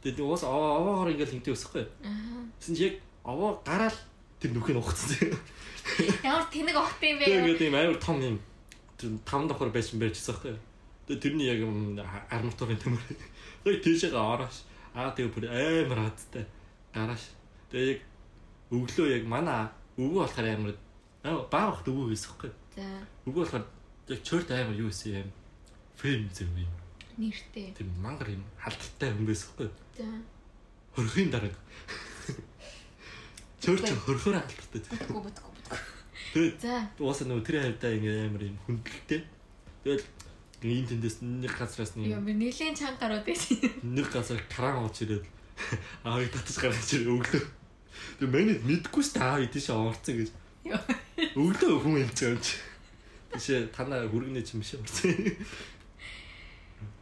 Тэгээд уус овоо овоогоор ингээд хинтэй өсөхгүй. Аа. Тэсэн чи яг овоо гараал тэр нүхийг ухцсан заяа. Ямар тэнэг огт юм бэ? Тэгээд ийм амар том юм тэр таван давхар байсан байжсан байхгүй. Тэгээд тэрний яг юм арматурын төмөр. Тэгээд тийшээ ороош. Аа тэгээ бүр амар хаттай. Гарааш. Тэгээд яг өглөө яг манай өвөө болохоор амар аа баах өвөө байсан байхгүй. За. Өвөө болохоор яг чорт амар юу байсан юм. Фэм зөв юм. Нэртэй. Тэр мангар юм халттай юм байсан байхгүй. За. Хөрхийн дарга. Чорт хөрхөр халттай. Бүтгүү бүтгүү бүтгүү. Тэгээд За. Уусаа нөгөө тэр хавьдаа ингээ амар юм хүндлэлтэй. Тэгэл энэ тэндээс нэг газраас нэг би нэлийн чанга гарууд байсан. нэг газар кран ууч ирээд аавыг татаж гаргаж ирээ өглөө. Тэгээ манайд мэдгүй ш та аав тийш орцсон гэж. Өглөө хүн юм чинь. Тийш танаа хүргэнэ чим биш орцсон.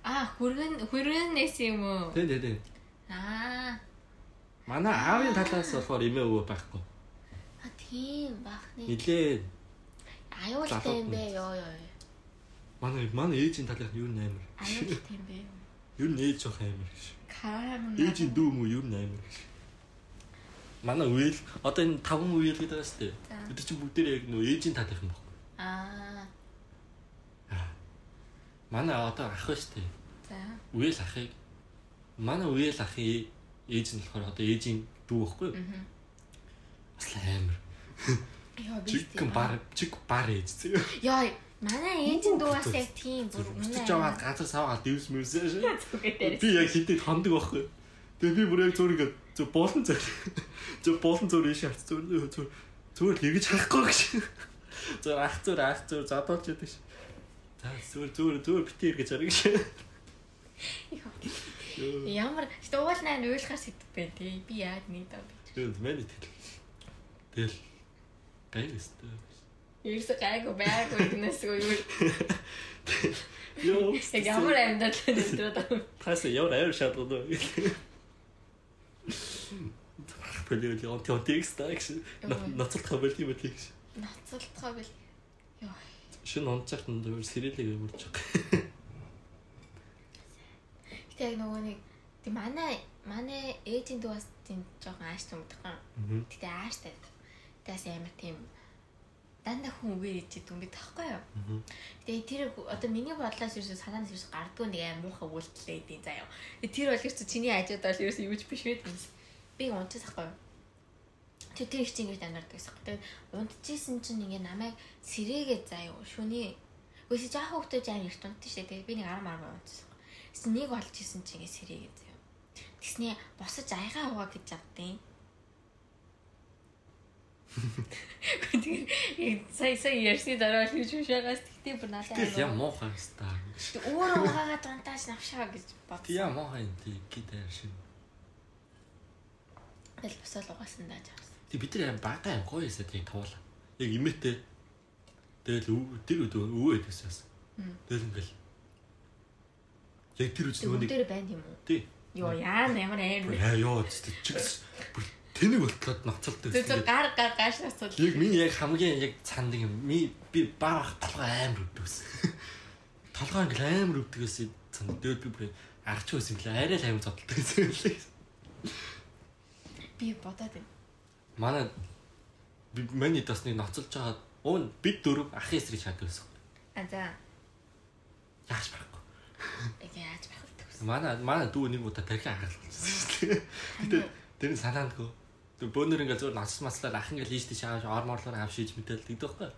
Аа, хүргэн хүргэнээс юм уу? Тэ тэ тэ. Аа. Манай аавын талаас болохоор эмээ өвөө байхгүй. А тийм бахны. Нилээ Аюултай юм бэ ёо ёо. манай манай ээжийн нь юу нээр. Аюултай юм бэ. Юу нээж жоох амар гэж. Карам. Ээжийн дүү мүү юу нээр гэж. Манай үйл одоо энэ таван үйл гэдэг байгаа шүү дээ. Бид чинь бүгдээр яг нөө ээжийн талынх нь баг. Аа. Манай одоо ах дээ. За. Үйл ахыг манай үйл ахын ээж нь болохоор одоо ээжийн дүү байхгүй юу? Мгм. Бас амар. Яа би. Чиг бар чиг бар ээж зөө. Яа, манай ээжийн дүү бас яг тийм бүр Бүтэж аваад газар савгаад дивс мэрсэн шээ. Би яг хитэд хондог байхгүй. Тэгээ би бүр яг зур ингээд зөв болон зэр. Зөв болон зур ийш авц зур зур зүгээр л эргэж харахгүй гэж. Зур ах зур ах зур задуулж яадаг ш. За зур зур зур бити эргэж хараг ш. Ямар ч уул наа уйлахаар сэтгэв бэ тий. Би яг нэг даа би. Тэгээд мэнэ тэл. Тэгэл гайвэстэй. Ерөөсө гайгүй байггүй гэнэсгүй юу. Йоо. Яг ямар амьдрал өндрөөд байгаа. Таас ямар авир шаардлагатай вэ? Пөлөө л он текст такс ноцолт хавал юм тэгш. Ноцолтгоо бил. Йоо. Шин онцогт нь зөв сэрэлэг явуулж байгаа. Гэтэ яг нөгөө нэг тий манай манай ээжийн дүү бас тийм жоохон ааш түмдхэн. Гэтэ ааштай. Тэгээс амар тийм дандаа хүн үгээр ичээд юм бид тахгүй юу. Тэгээ тэр одоо миний бодлоос ерөөсө санаанаас ерөөсө гардгүй нэг аим муухай үйлдэлээ идэв заяа. Тэр бол ерөөсө чиний хажууд бол ерөөсө юуж биш байт юм. Би унтчихсан юу. Тэр их чинь ингэж амьдардаг байсан. Тэгээ унтчихсан чинь ингээ намайг сэрээгээд заяа шүний Үгүй жаа хөвгтөж аим их тунт штэ. Тэгээ би нэг 10 10 унтчихсан. Тэс нэг олж исэн чинь ингээ сэрээгээд заяа. Тэснээ босож аягаа хуваа гэж авдیں۔ Тэгээ сая сая ярьсны дараа л хийж шагаас тэгтээ бүр надад Тэгэл яа муухай стаа. өөрөө угаагаа дунтааш навшаа гэж бодсон. яа муухай юм тий гитар шин. Тэгэл босоод угаасан даа Ти бид нар бага юм гоё эсэ тий туулаа. Яг имэтэ. Тэгэл тэр өдөө өвөө гэдэгсээс. Тэгэл ингээл. Яг тэр үс нөгөө нэг Бүгдээр байна юм уу? тий. Йоо яа ямар аим. Яа ёо чигс тэнэг болтлоод ноцолтой Зүг байсан. гар гар гаш насууд. Яг миний яг хамгийн яг цанд юм. Ми би баах толгой амар өвдөгс. Толгой ингээл амар өвдөгөөс цанд дээд би бүр арч байсан ингээл арай л амар зодтолтой байсан. Би бодоод байна. Манай би миний тасны ноцолж байгаа уун бид дөрөв ахын эсрэг шатдаг байсан. А за. Яаш байхгүй. Яг яаж байх вэ? Манай манай дүү нэг удаа тархи хагалсан шүү дээ. Тэр нь санаандгүй. Тэр бөөнөр ингээл зур ноцс маслаар ах ингээл ийш тийш ааш орморлоор авш хийж мэтэл тэгдэг байхгүй.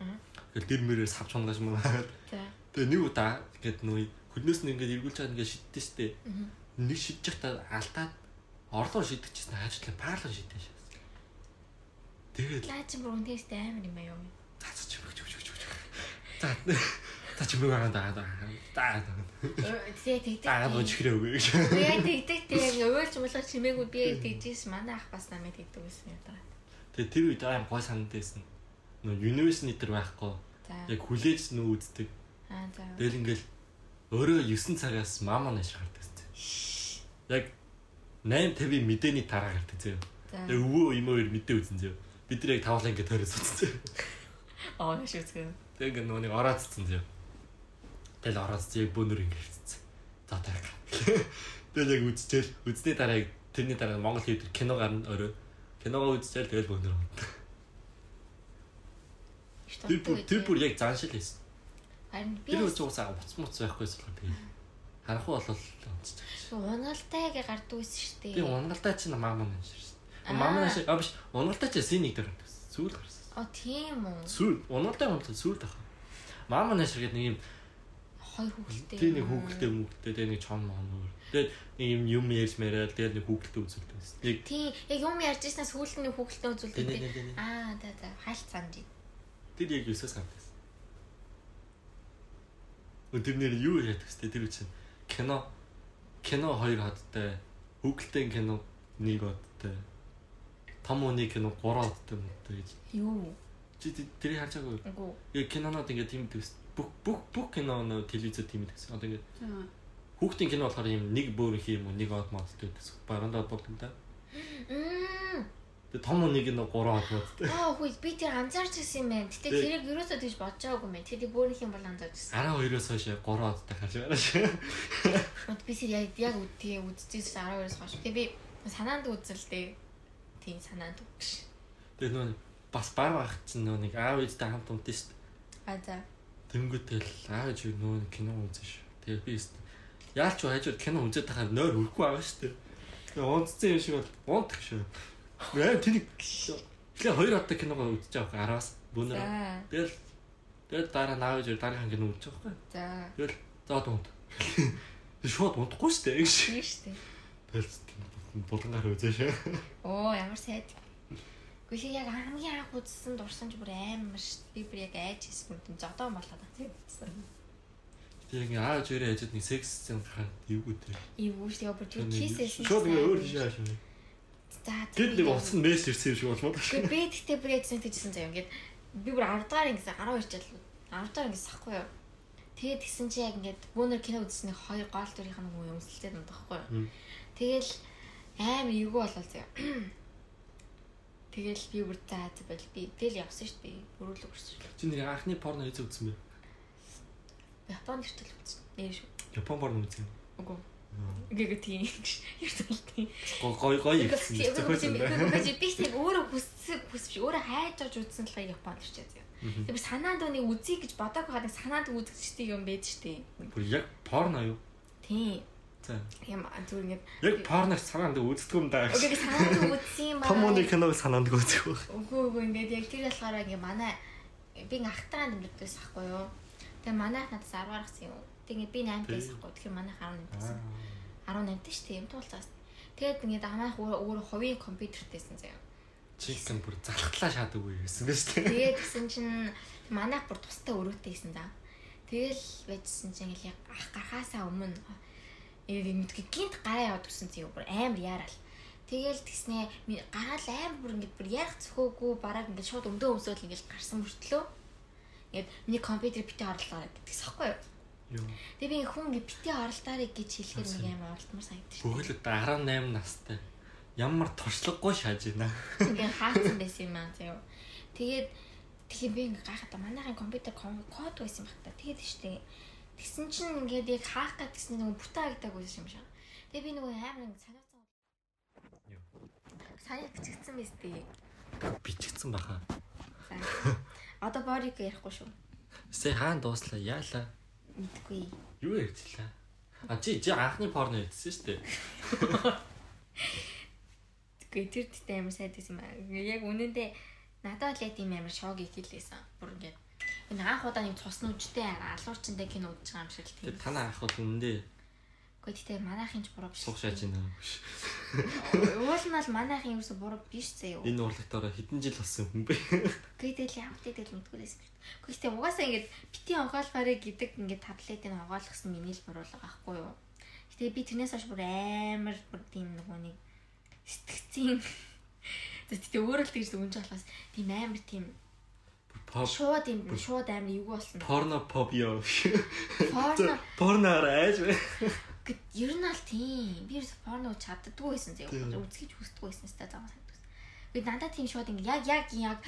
Ингээл дэр мөрөөс савч хунгаж. За. Тэгээ нэг удаа ингээд нөө хөлнөөс нь ингээд эргүүлж байгаа ингээд шиддэг шүү дээ. Нэг шидэж байхдаа алдаад орлоор шидчихсэн хаачлаа паарлаар шидэж. Тэгээд Лаа чи бүр үнэстэй амар юм аа юу? цац чи өгч өгч өгч өгч. За чи мөр байгаа даа даа. Даа. Тэгээ тэгдэг. Аа бож хэрэг үгүй яг тэгдэг тэг яг уйлж муулаа чимээгүй би тэгжээс манай ах бас намайг тэгдэг байсан юм даа. Тэгээ тэр үед аим гой санд байсан. Нөө юниверситет дээр байхгүй. Яг хүлээж нөө үздэг. Аа за. Тэгэл ингээл Өөрөө 9 цагаас мама нэш гардаг зэ. Яг 8:50 мэдээний дараа гардаг. За. Яг өвөө имээр мэдээ үзэн зэ. Бид нар яг тавлаа ингэ тойроо суцсан. Аа нэш үзгээ. Тэг ингэ нөгөө нэг ороодцсон зэ. Тэгэл ороодцсон яг бөөнөр ингэ хэвцсэн. За таг. Тэгэл яг үзчихэл үзсний дараа яг тэрний дараа Монгол хэвдэр кино гарна өөрөө. Киногоо үзчихэл тэгэл бөөнөр. Тэр бүр тэр бүр яг заншил хийсэн. Харин би Тэр уусаа буц муц байхгүйс болохоор би харахгүй болол онцчих. унаалтай гэ гардаг байсан шүү Би дээ. унгалтай чинь маа маа ширсэн. Аа. Маа маа шиг а биш унгалтай чинь синий дээр гардаг. Сүүл гарсан. Оо тийм үү. Сүүл унгалтай унгалтай сүүл тах. Маа маа шиг нэг юм Хоёр хүүхэдтэй. тий нэг хүүхэлтэй мөнгөтэй тий нэг чон моонор. Тэгээд нэг юм юм ярьж мэрэл тэгээд нэг хүүхэлтэй үзүүлдэг байсан. Нэг Тийм яг юм ярьж ирснээр сүүлд нь хүүхэлтэй үзүүлдэг. Аа да да хайлт санд. Тэр яг юусаас гардаг. Тэр нэр юу яадаг вэ? Тэр үчин кино кино хоёр хадтай хүүхэлтэй кино нэг одтай том үний кино гурван одтай мөнгөтэй гэж Юу? чи тэр- байгаагүй Үгүй. яг кинонод ингээд тийм дэвс бүх бүх бүх киноноо телевизээр тийм дэвс одоо ингээд хүүхдийн кино болохоор юм нэг бөөр их юм уу нэг од модтой дэвс барандаа болдог юм да тэгээ том үний кино гурван од модтой Аа хүй би тэр анзаарч ирсэн юм байна. Гэтэ Тэг. тэрийг ерөөсөө тийж бодож байгаагүй юм байна. Тэгээд бөөнийх юм бол анзаарч ирсэн. 12-оос хойш яг гурван одтай харж байгаа шүү Мод би тэр яг яг үтээ үдчихсэн 12-оос хойш. Тэгээ би санаанд үзэлтэй. Тийм санаанд үгш. тэгээ нөө бас бар байх чинь нөө нэг аав ээжтэй хамт унтсан шүү А за. Тэнгүүтэл аав ээж нөө кино үзэн шүү тэгээ би яалч хажууд кино үзээд тахаар нойр үрхгүй байгаа шүү дээ тэгээ унтцсан юм шиг бол унтах шүү аа тэнийг тэгээ хоёр одтой киногоо үзэж байгаа араас бүүнээр За. Тэгэл тэгэл дараа наав ээж дараахан кино үзэж байгаа байхгүй. За. Тэгэл дунд. Тэг шууд унтахгүй шүү дээ. Тийм шүү дээ. Тэгэл булангаар үзээ шээ. Оо ямар сайд. Гэхдээ яг хамгийн анх үзсэн дурсан ч бүр амар дээ. Би бүр яг айж хийсэн юм зодоо болоод тийм үзсэн. Тэг ингээ ааж өрөө ээжэд нэг секс сцен гараад эвгүй дээ. Ивгүй шүү. дээ. бүр тэр киссэн. Шууд ингээ өөр тийш хааш. За. Гэт нэг уц нь мессеж ирсэн юм шиг болмод. Гэхдээ би тэгтээ бүр яг тэгсэн заяа. Ингээд би бүр 10 дахь ингэсэн 12 жил 10 дахь ингэсэн ахгүй юу. Тэгээд тэгсэн чи яг ингээд бүүнэр кино үзсний хоёр гол дүрийнх нь юм өмсөлтэй юм таахгүй юу. Тэгэл амар эвгүй болол заяа. Тэгэл би бүр заа заа бэл би тэгэл явсан шүү дээ. Өрөөлөг өрсөн. Чи нэг анхны порно хийж үзсэн бэ? Японд иртэл үзсэн. Нэр шүү. Япон порно үзсэн. Үгүй. Ингээ тийм ярьталтай. Гой гой гой байна. Үгүй би тэг өөрөө хүссэн хүсвч өөрөө хайж авч үзсэн болохоор Японд ирчээ заяа. Тэр санаанд өнийг үзье гэж бодоагүй хадаа санаанд үзэгчтэй юм байж штэ. Бүр яг порно юу? Тийм. За. Юм зүгээр ингээд Яг порно санаанд үздэг юм даа. Үгүй санаанд үзсэн юм Том үний киног санаанд үздэг байх. Үгүй үгүй ингээд яг тэр болохоор ингээ манай би ахтараа дэмждэгс ахгүй юу. Тэгээ манайх надаас 10 гаргасан юм. Тэгээ би 8 дээс ахгүй. Тэгэхээр манайх 18 дээс. 18 дээс шүү дээ юм туулцаас. Тэгээд ингээд манайх өөр өөр хувийн компьютертэйсэн заяа. Чикэн бүр залхтлаа шаадаг үе байсан биз дээ. Тэгээд гэсэн чинь манайх бүр тустай өрөөтэйсэн да. Тэгэл байжсэн чинь яг ах гарахаасаа өмнө яг мэдгүй гинт гараа яваад өгсөн зөө бүр амар яарал. Тэгэл тэгснээ ми- гараал амар бүр ингээд бүр ярих цөхөөгүй бараг ингээд шууд өмдөө өмсөөл ингээд гарсан мөртлөө. Ингээд миний компьютер битээ орлоо гэдэгс хэвгүй юу. Тэгээ би хүн ингээд битээ орлоорой гэж хэлэхээр нэг амар оролдмор санагдчих. Одоо 18 настай. Ямар туршлагагүй шааж байна. Ингээд хаацсан байсан юм аа заяа. Тэгээд тэгээ би ингээ гайхаад манайхын компьютер код байсан юм байна. Тэгээд штэ. Тэгсэн чинь ингээд яг хаах гад гэсэн нэг бүтэн агдаг байсан юм шиг. Тэгээ би нөгөө амар ингээ санаацсан. Юу. Саний бичигдсэн биз дээ. Бичигдсэн баха. Одоо борик ярихгүй шүү. Сэ хаан дууслаа яалаа. Мэдгүй. Юу ярьчлаа? А чи чи анхны порно ярьсан шүү дээ. Тэггүй тэр тэгтээ амар сайд байсан юм аа. Яг үнэндээ надад л яг тийм амар шок ихэлээсэн. Бүр ингээд энэ анх удаа нэг цус нүжтэй алуурчтай кино үзэж байгаа юм шиг л тийм. Танаа ах бол үндэ Гэхдээ тэгтээ манайхын ч буруу биш. суух шааж байна. Уул нь бол манайхын ерөөсө буруу биш заяа. Энэ урлагтаараа хэдэн жил болсон хүн бэ? Гэхдээ л явах тэгэл мэдгүүлээс. Гэхдээ угаасаа ингэж бити онгоолгоорой гэдэг ингээд таблетыг онгоолгосон миний л буруулга байхгүй юу. Гэтэ би тэрнээс хойш бүр амар бүр тийм нөгөө нэг сэтгцийн Тэгтээ өөрөө л тэгж дүнж болохоос тийм амар тийм Шууд юм шууд амар юу болсон. порно pop ёо. Порно Порно арайж бай. гэд ер нь аль тийм. Би ерөөс порно чаддаггүй байсан зөө. Үзгийж хүсдэггүй байсан сте зам санагдсан. Гэт надад тийм шууд ингэ яг яг яг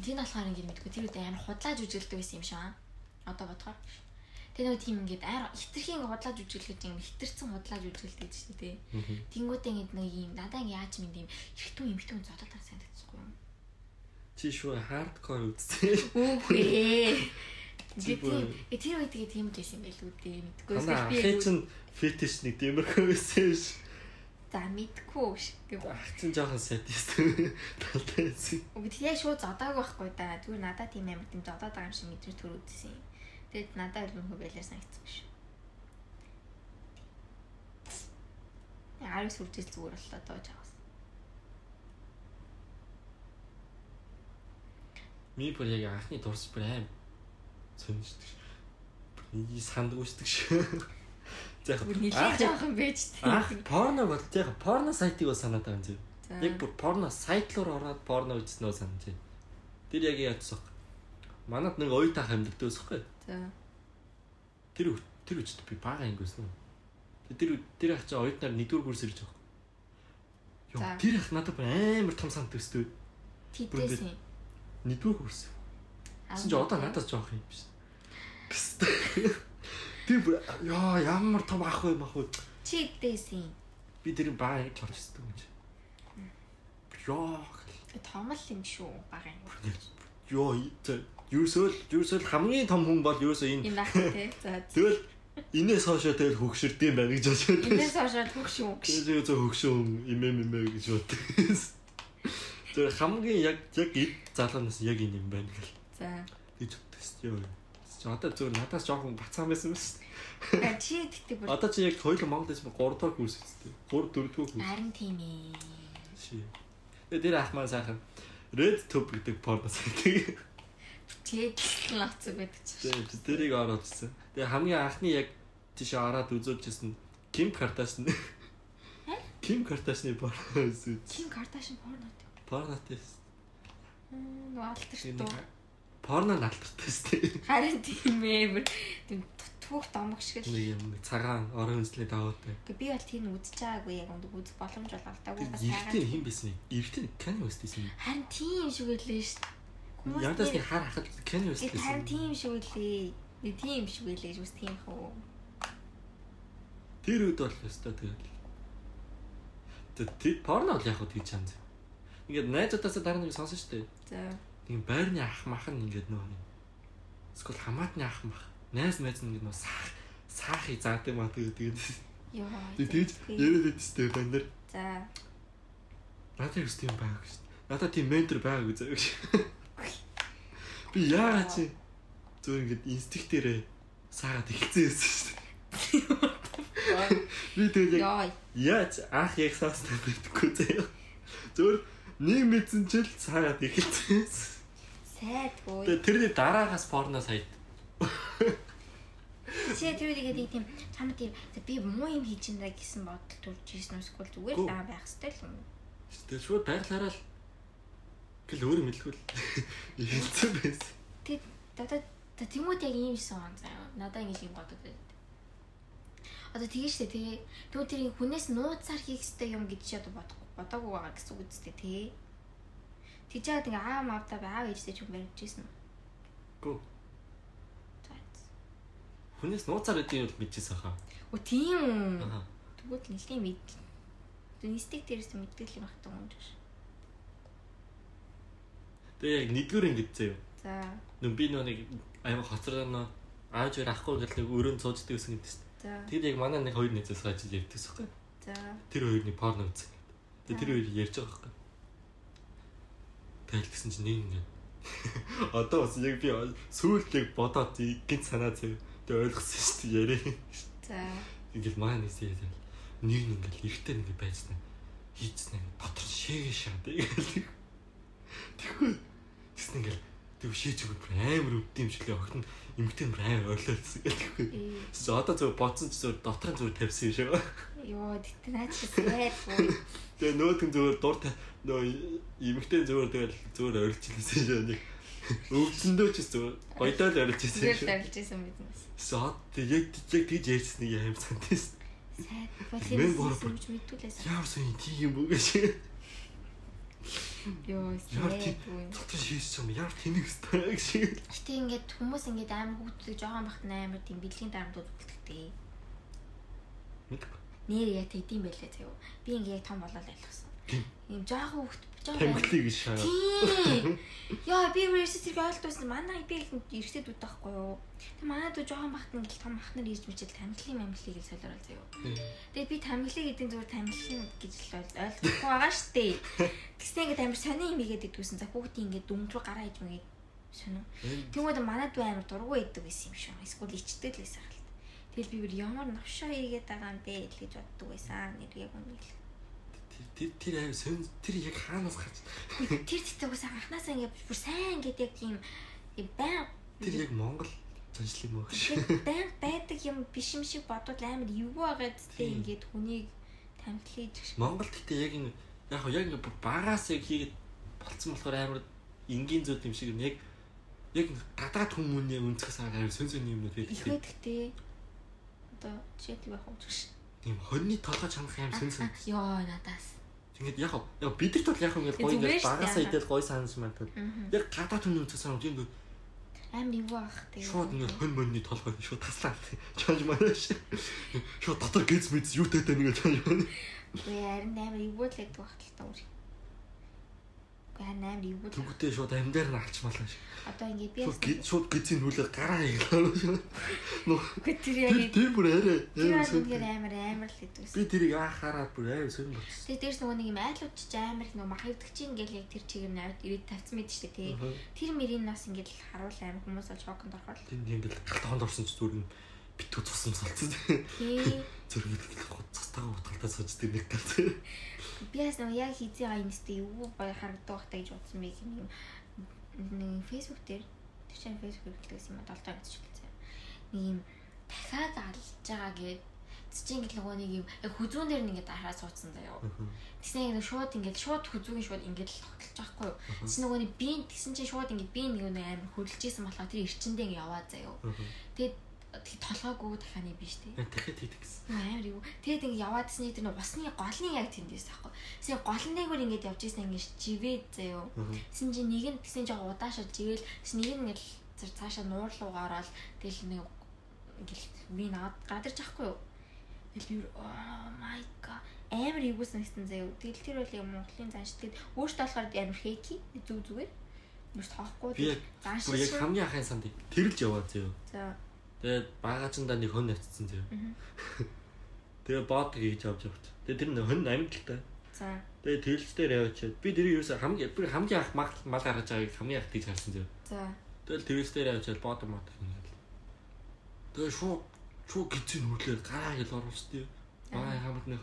тийм болохоор ингэ мэдгүй тэр үед амар худлааж үжилдэг байсан юм шиг аа. Одоо бодохоор. Тэр нөгөө тийм ингээд ар хитрхийн худлааж үжилгэж юм хитэрсэн худлааж үжилдэг шүү дээ. Тэнгүүтээ ингэ нэг юм надаа ингэ яаж юм юм ихтэн эмхтэн зодод тань санагдчихгүй юм. Чи шүү хардкор үзсэн. Үгүй. Чи Гэт бүр- тийм э, тэр үед тэгээ тийм байсан байл үү дээ мэдгүй. Хана би ахын чин фетиш нэг тиймэрхүү байсан ш. за мэдгүй ш. Ах чин жоохон садист. Талтай байсан. Үгүй тэг яг шууд зодоагүй байхгүй да. Зүгээр надад тийм амар тийм зодоод байгаа юм шиг мэдрэмж төрүүлсэн юм. Тэгэд надад өлмөхөө байлаа санагдсан шүү. Яг ари сүрдэл зүгээр боллоо доо жаас. Ми бүр яг анхны дурс бүр аим сонирчдаг. Нэг санд үүсдэг шүү. За Бүр нэлээд жоохон байж тийм. порно бол яг порно сайтыг бол санаад байгаа юм зү. Яг бүр порно сайт руу ороод порно үзснөө санаж байна. Тэр яг яатсах. Манад нэг оюутан амьддаг дэсэхгүй. За. Тэр тэр үчид би бага ангиусан. Тэр үе- тэр ах чи оюутнаар нэгдүгээр курс ирж байгаа. Йоо тэр ах надад амар том сант өсдөв. Тэдээс юм. Нэгдүгээр курс. Гэсэн чи одоо надаас жоох юм биш. Тэр яа ямар том ах вэ мах вэ? чи дээс юм. Би тэр баа гэж орж ирсэн юм чи. Яа Том л юм шүү бага юм. ёо юусэл юусэл хамгийн том хүн бол юусоо энэ Юм байх те. За. тэгэл инээс хоошоо тэгэл хөгшөрдөм байна гэж бодож байна. Энэс хойш төгш юм. Тэгээ зөв хөгшөн имэ мэмэ гэж боддог. Тэр хамгийн яг яг залуунаас яг энэ юм байна гэл. За. гэж боддог шүү. Чи одоо зөв надаас жоохон бацаан байсан мэт. А, Чи тэгтээ бүр Одоо чи яг хоёул Монгол дэс 3 дахь курс үстэй. 3 4 дахь курс. харин тийм ээ. Ши. Тэр ах маань сайхан Red Tube гэдэг порно сайт. Тэгээд л авцаг байдаг ч. Тэгээ тэрийг ирсэн. Тэгээ хамгийн анхны яг тийш ороод үзүүлжсэн Ким Кардашин. Ким Кардашины порно үзсэн. Ким Кардашин порно гэдэг. Порно тест. Мм, Валтер туу. Порно налдартай сте. Харин тийм ээ. бүр Тийм түүх домог шиг л. Юм цагаан орон үзлээ даваатай. Гэхдээ би бол тийм үзэж байгаагүй яг өндөг үзэх боломж бол алдаагүй бас Эртний хин байсан юм. Эртний Kanye West байсан юм. Харин тийм шиг байлээ шүү дээ. Нэр- нэг хар хахад Kanye West Гэт харин тийм шиг байлээ. Нэг тийм шиг байлээ гэж тийм хөө. Тэр үед бол өстой тэгэл. Тэр порно бол яг хөө тэгж чанз. Ингээд найзуудаасаа дараа нэг сонсон штэ. За. Нэг байрны ах мах нь ингээд нөө. Эсвэл хамаатны ах мах. Найз найз нь ингээд нөө саах саахыг заадаг маа тэгээд тэгээд Йоо. тэгээд яриад байдстэй байна дэр. За. Надад юу тийм байгааг шүү. Надад тийм ментор байгааг үзээ гэж. Би яагаад чи зөв ингээд инстинктээрээ саагаад эхэлсэн байсан шүү. Би тэгээд Йоо. Яаж анх яг саастай байдаггүй заяа. Зөвөр нэг мэдсэн чил цаагаад эхэлсэн. Сайдгүй. Тэгээ тэрний дараагаас порно сайт. Чи тэр үегээд тийм чам тийм би муу юм хийж энэ гэсэн бодол төрж ирсэн үсгүй зүгээр л Гүү. аа байх хэвээр л юм. Тэгээ шууд байглаараа л гэл өөр мэдгүй л эхэлсэн байсан. Тэг одоо тэмүүт яг ийм сон он заяа. Надаа ингэж юм бодод байд. Одоо тэгээ штэ тэгээ. Тэгвэл тэр хүнээс нууцаар хийх хэрэгтэй юм гэж чи одоо бодохгүй бодоогүй байгаа гэсэн үг үстэй тий. Тэгж яагаад ингээ аа мавта аав ээжтэй ч юм барьж ирсэн үү? За. Хүнээс нууцаар өгдгийг бол мэдчихсэн хаа. Оо тийм үү. Тэгвэл нэлийн мэд. Инстинкт дээрээс мэддэг юм ахтай юм шиг. Тэгээ яг нэгдүгээр ингэж заяа. За. Нүн би нөө нэг аяа хоцроо нөө ааж өөр ахгүй гэл нэг өрөөнд сууждаг гэсэн гэдэг шүү. За. Тэгээд яг манай нэг хоёр нэзээс гаж ярьдаг байхгүй. За. Тэр хоёрны порно үзсэн. Тэгээд тэр хоёр ярьж байгаа байхгүй. Тэгэл гэсэн чинь нэг ингэ. Одоо бас яг би сүүлд яг бодоод гинт санаа зав. Тэгээ ойлгосон шүү дээ яриа. За. Ингээл маань нэсээ яа. Нэг нь ингээл эртээ нэг байцнаа хийцнээ дотор шээгээ шаад ингээл. Тэгэхгүй тэгсэн ингээл тэг шээж өгөх амар шиг л огт нь эмгтэн бүр амар ойлоолсон гэхгүй. Тэгсэн одоо зөв бодсон ч зөв дотрын зөв тавьсан юм шиг. Йоо, тэгтээ наач сайдгүй. Тэгээ нөөтгөн зөвөр дур нөө эмэгтэй зөвөр тэгэл орилж илсэн шүү нэг. Өвдсөндөө ч зү гоёдоо л Зүгээр шүү. арилж исэн биднес. Сод яг яг тэгж ярьсныг аим сантээс. Сайд Мен боловч бороо- юмж мэдүүлээс. Ямар сайн тийм юм гэж. Йоо, дотор шийс юм ямар тэнэг өстэй гэж. Гэтэ ингээд хүмүүс ингээд амар хүүхдүүд жоохон бахт амар тийм бэлгийн дарамтууд үлддэг. Мэдгүй. Нэр яг тэгдэм байлээ заяа. Би ингээд яг том болоод. Тийм. Ийм жоохон хүүхд Тамхилыг гэж шаа. Яа би зэрэг ойлгосон. Манай би эргэжтэй дүүд таахгүй юу. Тэг манай дүү жоохон бахт нэг том ахнаар ирж мичэл тамхилын мамхлыг л солиорол заяа. Тэгээ би тамхилыг эдийн зүгээр тамхилын гэж л ойл- ойлгохгүй байгаа штэ. Тэгснэ ингээд амар сони юм игээд идвэсэн. За хүүхдийн ингээд дүнг рүү гараа иж мэгээд сонио. Тэгмээд манай дүү амар дургу идэг байсан юм шиг. Эсвэл ичдэг л байсан хаалт. Тэгэл би бүр ямар навшаа игээд байгаа юм бэ гэж боддог байсан. Нэр яг үнэ л. Тэр тэр аим тэр яг хаанаас гарч Тэр цэцэг ус анханасаа ингээд бүр сайн ингээд яг тийм байн тэр яг Монгол заншлиг мөн гэж. байн байдаг юм биш юм шиг бодвол амар эвгүй байгаа зүтэй Тийм. ингээд хүнийг тамхилж Монголд гэхдээ яг энэ яг яг ингэ багаас яг хийгээд болцсон болохоор амар энгийн зүйл юм шиг юм яг гадаад хүмүүний өнцгөөс амар сөн сөн юмнууд их байдаг. байдагтэй. Одоо жишээл байх уу гэж. Тийм хоньны толгой чанах амар сөн сөн. Йоо надаас. Тэгээд яг яг бидэрт бол яг хоо ингэ гоё Зүгээр ингэ шүү дээ, багаас яхаа. идэл гоё санаж. Аа. Яг гадаад хүний өнцгөөс хараад ингэ Амар эвгүй байх тэгээ. шууд ингэ хонь моньны толгой шууд таслаа. Чанж манаш. Шууд дотор гэз мэд юу таатай нэг чанж манаа. Үгүй харин амар эвгүй л л та өөр. Үгүй харин амар эвгүй л. Түгтээ шууд амьдаар нь алчмалаа шиг. Одоо ингээд би гэд шууд гэзийн нүлээ гараа иглаа. Нөө Үгүй тэр яг тэр бүр арай сөн. үнээр амар амар л гэдэг Би тэрийг анхаараад бүр амар сөн болчихсон. Тэгээ дээрс нөгөө нэг юм айлууд ч амар нөгөө махавдаг чинь ингээл яг тэр чигээр навд ирээд тавьсан мэт штэ тий. Тэр мөрийн нас ингээл харуул амар хүмүүс бол шоконд орохоор л. Тэнд ингээл галтгоонд орсон ч зүгээр нь битүү цусам салцсан. Тий. Зүрх цастагаа утгалтаа сууж тэр нэг галт. Би бас нөгөө яг хизээ гайнстэй юу бай харагдах таа гэж бодсон би юм нэг фэйсбүүк дээр тэр чинь фэйсбүүк хэрэглээс юм долдоо гэж хэлсэн. Нэг юм дахиад алж байгаа гэд чинь ингээл нөгөө нэг юм яг хүзүүн дээр нэгээд дараа суудсан заяа. Тэгсэн нэг шууд ингээд шууд хүзүүгийн шууд ингээд л тогтолж байхгүй юу. Тэгсэн нөгөө нэг би тэгсэн чинь шууд ингээд би нэг нэг амар хөдөлжсэн болохоор тэр эрчэндээ ингээд яваа заяа. Тэгээд тэг толгойгоо дахианы биш тий. Дахиад хийдэг гэсэн. Амар юу. Тэгэд ингэ яваад ирсний тэр нэг усны голны яг тэндээс таахгүй. Тэгсэн голн дээгүүр ингэ явж ирсэн ингэ живээд заяо. Тэгсэн чи нэг нь тэгсэн жоо удаашаа живээл нэг нь ингэ зэр цаашаа нуур руу гараад тэгэл нэг ингээл би наад гадарч ахгүй юу. Тэгэл би оо my god амар ивгүйсэн гэсэн заяо. Тэгэл тэр бол яг Монголын занш тэгэд өөртөө болохоор амар хейки зүг зүгээр. Мөс тоохгүй. Би яг хамгийн ахын санд тэрэлж яваа зөө. За. Тэгээд багаачндаа нэг хонь авцсан зөө. Тэгээ бод хийж авч явах. Тэгээ тэр нэг хонь амьдтай. За. Тэгээ тэрэлж дээр яваачаад би тэрийг юусе хамгийн би хамгийн анх мал мал гаргаж байгааг хамгийн анх тийж харсан зөө. За. Тэгэл тэрэлж дээр яваачаад бод мод хийгээл. Тэгээ шууд шууд гизэн нүрлээ гараа гэл оруулсдээ. Баа хамт нэг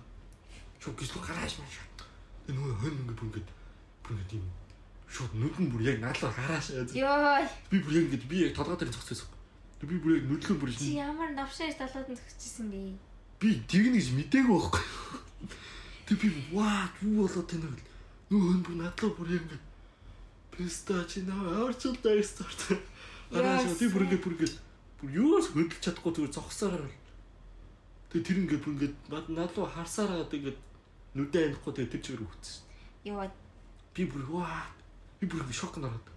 шууд гизлүү гарааш маш. Тэгээ нөгөө хонь ингэ бүр ингэ бүр ингэ шууд нүд нь бүр яг наалаа гарааш. Йой. Би бүр ингэ би яг толгой дээр зогсчихсон. Би бүр яг нүдлэн бүр Чи ямар навшааш талаад нь зогсчихсан бэ? би тэгнэ гэж мдээгүй байхгүй. Тэг би ваа юу болоод тэнэ гэл. Нөө хөн бүр надлаа бүр яг ингэ песта чи наа орчил дайстарт. Араа би бүр ингэ бүр ингэ бүр юус хөдөлж чадахгүй зүгээр зогсоор л. Тэг тэр ингэ бүр ингэ над надлуу харсаар гад ингэ нүдэ анихгүй тэг тэр чигээр үтсэн. Йоо. Би бүр ваа би бүр ингэ шокнд ороод.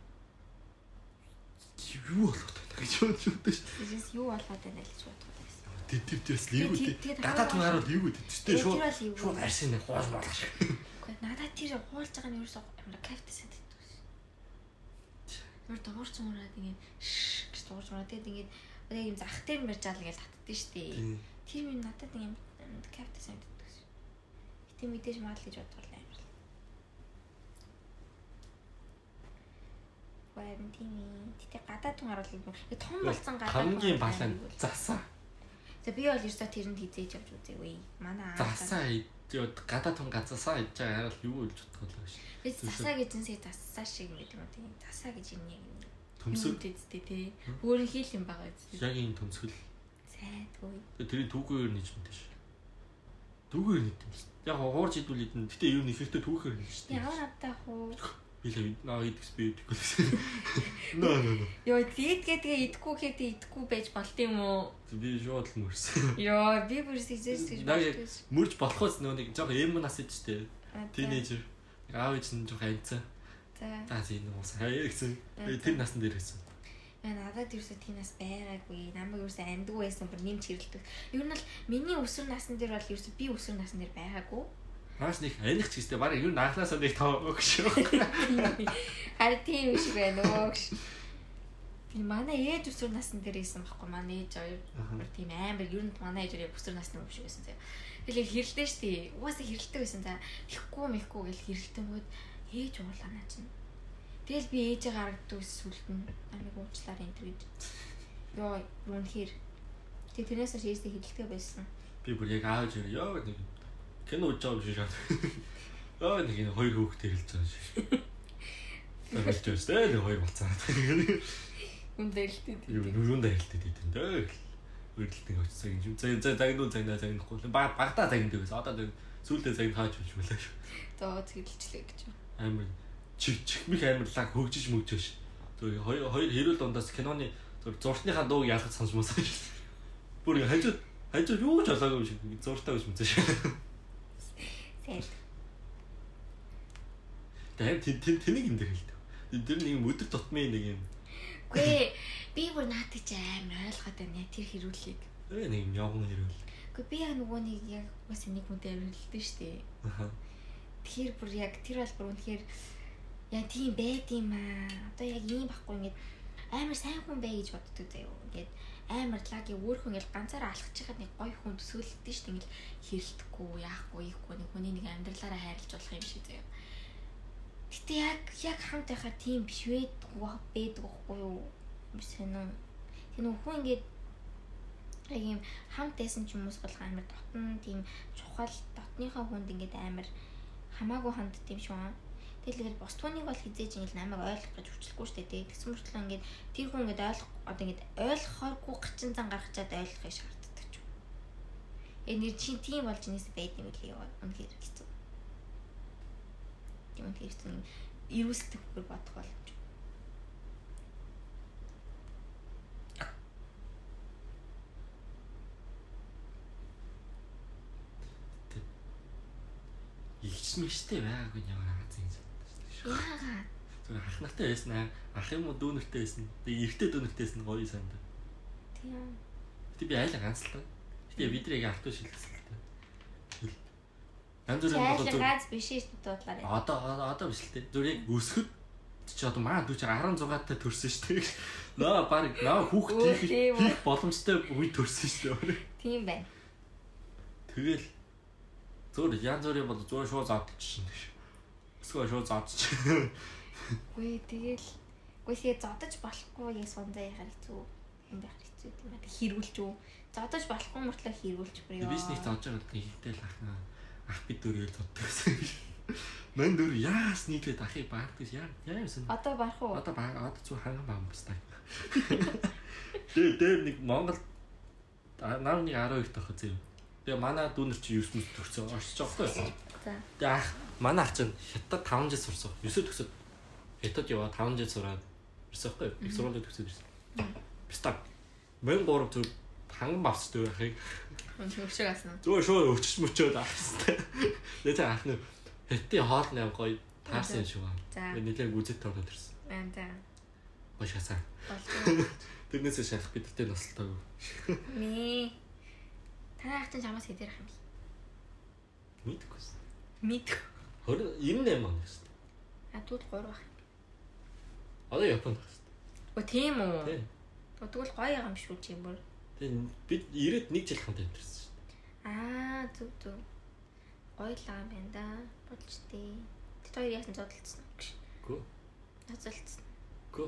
Юу болоод тэнэ гэж бодчихсон шүү. Тэгээс юу болоод байна гэж байсан. Тэр тэр тэрс лигүү тэгээд гадаад хаваа- tunаараа лигүү тэгчтэй Тэгээд шууд шууд арсын нэг хоол болох шиг. Гэхдээ надад тэр хуулж байгаа нь ерөөсөө амар санагддаг байсан. Тэр дуурч мураад ингээд шш гэж дуурч мураад тэгээд ингээд одоо юм зах дээр мэрж аал гэж татдсан шүү дээ. Тийм. Тэр юм надад нэг юм кайфтай санагддаг байсан. Гэтэ мэдээж мал гэж бодвол л. Вайн тийм ээ. Гэтэ гадаад тун харуулдаг юм. Том болсон гадаад тун хамгийн балан засаа. За би бол ерөөсөө тэрэнд хизээж явж үзээгүй. Манай аа. Засаа идээд гадаа тун газасаа идэж байгаа хараад юу болж бодгоо шүү. Би засаа гэж зэнсээ засаа шиг юм гэдэг юм тийм. Засаа гэж юм юм. Төмсөл үстэй тий. Өөр хил юм байгаа үстэй. яг энэ төмсөл. Сайдгүй. Тэгээ тэрийг түүгээр нэж мэдэн ш. Түүгээр нийт юм ш. Яг хуурж идвэл идэн. Гэтэ юу нэхэртээ түүхээр нэж ш. Ямар автай хуу. Би л наа идэхс би идэхгүй. Наа наа наа. Йоо тийдгээ тэгээ идэхгүй гэхэд идэхгүй байж болт юм уу? Би шууд л мөрсөн. Йоо би бүр сэжээс гэж байсан. мөрж болохоос нөө нэг жоох эм нас идэж тээ. Тинейжер. Аав ээж нь жоох анцсан. За. За тийм уус хаяа гэсэн. Би тэр насн дээр гэсэн. Яа надад ерөөсөө тиймээс байгаагүй. Намайг ерөөсөө амьдгүй байсан бүр нэмж хэрэлдэг. Ер нь л миний өсвөр насны дээр бол ерөөсөө би өсвөр насны дээр байгаагүй. Наас нэг аних ч гэстэй барыг юу нахлаасаа нэг тав өгш. Харин тийм биш байна өө гэж. Би манай ээж өсвөр насны дээр исэн байхгүй манай ээж бүр тийм амар ер нь манай ээж яг өсвөр насны юм шиг байсан заяа. Тэгэл хэрэлдэж штий. Угаасаа хэрэлдэг байсан за. Ихгүй мэхгүй гэл хэрэлдэнгүүд ээж уурлаа наа чинь. Тэгэл би ээжээ гаргадаг ус сүлдэн намайг уучлаар энэ гэж. Йоо юу нөхөр. Тэг тэрнээс хойш ээжтэй хэрэлдэг байсан. Би бүр яг аав ээж яа нэг кино үзэж байгаа юм шиг шат. Аа нэг энэ хоёр хүүхдээ хэлж байгаа шиг. Тэгэж төстэй нэг хоёр болцоо. Үн дээлтэй. Юу нүрэндээ хэлдэг тийм дээ. Үргэлтэн очсон юм. За за загнуу загнаа загнахгүй. Баг багтаа загнадаг байсан. Одоо тэг сүүлдээ загн хааж болж үлээ шүү. Зоо зэрэлчлээ гэж. Амар чих чихмих амарлаг хөгжиж мөгжөөш. Зөв хоёр хоёр хэрүүл дундаас киноны зурсныхаа дууг ялгаж сонсмоосаа шүү. Бүр хажууд хажууд юу ч болоогүй юм шиг зуртаа биш мэдээ шүү. Сайн. Тэгээд тэн тэнийг юм дээр хэлдэг. Тэр нэг юм өдөр тутмын нэг юм Гүй би бүр наадах чи амар ойлгоод байна тэр хэрүүлийг. ээ нэг юм явган хэрүүл. Гүй би яг нөгөө нэг яг бас нэг хүнтэй хэрэлдэн штэ. Аха. Тэгэхээр бүр яг тэр бол бүр үнэхээр яа тийм байд юм аа. Одоо яг ийм байхгүй ингээд амар сайн хүн бай гэж боддог заяа. Ингээд амар лаг өөрхөн ингээд ганцаараа алхаж байхад нэг гой хүн төсөөлөлтөө штэ ингээд хэрэлдэхгүй яахгүй ийхгүй нэг хүний нэг амьдралаараа хайрлаж болох юм шиг заяа. Гэтэ яг яг хамт байхад тийм биш вэ байдаг байхгүй юу? Биш үү? Тэр хүн ингээд яг юм хамт байсан ч хүмүүс бол амар дотн тийм чухал дотныхоо хүнд ингээд амар хамаагүй хандд юм шүү аа. Тэгэл бос түүнийг бол хизээж ингээд намайг ойлгох гэж хүчлэхгүй шүү дээ. Тэгсэн мөртлөө ингээд тэр хүн ингээд ойлгох одоо ингээд ойлгохооргүй гачин зан гаргачаад ойлгохыг шаарддаг ч юм. Э нэр чи тийм болж нээс байд юм яа. Үнэхээр хэцүү. Тийм үнэхээр хэцүү юм. Ирүүлсдэг хөр бодох боломж. Игч мэгчтэй байгаагүй ямар аа санагдаж шүү. Яагаад? Зүгээр ах нартай байсан аа. Ах юм уу дүү нартай байсан. Тэгээ эрэгтэй дүү нартай байсан гоё санд. Тийм. Гэтэ би айлаа ганцлаа. Гэтэ бидрийг автуу шилжсэн л дээ. Янз бүрийн болоо зүг. гац биш шүү дээ дуудлаарай. Одоо одоо- биш л дээ. Зүгээр өсгөд чи одоо маа дүү чи 16 таа төрсөн шүү дээ. Наа баг наа хүүхд хийх боломжтой үе төрсөн шүү дээ. Тийм байна. Тэгэл зүгээр янз бүрийн бол зүгээр шууд заадчихна шүү. Эсвэл шууд заадчих. Гүй тэгэл гүй тэгээ зодож болохгүй яг сунзаа яхаар хэцүү юм байх хэцүү юм байна. Хэрүүлж үү. Зодож болохгүй мөртлөө хэрүүлж бүр ёо. Биш нэг зааж байгаа гэдэг хилтэл ах ах бид дөрөөл зоддогсэн. Мэн дөр яас нийлээд ахыг баардагс яа яа юмсан. Одоо барах уу? Одоо баг одоо зүг ханган баам бастай. Дээр дээр нэг Монгол намны 12 дахь зэв. Тэгээ манай дүүнер чи 9 мэд төгсөө орчиж байгаа байхгүй. За. Тэгээ ах манай ах чинь хятад 5 жил сурсан. 9 төгсөд хятад яваа 5 жил сураад ирсэн байхгүй. Их сургуулийг төгсөөд ирсэн. Биста мэн 3 зүг ханган бавцтай байхыг Үн хөвшөг асан. зүгээр шууд өчч мөчөөд ахстай. Тэгээ тэ ах нь хятадын хоол нэм гоё таарсан юм шиг байна. За. Нэлээд үзэт ороод ирсэн. Аа за. Гоё шасаа. Болтой. Тэрнээс шалах бидтэй носолтойг. Ми. Танай ах чинь чамаас хэдэр ах юм бэ? Мэдгүй. Мэд. 20 98 он шүү дээ. А тут 3 ах. Одоо Японд шүү Өө тийм үү? дээ. Тэгвэл гоё юм шүү чи бүр. Тэгээ бид 91 жил хамт амьдэрсэн шүү Аа зүг зүг. Гоё л юм байна да. Болж тээ. Тэд хоёр яасан зодтолцсон уу гэж. дээ. Гү. Ноцолцсон. Гү.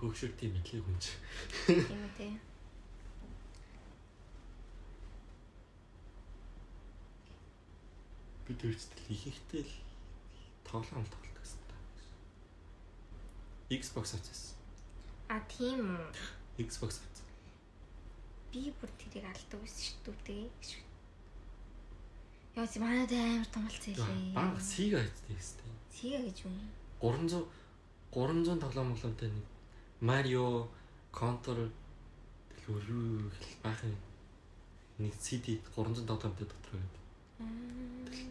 Хөөшөр тийм мэдлэг хүн чи. Тийм үү те. Би төрчтэй ихэнхдээ л тоглоом тоглодог гэсэн та. Xbox авчихсан. А тийм үү. Xbox авчихсан. Би бүр тэрийг алдаг байсан шүү дээ. Яа чи манайд амар томлц хэлээ. Баг сига гэдэг хэвчтэй. Сига гэж юм. 300 300 тоглоом тоглоомтой нэг Марио Контр төлөв баахан нэг CD 300 тоглоомтой дотор байдаг.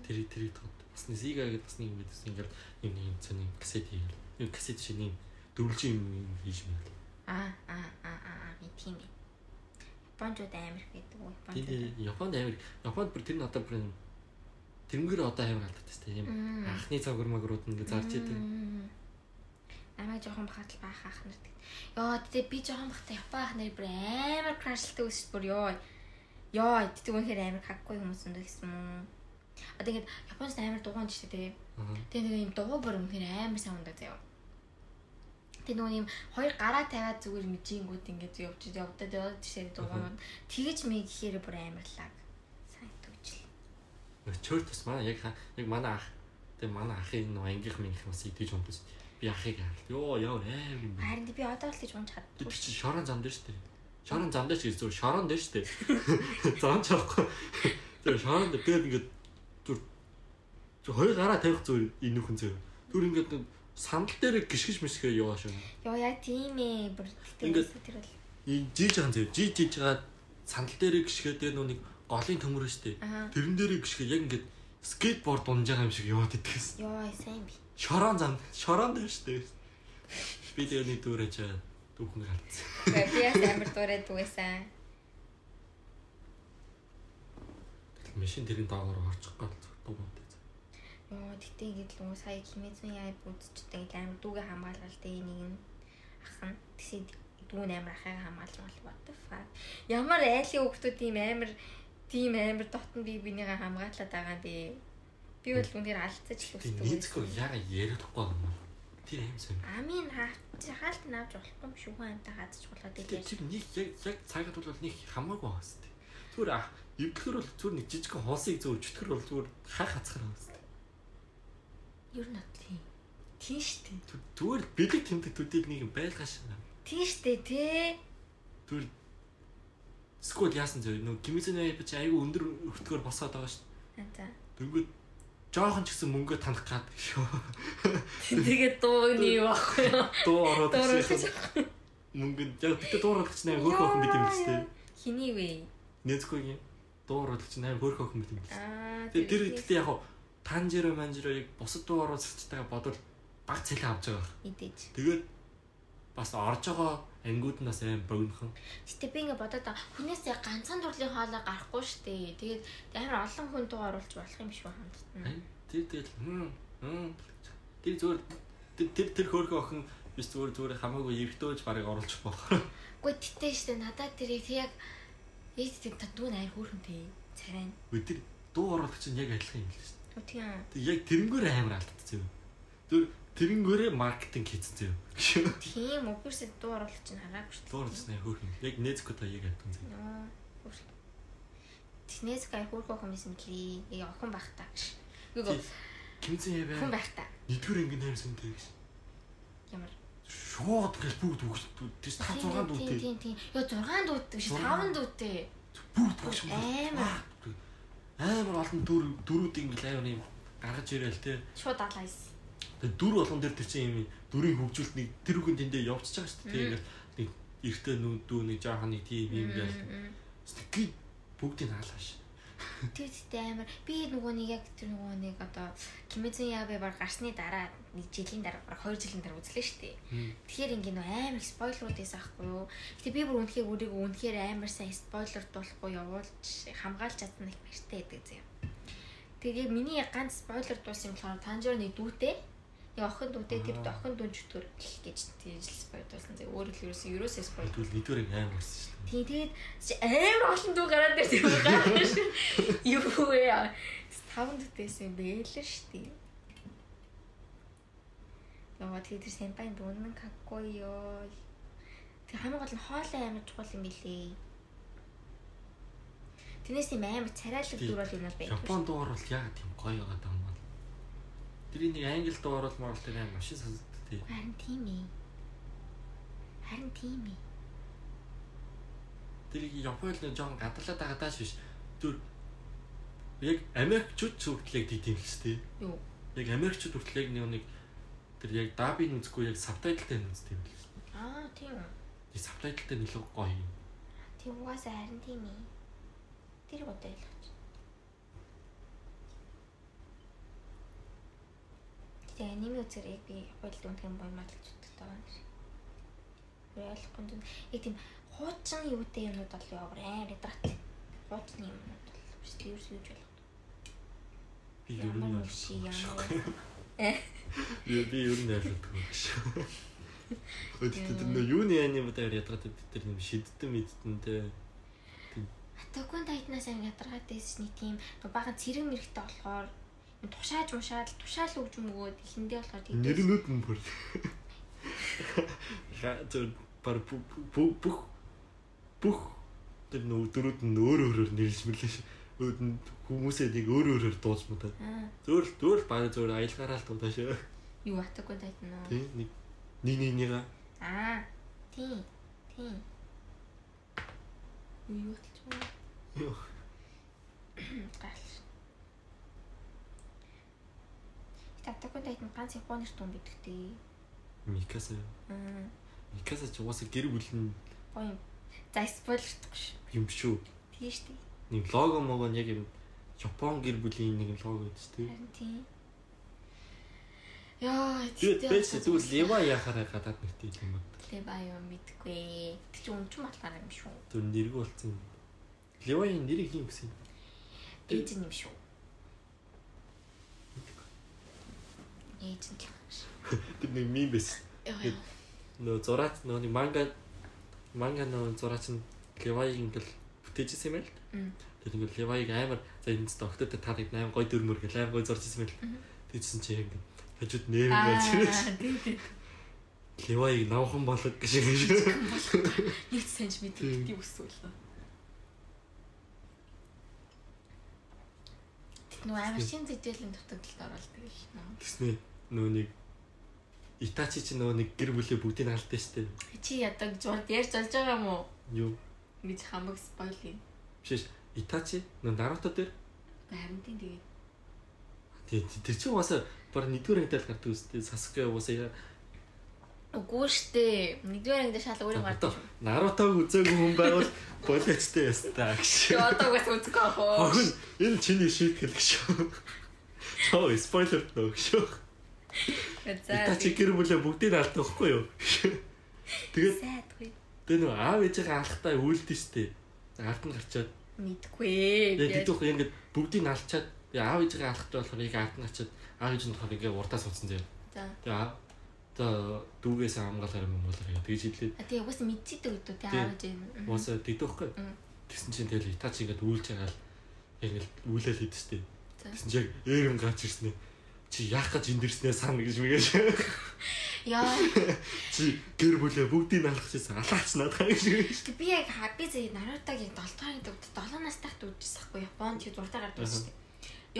Тэр тэр тод бас нэг Sega гэдэг бас нэг юм байдаг. Ингээд юм нэг цэний кассет хийгээл. Нэг кассет шиг нэг дөрвөлжин юм хийж байна. Аа аа аа аа би тийм ээ. Японууд амар гэдэг үү? Тийм Японд амар Японд бүр тэр нь одоо бүр тэрнгээр одоо амар алдаад тест юм. Анхны цагур магрууд ингээд зарж идэг. Амаа жоохон бахатал баах ах нар. Йоо тэгээ би жоохон бахта Япон ах нар бүр амар крашлтай үс бүр ёо. Ёо тэгтээ үнэхээр амар хаггүй хүмүүс өндөө гэсэн юм. Одоо ингээд Японд амар дугуун ч тэгээ. Тэгээ нэг юм дугуй бүр үнэхээр амар сайн ундаа заяа. Тэгээ нөгөө юм хоёр гараа тавиад зүгээр мэжингүүд ингээд явж явдаад яваад тийшээ дугуйнууд тэгэж мэй гэхээр бүр амар лаг. Сайн төвчл. Чөр тус манай яг яг манай ах тэгээ манай ахын нөгөө ангийнх минийх бас идэж унтсан Би ахыг хаалт. Йоо яа аим юм. Харин би одоо л гэж унж чаддгүй. Тэр чи шорон зам дээр штэ. Шарон зам дээр ч зүгээр шарон дээр шүү дээ. Зам ч аахгүй. Тэр шарон дээр тэгээд ингээд зүр хоёр гараа тавих зүгээр энэ хүн зөө. Түр ингээд сандал дээр гიშгэж мишгээ яваа шүү. Йоо яа тийм ээ. Бүр тэгээд тэр бол жиж хаан зөө. Жиж жиж гаад сандал дээр гიშгээд энэ нүг голын төмөр шүү дээ. Тэрэн дээр гიშгээ яг ингээд скейтборд унаж байгаа юм шиг яваад идэгсэн. Йоо сайн би. Шорон зам шорон дээр шүү дээ. Би тэгээ нэг дүүрэж байгаа дүүхэн галцсан. Би яс амар дүүрээ дүүсэн. Машин тэрийн доогоор орчих гал дугуйтай. Йоо тэгтээ ингэж л сая химээзэн яа бүдчтэй амар дүүгээ хамгаалал тэ нэг нь ахын тэгсээ дүүн амар ахыг хамгаалж мал what the fuck. Ямар айлын хүүхдүүд ийм амар тийм амар дотн би бинийгээ хамгаалаад байгаа юм бэ? Би бол үнээр алдсаж л үсдэг. Нийцгүй яга ярихгүй юм уу? Сайн. Амин хаач хаалт наавж болохгүй юм шүү хамтаа хадж болоод илээ. Тэр нэг яг яг цагт бол нэг хамаагүй байна тест. Зүгээр ах эвгэр бол зүгээр нэг жижиг хоосыг зөө өчтгөр бол зүгээр хаа хацхаар байна тест. Юу нэ тийм. Тийм штэ. Зүгээр бэлэг тэмдэг төдийл нэг юм байлгаш. Тийм штэ тий. Зүгээр скол яасан зөв нөө гимизэнэ бич айгу өндөр өртгөр босоод байгаа штэ. За. Дөнгөд жоохон ч гэсэн мөнгө танах гад шүү. Тэгээд дууны юу? Дуу ороод гэсэн. Мөнгө яг битээ дуу ороод чинь хөөх охин бид юм л тест. Хиний вэ? Нэцгүй юм. Дуу ороод чинь аим хөөх охин бид юм л. Тэгээд тэр ихтэй яг танжиро манжироыг бусад дуу ороод сэттэйгээ бодвол баг цэлээ авч байгаа. Идэж. Тэгээд бас орж байгаа ангууд нь бас аим богинохон. Гэтэ би ингээ бодоод хүнээс яг ганцхан дурлын хоолой гарахгүй штэ. Тэгээд амар олон хүн дуу оруулж болох юм шүү хамт. Тэр тэгэл хм тэр зүгээр тэр тэр хөөрхөн охин биш зүгээр зүгээр хамаагүй эргдөөж барыг оруулж болох. Гэхдээ тэтэ штэ надад тэр яг ээд тэр дүү найр хөөрхөнтэй царай. Өдөр дуу оруулах чинь яг адилхан юм л шүү. Тийм. Тэг яг тэрнгээр амар алдчихсан. Тэр Тэрнгээрээ маркетинг хийцэн зөө. Тийм үү. Бүрсээ дуу оруулах чинь хараагүй шүү. Дуу оруулах нь хөөрхөн. Яг Незко та яг альтан зөө. Нөө. Незко хөөрхөн хүмүүс юм лээ. Яг охин байх та гэж. Үгүй Кимцэн яа хүн байх та. Нэгдүгээр ангийн найр сүнтэй гэж. Ямар шууд гэж бүгд үгс тийш 5 6 дүүтэй. Тийм тийм. Яа 6 дүүтэй шүү. 5 дүүтэй. Бүгд бүгд амар. Амар олон дүр дөрүүд ингээл амар юм гаргаж ирээл те. Шууд алаа хийсэн. Тэгээ дүр болгон дээр тэр чинь юм дүрийн хөгжүүлэлт нэг тэр үгэн тэндээ явчихж байгаа шүү дээ. Ингээл нэг эртээ нүдүү нэг жоохон нэг тийм юм гээл. Стики бүгдийг хаалгааш. Тэр зүйтэй амар би нөгөө нэг яг тэр нөгөө нэг одоо Кимэзэн Ябе баг гарсны дараа нэг жилийн дараа баг 2 жилийн дараа үзлээ шүү дээ. Тэгэхээр ингээ нөө амар спойлерууд эсэ ахгүй юу. Гэтэ би бүр үнэхээр өөрийгөө үнэхээр амар сайн спойлерд болохгүй явуулж хамгаалж чадсан их баяртай байдаг зэ. Тэгээ миний ганц спойлер дуус юм болохоор Танжор нэг дүүтэй Тэгээ охин дүүтэй тэр охин дүүн чөтгөр гэж тийж л спойл болсон. Тэгээ өөрөө л ерөөсөө ерөөсөө спойл. Тэгвэл нэгдүгээр амар болсон шүү дээ. Тийм тэгээд амар олон дүү гараад дээр тийм гараад шүү. Юу вэ? Таван дүүтэйсэн бэлэр шүү дээ. Яа тэгээд тэр сэмпайн дүүнэн какой ёо. Тэг хамгийн гол нь хоолой амар чухал юм билээ. Тэрнээс юм амар царайлаг дүр бол юм байна. Японд дуур бол яг тийм гоё байгаа даа Тэрийг нэг англи дуу оруулмаар л тэр маш сонсогддог тий. Харин тийм ээ. Харин тийм ээ. Тэрийг Японд нэг жоон гадаалаад байгаа даа биш. Түр Яг Америкчууд ч хүртэл яг тийм л шүү дээ. Юу? Яг Америкчууд хүртэл яг нэг нэг тэр яг дабыг үзэхгүй яг сабтайлтай үздэг юм л шүү. Аа тийм. Die сабтайлтай нэлээд гоё юм. Тийм угаасаа харин тийм ээ. Тэр гоо ойлгож. Тэгээ аниме үзэрэг би хууль дүнхэн буймаалж үздэг таа. Би ойлгохгүй юм. Яг тийм хуучин юутай юмнууд бол яваар амар ядрат. Хуучны юмнууд бол биш тийм юу гэж болох. Би ер нь Ямар ойлгохгүй шүү. ямар. Би ер нь ойлгохгүй шүү. Тэр нөө юуны анимагаар ядраад тэр юм шиддэн мэддэнтэй. Атакун тайтнаас амар ядаргаад нэг тийм баахан цэрэг мэрэгтэй болохоор тушааж мушаал тушаал өгч мөгөөд ихэндээ болохоор тийм Нэрнүүд нь бүр. Тэр бар бүх бүх тэр нөө дөрүүд нь өөр өөрөөр нэрлэж мэрлээ ш. Өөд нь хүмүүсээ нэг өөр өөрөөр дууж. Аа, Зөөр зөөр баг зөөр аялгаараа л дуудаа ш. юу атакун тайтна уу? Тий нэг нэг нэг нэг Аа, тийм. Тийм. Юу хэлж байна? Юу. Гал. Атакун тайтна ганц Японы дүн бидэгтэй. Микаса. Аа, Микаса ч угаасаа гэр бүл нь гоё юм. За спойлердахгүй ш. юм шүү. Тийм шүү. Нэг лого мого нь яг юм Япон гэр бүлийн нэг лого гэдэг шүү. Харин тийм. Яа, Тэгээд бэс зүгээр лева яхаараа гадаад нэгтэй юм байна. Баа юм мэдгүй. Тэг чи өмчм болохоор юм шүү. Тэр нэрг болцсон. Левагийн нэрийг юм гэсэн. Нь юм шүү. Л юм шүү. Тэр нэг мим. Яа. Нөө зураач нөө манга манга нөө зураач нь Леваиг ингээл бүтээжсэн юм. Мм. Тэр ингээл Леваиг амар за энэ доктор тарыг амар гой дөрмөр гэл амар гой зурж ирсэн байл. Мгм. Тэгсэн чи яг хажууд нэр гэж. Леваиг навхан болог гэж юм. Нэг санж мэдээ тийм Нөө амар шин зэжээлийн дутагдлалд оролдог л нөө. Тэснэ нөө нэг Итачи чи нөө нэг гэр бүлээ бүгдийг алдсан штэ. Чи ядаг журд ярьж болж байгаа юм уу? Юу? Гэж хамаг спойлин. Биш Итачи нөө Наруто дээр тийм тэгээд. тий тэр чинь угаасаа баг нэгдүгээр ангидал гардаг үстэй Сасуке угаасаа Үгүй штэ. Нэгдүгээр ангид шал өөрийн гардаг шүү. Нарутог үзээгүй хүн байвал болоочтой ястаа гэж. Одоо угаас үзэх аа. Хогн энэ чиний шийтгэл гэж. Чоо спойлер нөө шүү. За. Итачи гэр бүлээ бүгдийг алдсан байхгүй юу? Тэгээд сайдгүй. тэр нөө аав ээжээ алхтаа үйлдэн штэ. Ард нь гарчаад Мэдгүй. яг тэдүүх ингээд бүгдийг алчаад аав ээжээ алхах болохоор яг ард нь гарчаад аав ээж нь болохоор ингээд урдаа суудсан зэ. За. Тэгээ та дүүгээс хамгаалаар юм бол тэгж хэлээд тэгээ угаас мэдчихдэг үү Тийм. аавж юм. уусаа дидөөхгүй. Тэгсэн чинь тэгэл Итачи ингээд үйлж байгаа л яг ингээд үйлэл хийдэж штэ. Тэгсэн чинь яг ээрэн гарч ирсэн ээ. Чи яах гэж эндэрснээ сан гэж мэгэж. Яа. Чи гэр бүлээ бүгдийг алах гэсэн алаач надаа гэж. Би яг хаби зэ Нарутагийн 7 дахь дүүд 7 настай хат үзчихсэн хгүй Японд чи зуртаа гардаг шүү дээ.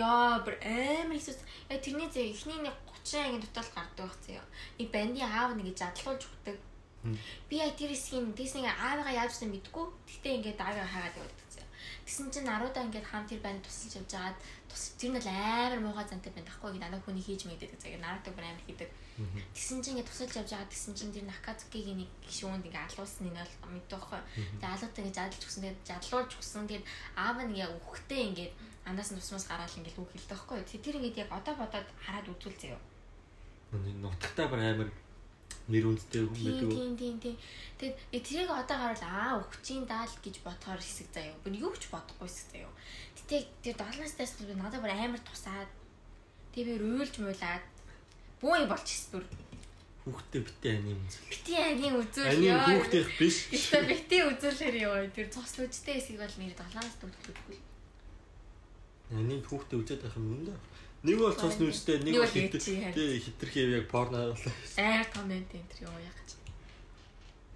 Яа бүр амар ихсэс яг тэрний зэ эхний нэг 30 ангийн дотоод гардаг байх зэ. И банди аав нэг задлуулж өгдөг. Би яг тэр хэсгийн Диснейг аавыгаа яаж ч мэдгүй. Гэхдээ ингээд аавыгаа хаагаад явдаг зэ. Тэгсэн чинь Наруто ингээд хам тэр банд тусалж явж байгаад тус тэр нь л амар муухай зантай байна тахгүй надад хүний хийж мэддэг зэ. Наруто бүр амар хийдэг. Тэгсэн чинь ингээд тусалж явж байгаа тэгсэн чинь тэр Накацукигийн нэг гişүүнд ингээд алуулсан нэг бол мэддэг байхгүй. Тэгээ алуутай ингээд задлж өгсөн. Тэгээд задлуулж өгсөн. Тэгээд аав нь яг үхтэй ингээд анаас нь тусмаас гараад ингээд үг хэлдэг байхгүй. Тэр ингээд яг одоо бодоод хараад үзүүл заяа. Нутагтаа бүр амар нэр үндтэй хүн байдаг. тийм тийм тийм. Тэгээд тэрийг одоо хараад аа өгчийн даал гэж бодохоор хэсэг заяа. Би юу ч бодохгүй хэсэг заяа. Гэтэ тэр 7 настайс би надад бүр амар тусаад. Тэгээ би уйлж муулаад бүү юм болчихсон бүр. Хүүхдээ битээ аним үзэл. Бити анийн үзүүл ёо. хүүхдээ биш. Гэтэ бити үзүүлэхээр ёо. Тэр цус үжтэй хэсэг бол нэр 7 наст үзүүлэхгүй. Аним хүүхдээ үзээд байх юм да. Нэг бол цус нүжтэй, нэг бол. Тэгээ хитрхээ яг порно болоо. Амар том тийм тэр ёо яг гэж.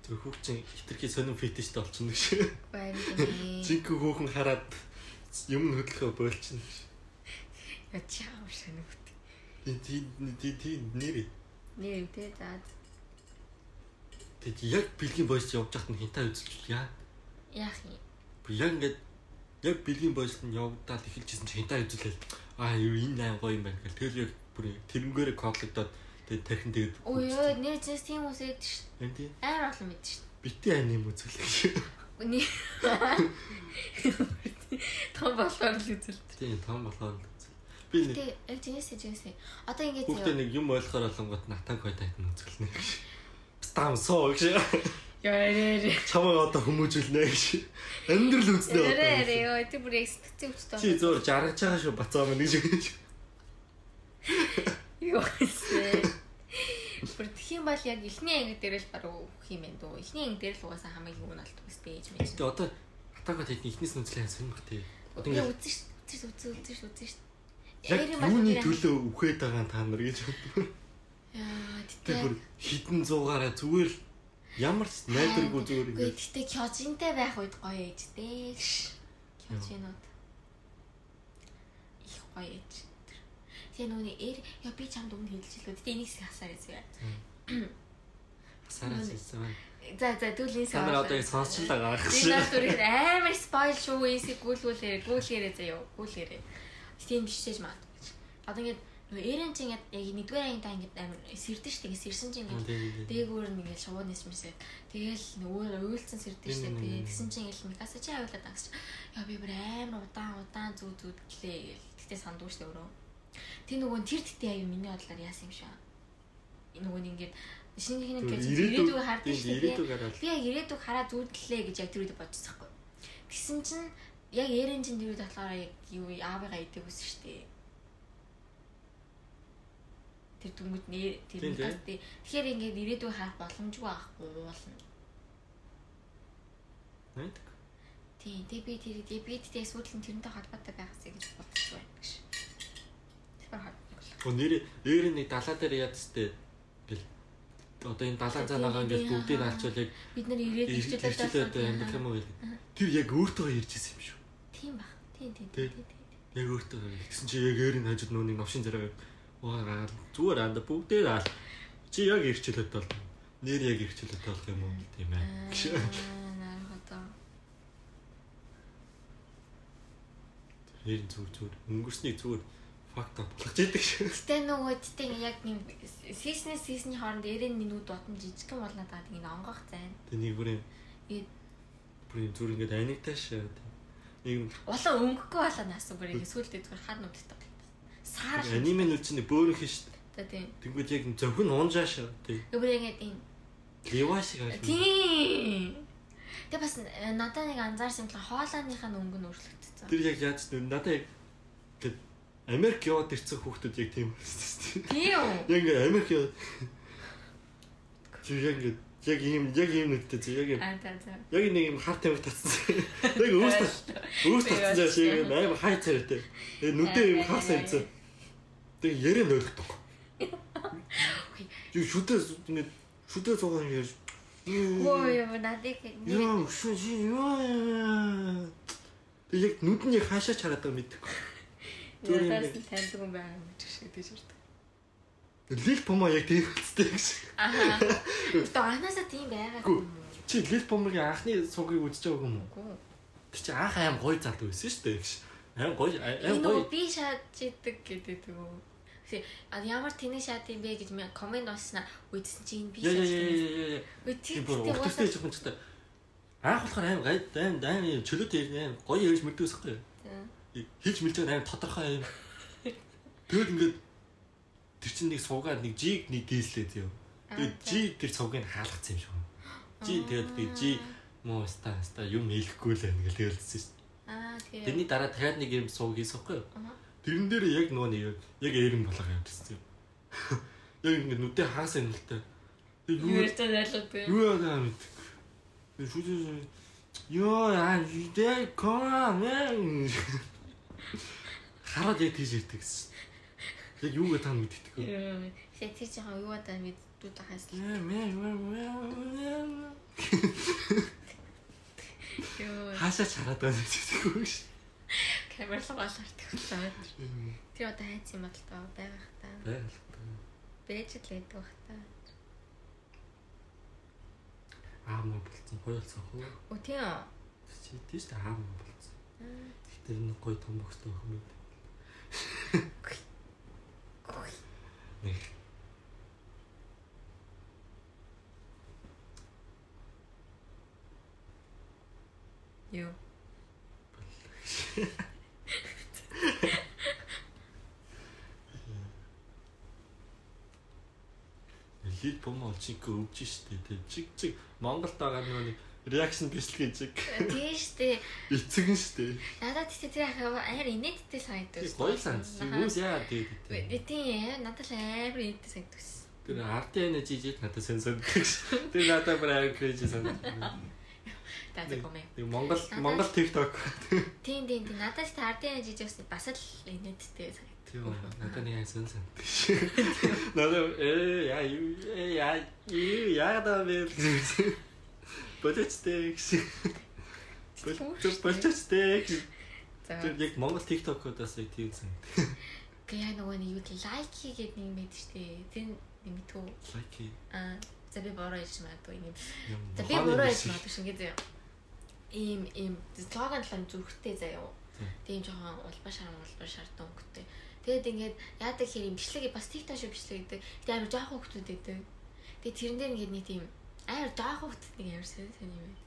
Тэр хүүхчин хитрхээ сонин фетиштэй болчихно гэж. Баяр юм. Жинхэнэ хүүхэн хараад юм нь хөдлөхөө бойлчихно. Яа чаав шанагт. Тий тий тий тий нэр. Нэр юм те за. Тэг яг бэлгийн бойс явж байхад нь хинтаа үзчихлээ. Яах юм? Би яг ингээд яг бэлгийн бойлт нь явагдаад эхэлжсэн чи хинтаа үзүүлээд аа юу энэ айн гоё юм байна гэл тэгэл яг бүр тэрнгээрээ кодлогдоод тэгээд тархин тэгээд Өө ёо нэр зэс тийм үс ээд ш. энэ тийм Амар олон мэд ш. бити айн юм үзүүлэх Үний том болохоор л үзэл. тийм том болохоор л үзэл би нэг Тэ яг жинэсэ жинэсэ. Одоо ингэж хүүхдээ нэг юм ойлгохоор болгонгот натан кой тайтан үзүүлнэ гэж стам соо гэж Яа. чамаа одоо хүмүүжүүлнэ гэж амьдрал үзнэ одоо ярэ ёо тэр бүр экстцээ өвчтэй. чи зөөр жаргаж байгаа шүү бацаа мэн гэж Юу вэ? Бүр тхим бол яг эхний анги дээр л баруун өгөх юм байна дөө. Эхний анги дээр л угаасаа хамгийн юу нь алддаг өстэй ээж мэж. тэгээ одоо атака тайтны ихнээс нүцлээ сонь бах тий одоо ингэ үзэн ш. Үзэн үзэн үзэн ш үзэн ш. яг юуны төлөө үхээд байгаа та нар гэж Яа тэр бүр тэгтээ. хідэн зуугаараа зүгээр л ямар ч найдваргүй зүгээр Үгүй ингэ тэгтээ кёжинтэй байх үед гоё ээжтэй. Кёжинууд. Их гоё ээж. Тэгээ нүуний эр яа би чамд өмнө хэлчихлээ. Тэгтээ энийг хасаар эзвэ. сараас ирсэн За за түлийн та нар одоо сонсч л байгаа Би гэж наад түрээ амар спойл шүү эсийг гүйлгүүлээрээ гүйлгээрээ заяа гүйлгээрээ. Тийм бишэж маа. Одоо ингээд нөгөө эрен чинь ингээд яг нэгдүгээр ангитай ингээд амар сэрдэн ш тэгээ сэрсэн чинь ингээд дээгүүр нь ингээд шувуу нисмэрсээ. Тэгээл нөгөө уйлцсан сэрдэн ш тэгээ тэгсэн чинь ингээд микаса чи авуулаад агс. Яа би бүр амар удаан удаан зүү зүү гэлээ гэл. Тэгтээ сандгүй ш өөрөө. Тэг нөгөө тэр тэтэ аяа миний бодлоор яасан юм шиг. Нөгөө нь ингээд шинэ нэг гэж ирээдүг хардсан ш тэгээ. ирээдүг хараа зүудлээ гэж яг тэр үед бодчихсон хгүй. Тэгсэн чинь яг ярен чинь тэр үед болохоор яг юу аавыгаа идэг үсэн штэ. Тэр дүмэд нэр тэр тийм. мэдээ. Тэгэхээр ингээд ирээдүг харах боломжгүй байхгүй уулна. найд Тийм. Тэг би тэр тэг би тэгтээ сүүл нь тэрнтэй холбоотой байгаасаа гэж бодчих байна гэж. Тэр холбоотой. Оо нэр нэр нэг далаа дээр яд сте гэл одоо энэ далаа цаанаага ингээд бүгдийг алчвал яг Бид нар ирээд ирчилээд амьдрах юм уу гэл. Тэр яг өөртөө ярьж ирсэн юм шүү. Тийм баг. Тийм тийм Тий. Яг өөртөө гэсэн чи яг eerийн хажууд нүуний новшин зэрэг Уурал зүгээр анда бүгдээ л чи яг ирчлээд бол нэр яг ирчлээд болох юм уу тийм ээ. Нэр зүг зүг өнгөрсний зүгээр факт болгож идэг шүү. Гэтэ нөгөө тэтэн яг юм сиснес сисний хооронд 90 минут дотно жижиг юм болно даа тийм онгох зайн. Тэ нэг бүрийн э, бүрийн зүр ингээд аникташ нэг улан өнгөхгүй болоо наасан бүрийн сүулдэд гарахад нүдтэй Саар. аниме нүд чинь бөөрөх шүү. Тэ тийм. Тэнгүүд яг зөвхөн унжаа шүү. Тэг. Өөр ингэ ийм. Ливаа шиг аа. Тийм. Тэ бас э, надад нэг анзаарсан юм л хоолойныхаа нь өнгө нь өөрчлөгдсөн. Тэр яг яаж ч надад яг гээд Америк яваад ирсэн хүүхдүүд яг тийм байсан. Тийм үү? Яг ингээд Америк яваад чи яг ингээд яг ийм яг ийм нүдтэй чи яг яг нэг юм хар тамхи татсан. Яг өөртөө татсан жаа шиг юм амар хай царайтай. Нүдээ юм хаарсан юмсан. Тэгээ ярэ нойлгохгүй. Юу шүтээ ингээд шүтээ цугаан яаж Хөө юм надыг Яа, шүү чи яа. Тэг яг нүд нь яг хаашаа чараад байгаа мэдээгүй. Зүгээр юм таньдаг юм байна гэж шиг тийж ирдэг. Лил помо яг тийм үстэй гэж. Аа. Тэ анаасаа тийм байгаа Гү. юм уу? Чи лил помогийн анхны цугийг үзэж байгааг юм уу? Тэг чи анх аим гоё залуу байсан шүү дээ гэж. Аим гоё аим гоё. би шааж идэг гэдэг үү. Гэхдээ а ямар тэний шаад юм бэ гэж ми комент би Яа яа шааж яа тийм. яа яа. Үгүй Тийм тэр уртстай жоохон ч та. Анх болохоор аим гай аим аим чөлөөтэй аим гоё ярьж мэддэг байхгүй. Хийж мэлж байгаа аим тодорхой аим. Тэгэд ингээд тэр чинь нэг суугаад нэг жиг нэг дээслээ зөө. Тэгээд жи тэр цугийг хаалгацсан юм шиг. Жи тэгээд би жи муу ста ста юм хэлэхгүй л байна гэл хэлсэн шүү. Аа тэгээ. Тэрний дараа дахиад нэг юм сууг хийсэн байхгүй юу? Аа. Тэрэн дээр яг нөгөө нэг яг эерэн болоо явчихсан юм. Яг ингэ нүдээ хаасан юм л та. Тэг юу ярьж байлгүй. юу яагаа мэдээ. Би шүдээ Йоо яа идэ ком мэн. Хараад яг тийж ирдэг гэсэн. Яг юу гэдэг та мэддэггүй. Юу. Тэ тэр жоохон юу удаа мэддүүд хаас л. Юу. хаашаа чараад байгаа юм мэддэггүй шүү. Камер л голоордаг болоо. Тэр одоо хайц юм бол тоо байгаа хта. Байгаль. Бэж л байдаг бах та. Аа муу болцсон хуйлцсан хөө. Үгүй тийм? Чи тийш та аа муу болцсон. Тэр нэг гоё том бөхтэй охин мэд. Нэг Юу. Олчинг өвж штэ тэг чиг чиг Монголд байгаа нэг реакшн бичлэг чиг Тийм штэ. эцэг нь штэ. Надад тэгтээ тэр амар инээдтэй санагдав. Гоё санс. Юус яа тэгээд. Тийм надад л амар инээдтэй санагдав. Тэр артын жижиг надад сэн санагдаж. Тэр надад амар крэжи санагдав. Таа комэ. Нэг Монгол Монгол TikTok. Тийм тийм тийм надад ч тардын жижигс бас л инээдтэй санагдав. Тийм надад нэг сэн санагдаж. Надад э яа юу э яа юу яа даа бэ гэсэн. Болоцтой гэсэн. Тэр яг Монгол TikTok-одоос яг тийм санагдав. Гэ яа нөгөө нэг юу лайк хийгээд нэг юм байдаг штэ. Тэр нэг түү. Лайк. Аа за би бороо хийж магадгүй юм. За би бороо хийж магадгүй шиг гэдэг. Ийм ийм слоган талан зүрхтэй заяа. Тийм. Жоохон улбаа шаран улбаа шартан өнгөтэй. Тэгээд ингээд яадаг хэр юм бичлэг бас TikTok шиг бичлэг гэдэг. Тэгээд амар жоохон хөвгтүүд байдаг. Тэгээд тэрэн дээр ингээд нэг тийм амар жоохон хөвгтүүд нэг амар сайн сайн юм байна.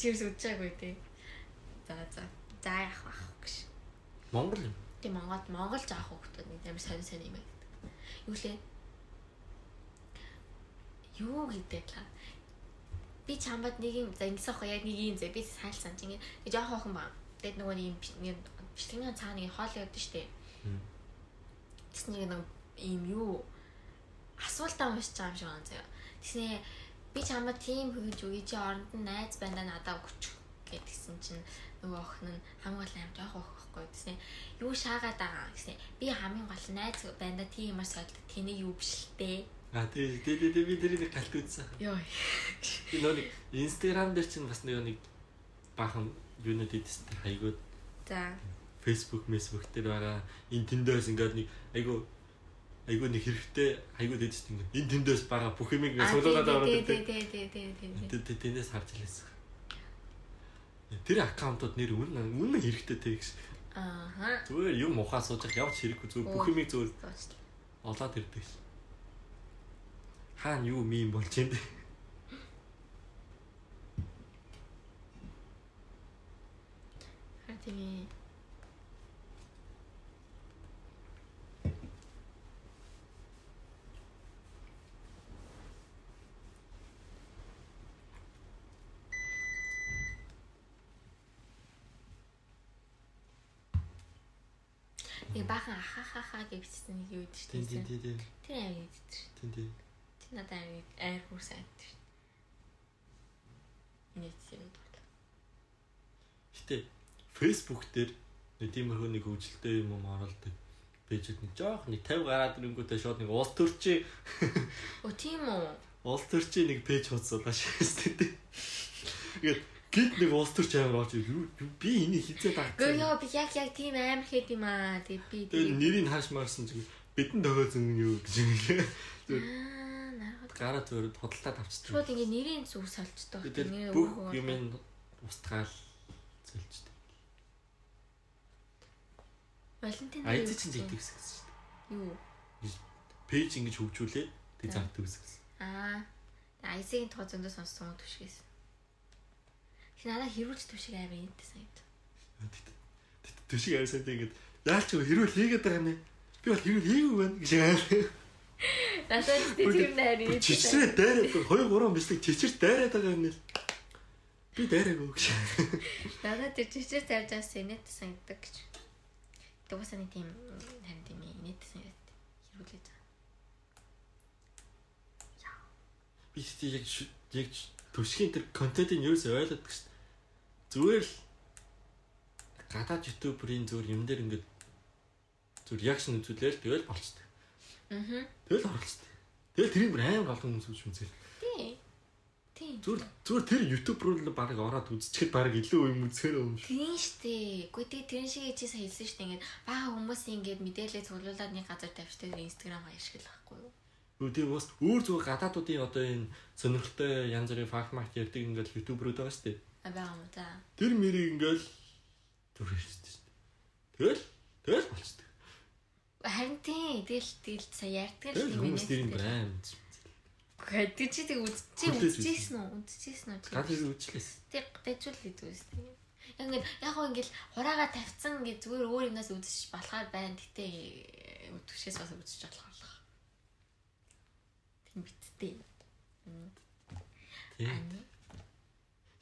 Чирс үдчихгүй тий. За за. За яах вэ гэж. Монгол юм. Тийм Монгол Монгол заах хөвгтүүд нэг амар сайн сайн юм байдаг. Юу лээ? Юу гэдэг л би чамбад нэг юм за ингэсэн ахгүй яг нэг юм зэ би сайл санаж ингэ нэг жоох охин ба. Тэгэд нөгөө нэг юм бичлэгийн цаана нэг хоол явдаг штэ. Мм. Тэс нэг ийм юу асуултаа уншиж байгаа юм шиг байна заяа. Тэснэ би чамд тийм хөгж үгүй чи оронд нь найз байна надад өгч гэдгсэн чинь нөгөө охин нь хамгийн гол жоох охин байхгүй тэснэ юу шаагаад байгаа гэснэ би хамгийн гол найз байна тийм юмар сойлт тэний юу биш л дээ. А тий тий тий би тэрийг галт үзсэн. Йой. Би нэг Instagram дээр чинь бас нэг баахан юунууд идэстэй хайгууд За. Facebook, Facebook дээр байгаа энэ тэндээс ингээд нэг айгу айгу нэг хэрэгтэй хайгууд идэстэй ингээд энэ тэндээс байгаа бүх юм ингээд суулгаад байгаа тий гэдэг. тий тий тий тий тий. Тэ тэ тэндээс харж илээсэн. Тэр аккаунтууд нэр үнэн үнэн хэрэгтэй те гэж. Ааха. Зүгээр юм ухаа сууж явж хэрэггүй зүгээр бүх юмыг зүгээр олоод ирдэг. Хаана юу мим болж юм бэ? Харин Нэг баахан ахахаха гэвчсэн нэг юу тин чинь. тин тин Тэр аяа гэдэг чинь. тин тин. Тэр надад аяа айр хүр сайд чинь. Нэг юм бол. Гэтэ Facebook дээр нэг тиймэрхүү нэг хөгжилтэй юм юм оруулдаг. Пэйжэд нэг жоох нэг 50 гараад ирэнгүүтээ шууд нэг улс төрчийн Оо тийм үү. улс төрчийн нэг пэйж хуудсуулаа шээстэй. Тэгээд гид нэг улс төрч амар орж юу юу- би энийг хизээ Гөө дагцсан. ёо би яг яг тийм амар хэд юм аа. Тэгээд би тэгээд нэрийг хааш марсан чинь бидэн тохиолсон юу гэж нараад Гараа зөөр худалдаа тавьчихсан. шууд ингээ нэрийн зүг. Тэгээд бүх юм нь устгаал зэлжтэй. Валентин Айц чинь зэйдэг гэсэн шүү Юу? дээ. Пэйж ингэж хөгжүүлээд тэг За. зардаг гэсэн. Аа. Айсгийн тухай зөндөө сонссон түшгээс. Чи надад хэрүүлж түшиг амар юмтай санагд. Төшиг авсаад ингэж яалч юу хэрүүл хийгээд байгаа юм? Би бол хэрүүл хийгээгүй байна гэж аа. Надад тийм тийм найр юм. Чичрээ дайраад 2 3 бичлэг чичэр дайраад байгаа юм нэл. Би дайраагүй гэж. Надад тэр чичээр тарж байгаа сэнэт санагдаг гэж. Тэгвэл нэг тийм харин тийм инэт санагд. Хэрүүлж байгаа. Би тийм яг яг төшгийн тэр контентыг юу ч ойлгодог шүү дээ. Зүгээр л гадаад ютуберийн зүгээр юм дээр ингэж зүгээр реакшн үзүүлээл тэгэл болчтой. Аа. Тэгэл оролцдог. Тэгэл тэрийг бүр амар олон хүмүүс үзэж үзэл. Тий. Тий. Зүгээр зүгээр тэр ютуб руу л баг ороод үзчихэл баг илүү юм үзэхэр юм шүү. Тийм штэ. Гэхдээ тэгээ тэрэн шиг чи хэлсэн штэ ингээд бага хүмүүс ингээд мэдээлэл цуглуулад нэг газар тавьчихдаг инстаграм ашиглах байхгүй юу? Юу тийм бас өөр зүгээр гадаадуудын одоо энэ сонирхолтой янз бүрийн факт мак ярьдаг ингээл ютуберүүд байгаа шүү дээ. А байгаа юм да. Тэр мэрийг ингээл шүү дээ. Тэгэл тэгэл болчтой. Харин тийм тэгэл тэгэл сая ярьдаг л Тэгэл хүмүүс тэрийг байн. Гэхдээ чи тэг үзчихээ үзчихсэн үү? Үзчихсэн үү? Хэрэг үчлээс. Тэг дэжүүл гэдэг үстэй. Яг ингээд яг гоо ингээд хураагаа тавьсан гэж зүгээр өөр юмнаас үзэж болохоор байна. Гэтэ өдөгшээс бас үзэж болохоор. Тийм биттэй. Тийм.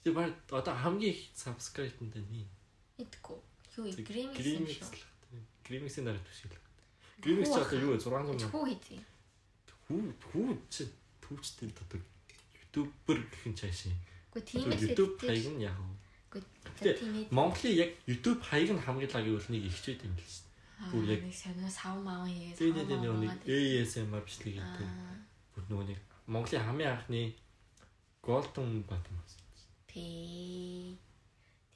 Тэр баг одоо хамгийн их subscribe нэ нэг. идэггүй. Юу юм Grimix шүү. Grimix-ийн дараа төсөөл. Grimix ч одоо юу вэ? 600 мянга. Хүү хийдэг. Хүү хүү чи түүчтэй одоо ютубер гэх юм цаашаа. Гэхдээ тийм л YouTube хаяг нь яг. Гэхдээ тийм ээ. Монголын яг YouTube хаяг нь хамгийн лагийн үл нэг ихчээд юм л шүү бүр яг- сонио сав маав хийгээд. Тэгээд тэгээд нэг ASMR бичлэг. Аа. Бүр нөгөө нэг Монголын хамгийн анхны Golden Button байсан. Тий.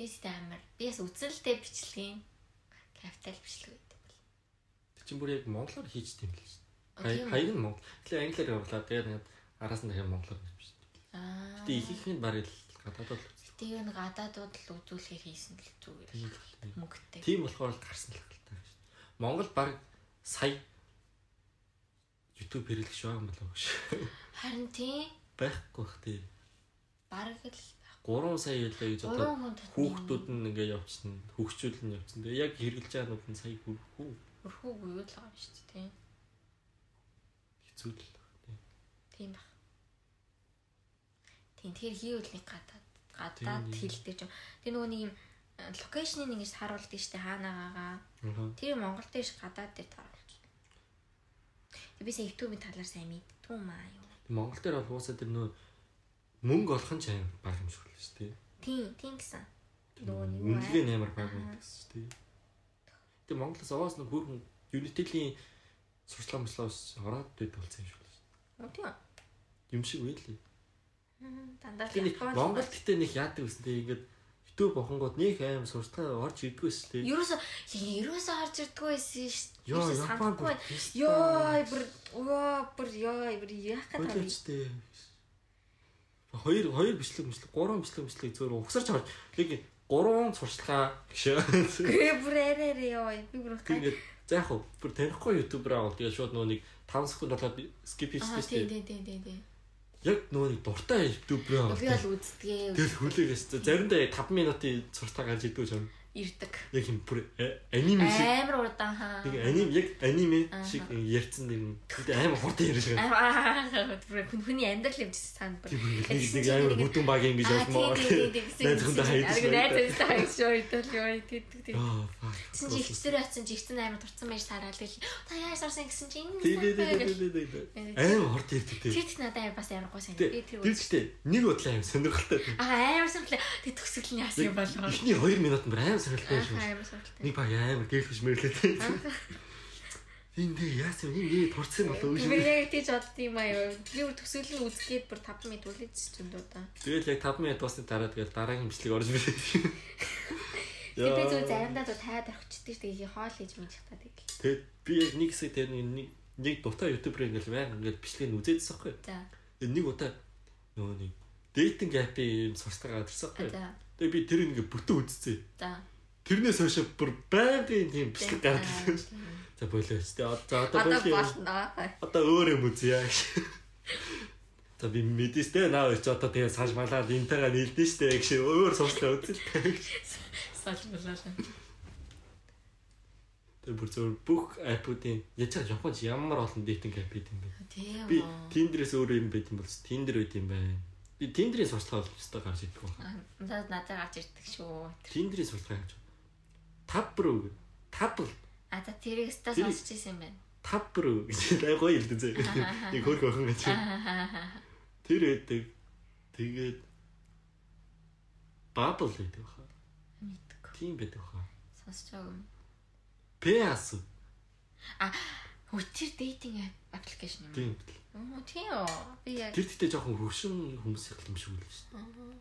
Тэс амар. Би бас үзэлтэй бичлэгийн капитал бичлэг байдаг бол. Тэр чинь бүр яг монголоор хийжтэй юм л шүү тийм? Хаяг нь монгол. Тэгэхээр англиар явуулаад тэгээд ингээд араас нь дахиад монголоор хийж дээ. Аа. Тэгээд их ихэнд баг л гадаад бол үзлээ. Тэгээ нэг гадаадууд л үзүүлэхээр хийсэн л зүгээр. Тийм тийм. Мөнгөтэй. Тийм болохоор л гарсан л хэлтэй шүү. Монгол баг сая YouTube хэрэглэгч байгаа юм болоо гэж. Харин тий Байхгүй бах тий. бараг л 3 сая ялаа гэж одоо 3 хүн татна. хүүхдүүд нь ингээ явчихна. Хөгчүүл нь явчихна. Тэгээ яг хэрэглэж байгаа нууд нь сая хүү өрхөөгүй юу л байгаа шүү дээ хэцүү л. Тийм баг. Тийм тэгэхээр хийвэл нэг гадаад гадаад ч юм. Тэр нөгөө нэг юм локейшнийг ингэж харуулдаг штэ хаанагаага. Аа. Тэр Монгол дээр ш гадаад дээр таруулж. Тэг би сая YouTube-ийн талаар сайн мэдтгүй маа юу. Монгол дээр бол уусаа тэр нөө мөнгө олох нь ч аим баг юм шиг л шүү дээ. Тийм, тийм гэсэн. Нөгөө Үнэлгээ нэмэр баг юм гэсэн шүү дээ. Тэгээ Монголоос овоос нэг хүүхэн Unitel-ийн сурчлага мөслөөс ороод дэд болсон юм шиг л шүү Оо тийм. дээ. Юм шиг үйл лээ. Дандаа Монгол гэтээ нэг яадаг үстэй ингээд YouTube бохонгод нэг аим сурчлага орж идэггүй шүү дээ. Ерөөсө ерөөсө харж ирдггүй байсан ш. Йоо, Ерөөсө Японд санахгүй. Йоо, бүр ёо, бүр ёо, бүр яах гэдэг юм. Хоёр хоёр бичлэг бичлэг гурван бичлэг бичлэг зөвөр угсарч харж яг гурван сурчлага гэж. Гэ бүр арай арай ёо. Би бүр. Тэгээд за яг бүр танихгүй ютубер аа бол тэгээд шууд нөгөө нэг 5 секунд болоод skip хийчихсэн тий шүү дээ. тий тий тий. Яг нөгөө нэг дуртай ютубер аа. Би бол үздгээ. Тэгэл хүлээгээс заримдаа яг 5 минутын сурталчилгаа гарч идэггүй юм. Ирдэг. Яг юм бүр э, аниме шиг Амар удаан хаа. нэг аним яг аниме шиг ярьсан нэг тэгээд амар хурдан ярьж байгаа. Аа бүр хүн хүний амьдрал юм чи санд бүр. Тийм нэг амар бүдүүн баг юм гэж тий. Найз хүндээ хайж Аа найз хүндээ хайж шоо идэл ёо гэдэг тий. Аа. Гэсэн чи ихчээр очсон жигсэн амар дурдсан байж тараад тэгэл та яаж сурсан гэсэн чи энэ. Амар хурд ярьдаг тий. Тэр их надад бас амар гоо. Би тэр гэхдээ нэг бодлоо аим сонирхолтой. Аа амар сонирхлаа. Тэг нь яасан юм болоо. Эхний 2 минут бүр аим сонирхолтой шүү. Нэг баг амар дэглэж мэрлээ. Энэ нэг яасан юм энэ турцсан болов уу Би яг тийж бодд юм аа юу. Би бүр төгсгөл нь үзгээд бүр 5 минут үлээдсэн ч юм дуу та. Тэгэл яг 5 минут дуусны дараа тэгэл дараагийн бичлэг орж ирээ. Би би зөв заримдаа зөв таад орчихдаг шүү дээ. Хоол хийж мэдчих та тэгэл. Тэгээд би яг нэг хэсэг тэр нэг нэг дутаа ютубер ингээл байнга ингээл бичлэг нь үзээдсэн байхгүй. За. Тэгээд нэг удаа нөгөө нэг dating app-ийн сурталчилгаа гарсан А, байхгүй. За. Тэгээд би тэр ингээ бүтэн үзсэн. За. Тэрнээс хойш бүр байнгын тийм бэлэг гардаг. За болооч тий. Одоо одоо болоо. Одоо өөр юм үзье яа. За би мэдээс тэ наа ч одоо тэгээ салмалаад энтэйгээ нийлдэж штэ гэж өөр сурчлаа үзэлтэй. Салмалаа. Тэр бүр зөв бүх аппуудын яцаа Японд ямар олон дейтинг апп юм бэ? Тийм. Би Tinder-с өөр юм байт юм бол Tinder үт юм байна. Би Tinder-ийн сурчлага олж өстой гарч ирдэг байна. Надад надад гарч ирдэг шүү. Tinder-ийн сурчлага авч 5% 5 А за тэрийг өстө сонсч ирсэн юм байна. 5% гэж ай гоё хэлдэг зэ. Нэг хөрх охин гэж. Тэр хэдэг. Тэгээд бабл гэдэг баха. Мэдгүй. Тийм байдаг баха. Сонсож байгаа юм. Пэс. А хүчээр дейтинг аппликейшн юм. Тийм бэл. Оо тийм үү. Би яг Тэр тэгтээ жоохон хөвшин хүмүүс их юм шиг үл шүү дээ.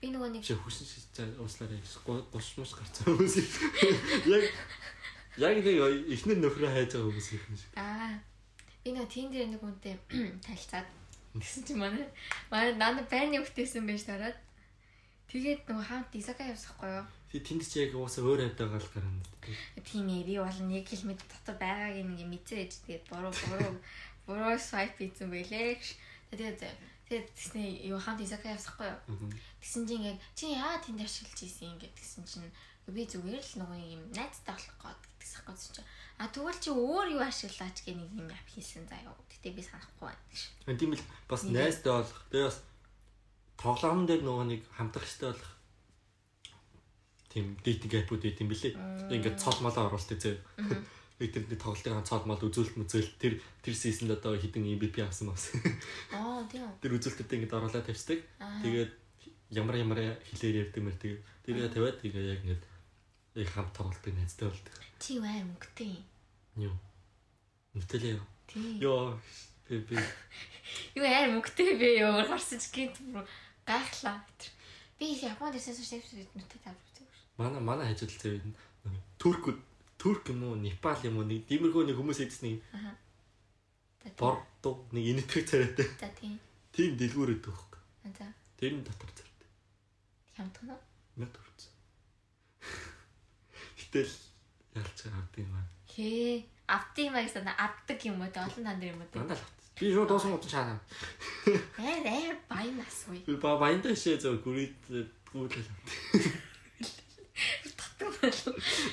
би нөгөө нэг Чи хөвшин шиг ууслаарай гушмаш гарцсан хүмүүс. Яг яг нэг ихнэр нөхрөө хайж байгаа хүмүүс их юм шиг. аа би нөгөө тийм дээр нэг үнтэй талцаад гэсэн чи манай манай нана байрны хөвтэйсэн байж тараад Тэгээд нөгөө хамт Исака явсахгүй юу? Тэг тэнд чи яг уусаа өөр авдаг гал гарна. Тийм ээ би бол нэг хэлмэд дотор байгааг нэг мэдсэн ээж тэгээд буруу буруу буруу swipe хийсэн байлээ гэж. Тэгээд тэгээд тэгснэ юу хамт Исака явсахгүй юу? Тэгсэн чинь ингээд чи яа тэнд ашиглаж ийсэн ингээд тэгсэн чинь би зүгээр л нөгөө юм найзтай болох гээд гэсэн чинь а тэгвэл чи өөр юу ашиглаач гэх нэг юм ап хийсэн заяа. Гэтэ би санахгүй байна гэж. Тийм л бас найзтай болох. Тэгээ бас тоглоом дээр нөгөө нэг хамтрах хэрэгтэй болох тийм дейтинг апууд байт юм бэлээ. Ингээд цол молоо оруулдаг зөө. Нэг тэр нэг тоглолтын цол мол үзүүлэлт мүзэл тэр тэр сизонд одоо хитэн MVP авсан бас. Аа тийм. Тэр үзүүлэлтэд ингээд оруулаад тавьчихдаг. Тэгээд ямар ямар хэлээр ярьдаг мэр тэгээд тэргээ тавиад тэгээ яг ингээд яг хамт тоглолтыг найзтай болдог. Чи ваа мөнгөтэй. Юу. Мөтөлөө. Тийм. Йоо би би Юу аа мөнгөтэй бэ юу гарсан ч гинт гайхлаа. Би Японд ирсэн шивс нүтэй тавьж үзсэн. Манай манай хажууд зэв Турк Турк юм уу Непал юм уу нэг тиймэрхүү нэг хүмүүс эдсэн нэг Аха. бордо нэг инэтхэг царайтай. За тийм. Тийм дэлгүүр өгдөг хөөх. За. Тэрний дотор царайтай. Хямдхан уу? Мэд төрсөн. Гэтэл ялч авдаг юм аа. Хээ. Автыг маяг санаа авдаг юм уу? Олон танд юм уу? Дандаа л авт. Би шууд дуусан гот шаана. Аа аа баян асгүй. Би ба баянда шээ зөв гүрийд гүйлэл.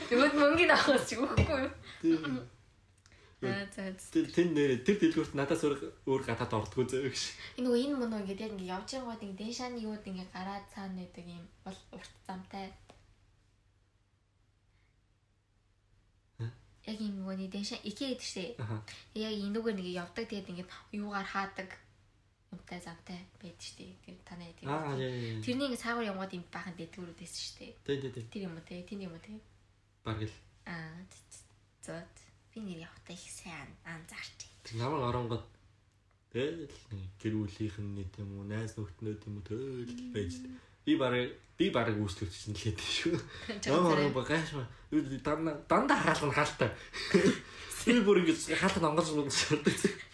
Тэгвэл мөнгөний авах чи үхэхгүй юу? Тийм. Аа за. Тэр нэр тэр дэлгүүрт надаас өөр өөр гадаад ордгоо зөө гэж. Энэ нөгөө энэ мөн ингээд яг ингээд явж байгаа гот ингээд дэншааны юуд ингээд гараад цаана байдаг юм бол урт замтай. Яг юм нөгөө дэншаа икэ гэдэг шээ. Яг энүүгээр нэг явдаг тэгээд ингээд юугаар хаадаг юмтай замтай байдаг штэ. Тэр танай тийм. Аа яа. Тэрний ингээд цаагаар явгод юм баахан дэдгүүрүүд байсан штэ. Тэ тэ тэ. Тэр юм уу те? Тэний юм уу те? Баргил. Аа зот. Би нэр явахтаа их сайн анзаарч. Тэр намайг оронгод тэгэл гэр бүлийнхэн нийт юм уу найз нөхдөд юм уу тэгэл байж. Би барыг би барыг үүсгэж чинь лээд шүү. Намайг орон багааш дандаа дандаа хаална хаалтай. Би бүр ингэж хаалт онгоц онгоц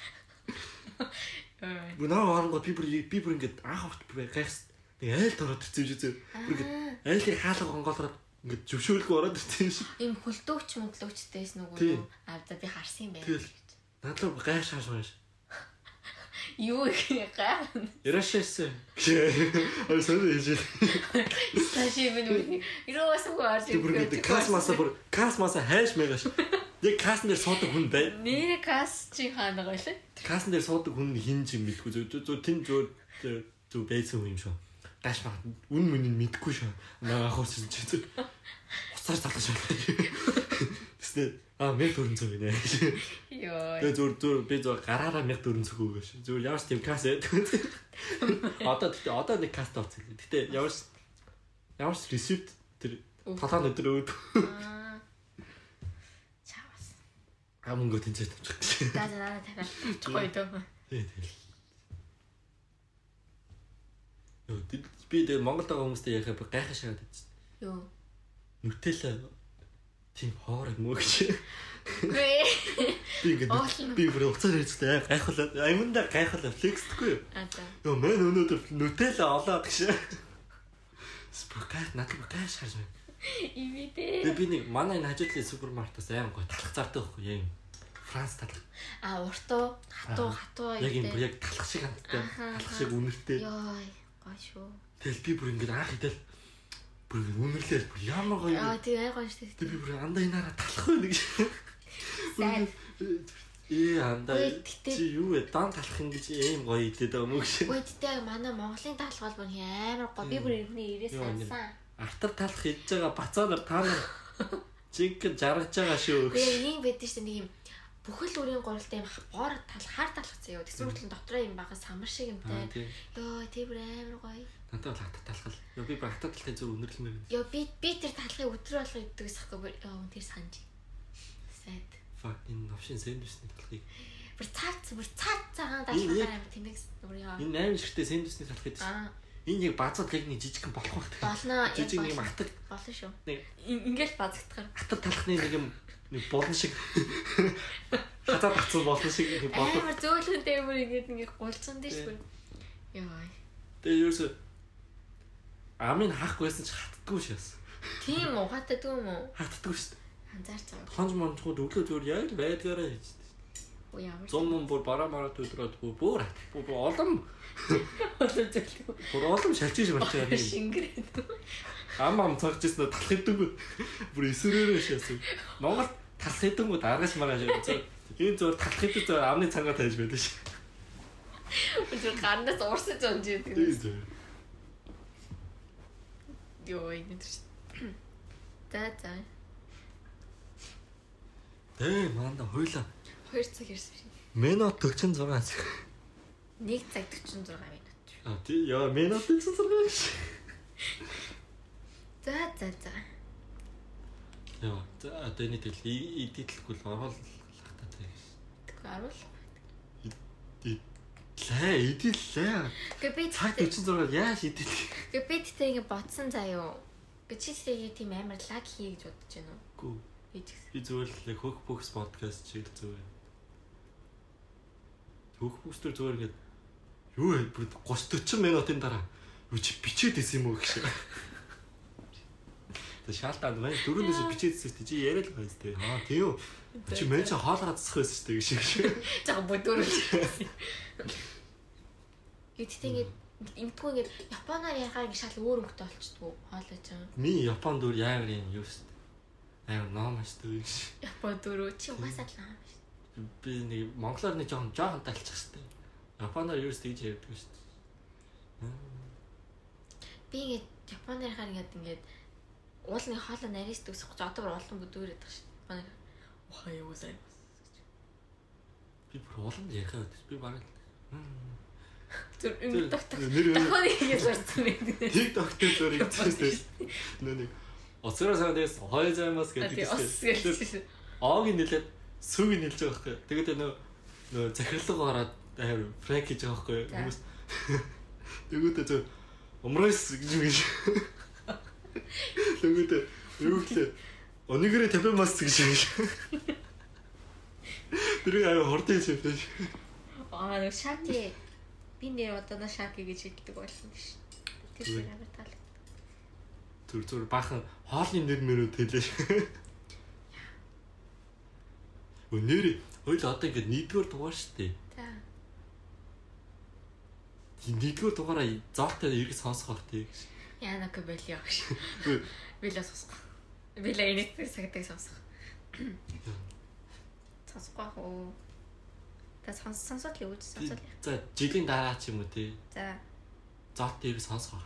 шалдаг. Гүнаа оронгод би бүр би бүр ингэж анх огт бүр гайхс. Нэг айл дороод ирсэн юм шүү. Бүр ингэж айлыг хаалга онгоолроод ингэж зөвшөөрөлгүй ороод ирсэн шиг. Им хөлтөөч мөдлөөчтэйс Тийм. нөгөө аа за би харсан юм байна. Тэгэл надлаа гайхаш хааш маш. Юу их гайхна. Ирашэсэн. Аа сорри яж. Сташи би нүг ирөөс үгүй орж Тэр бүр гэдэг касмаса бүр касмаса хайш мэгаш. Яг касн дээр суудаг хүн бай. Нэр кас чи хаана гоё лээ. Касн дээр суудаг хүн хин ч мэдгүй зөв зөв тэн зөв зөв байсан юм шүү. Даш баг үн мөн мэдгүй шүү. Наа хурцсан чи зөв. Уцаар талах шүү. Тэснэ аа 1400 гинэ. Йоо. Тэгээ зөв зөв би зөв гараараа 1400 өгөөш. Зөв ямар ч тийм кас яа. Одоо тэгтээ одоо нэг каст орсон. Ч ямар ч ресипт тэр талаан өдөр өөд. Аа. Аа мөнгө тэнцээ тавчих гэж. За за надад тавиад гоё дөө. Тий, тий. Йоо, би тэгээ Монголд байгаа хүмүүстэй яхаа би гайхаа шагаад байсан. Юу. Нүтэл тийм хоор юм уу гэж. Гүй. Би ингээд би бүр уцаар хэлжтэй гайхуулаад айманда гайхуулаад флексдэхгүй юу? Аа за. Йоо, мэн өнөөдөр нүтэл олоод гэж. Спокайт надад гайш харж байна. Тэгээ би нэг манай энэ хажуудлын супермаркетаас аим гой талах зардаг байхгүй юм. Франц талах. А уртуу хатуу хатуу Яг юм бүр яг талах шиг хандтай. Ахаа, Талах шиг үнэртэй. Йоо. Гоё шүү. Тэгэл би бүр ингээд анх идэл бүр үнэрлээ бүр ямар гоё. Аа тий ай гоё шүү. Тэг би бүр андаа инаараа талах байх гэж. Сайн. Ээ андаа Үгүй, чи юу вэ? Дан талах ингэж ийм гоё идээд байгаа мөг шиг. Ой тэгтээ манай Монголын талхал бол амар гоё. Би бүр иргэний ирээс сансан. Артар талах идж байгаа бацаанаар та нар жинхэнэ жаргаж байгаа шүү. Би ийм байдаг шүү нэг юм бүхэл үрийн гуралтай юм боор тал хар талхацсан юу. Тэгсэн мэт дотроо юм бага самар шиг юмтай. Йоо бүр амар гоё. Надад бол артар талах л. Яа би артар талахын зөв үнэрлэмээр байна. Йоо би би тэр талхыг өдрөө болго иддэг гэсэхгүй ёо тэр санаж. Sad. Fuck энэ новшин сэндвичний талахыг. Бүр цаад бүр цаад цагаан талхаар амар тэмдэгс бүр ёо. Энэ 8 ширхтээ сэндвичний талах гэдэг. Аа Энэ яг базад яг нэг жижигхэн болох байх. болно Жижиг болно. матаг болно шүү. Ингээл базагдахаар. атар талахны нэг юм нэг болон шиг хазаа бацсан болон шиг нэг болон. Амар зөөлхөнтэй бүр ингээд ингээд гулцсан дээ шүү. Йоо. Тэгээ ерөөсө амыг хаахгүй байсан ч хатдаггүй шээс. Тийм үү хатаа дүү мө. Хатдаггүй шүү дээ. Анзаарч байгаа. Хонж монжгууд өглөө зүгээр яг байдгаараа хийж. Оо ямар. Зам мөн бүр бараа мараа төдрөөд бүр бүр бүр олон Өдөртөл. бүр олон шалчиж марчаа. Шингэрээд. Ам ам цагж ирсэн талах хэдэнгүй бүр эсрээрээ шээс. Монгол талах хэдэнгүй даргаж маргааш явж. Энэ зүгээр талах хэдэн зүгээр амны цангаа тааж байдаг ш. Өдөр гарнаас уурсаж онж Тийм идэг. зүгээр. Йоо энэ тэр. За за. Дээ манда хойлоо. 2 цаг ирсэн шин. Минут 46 цаг. 1 цаг 46 минут. А тий яа минут 46 ш. За за за. Яа за одоо энэ тэл идэлгүй л оруулахтаа тий. Тэгвэл аруул. Лээ идэллээ. Гэ би Цаг тэгтээ 46 яаж идэл. гэ би тэгтээ ингэ ботсон заяо. Гэ чи тэгээ тийм амар лаг хий гэж бодож байна уу? Гүү. Би ч гэсэн. Би зүгээр л хөх бокс подкаст л зүгээр. Хөх бокстер зүгээр ингээд юу вэ? Бүр 30 40 минутын дараа юу чи бичээд исэн юм уу гэж. Тэ шаалтаад мань дөрөвнөөс бичээд исэн чи яриад л байсан тэ. Аа тийм үү. Чи мэн чи хоолоо цасах байсан тэ гэж шиг. Жага бодөрөж. Гэтэ ингэ ингэдэггүй ингэ Японоор ярихаар ингэ шал өөр хөлтөй болчихдгоо хоолой ч юм. Ми Японд дөр яагаар юм юу шүү дээ. Аяа номаш тэ гэж. Япон дөрөв чи угаасаа л аа биш. Би нэг монголоор нэг жоохон жоохон талчих штэ. Японоор юу ч тэгж ярьдаг шүү дээ. Би ингэ Японоор ярихаар ингэ ингэ уулны хоолой нарийсдаг ус гоц одоо бүр олон бүдүүрээд байгаа шүү. Японоор ухаа юу заа. Би бүр ууланд ярихаа байдаг. Би ингэ тогтох. нэр Дахиад ингэ сурцсан байдаг. TikTok дээр зөөр хийчихсэн. Нөө нэг Оцгороо саадээс хоёр займас гэдэг гэж. Оог нэлээд сүг нэлж байгаа байхгүй. Тэгээд нөө нөө захирлага ороод амар фрек хийж байгаа байхгүй. Хүмүүс тэгвэл зөв умрайс гэж юм гэж. Тэгвэл юу гэхлээ Онигрэ табимас гэж юм шиг. Тэр хортой юм биш. Аа нэг шати. Би нэр одоо шаки гэж хэлдэг болсон биш. Тэр шиг амар тал. Зүр зүр баахан хоолны нэр мөрөд хэлээ. Өнөр хоёул одоо ингэ нийтгөр дугаар штэ. За. Нийтгөр дугаараа зоолтой эрг сонсох тий гэж. Яна ка болио гэж. Вила сонсох. Вила энийг сагдаг сонсох. Сонсох уу? Та сонс сонсоод л гэж сонсоод. За жилийн дараа ч юм уу тий. За. Зоолтой эрг сонсох.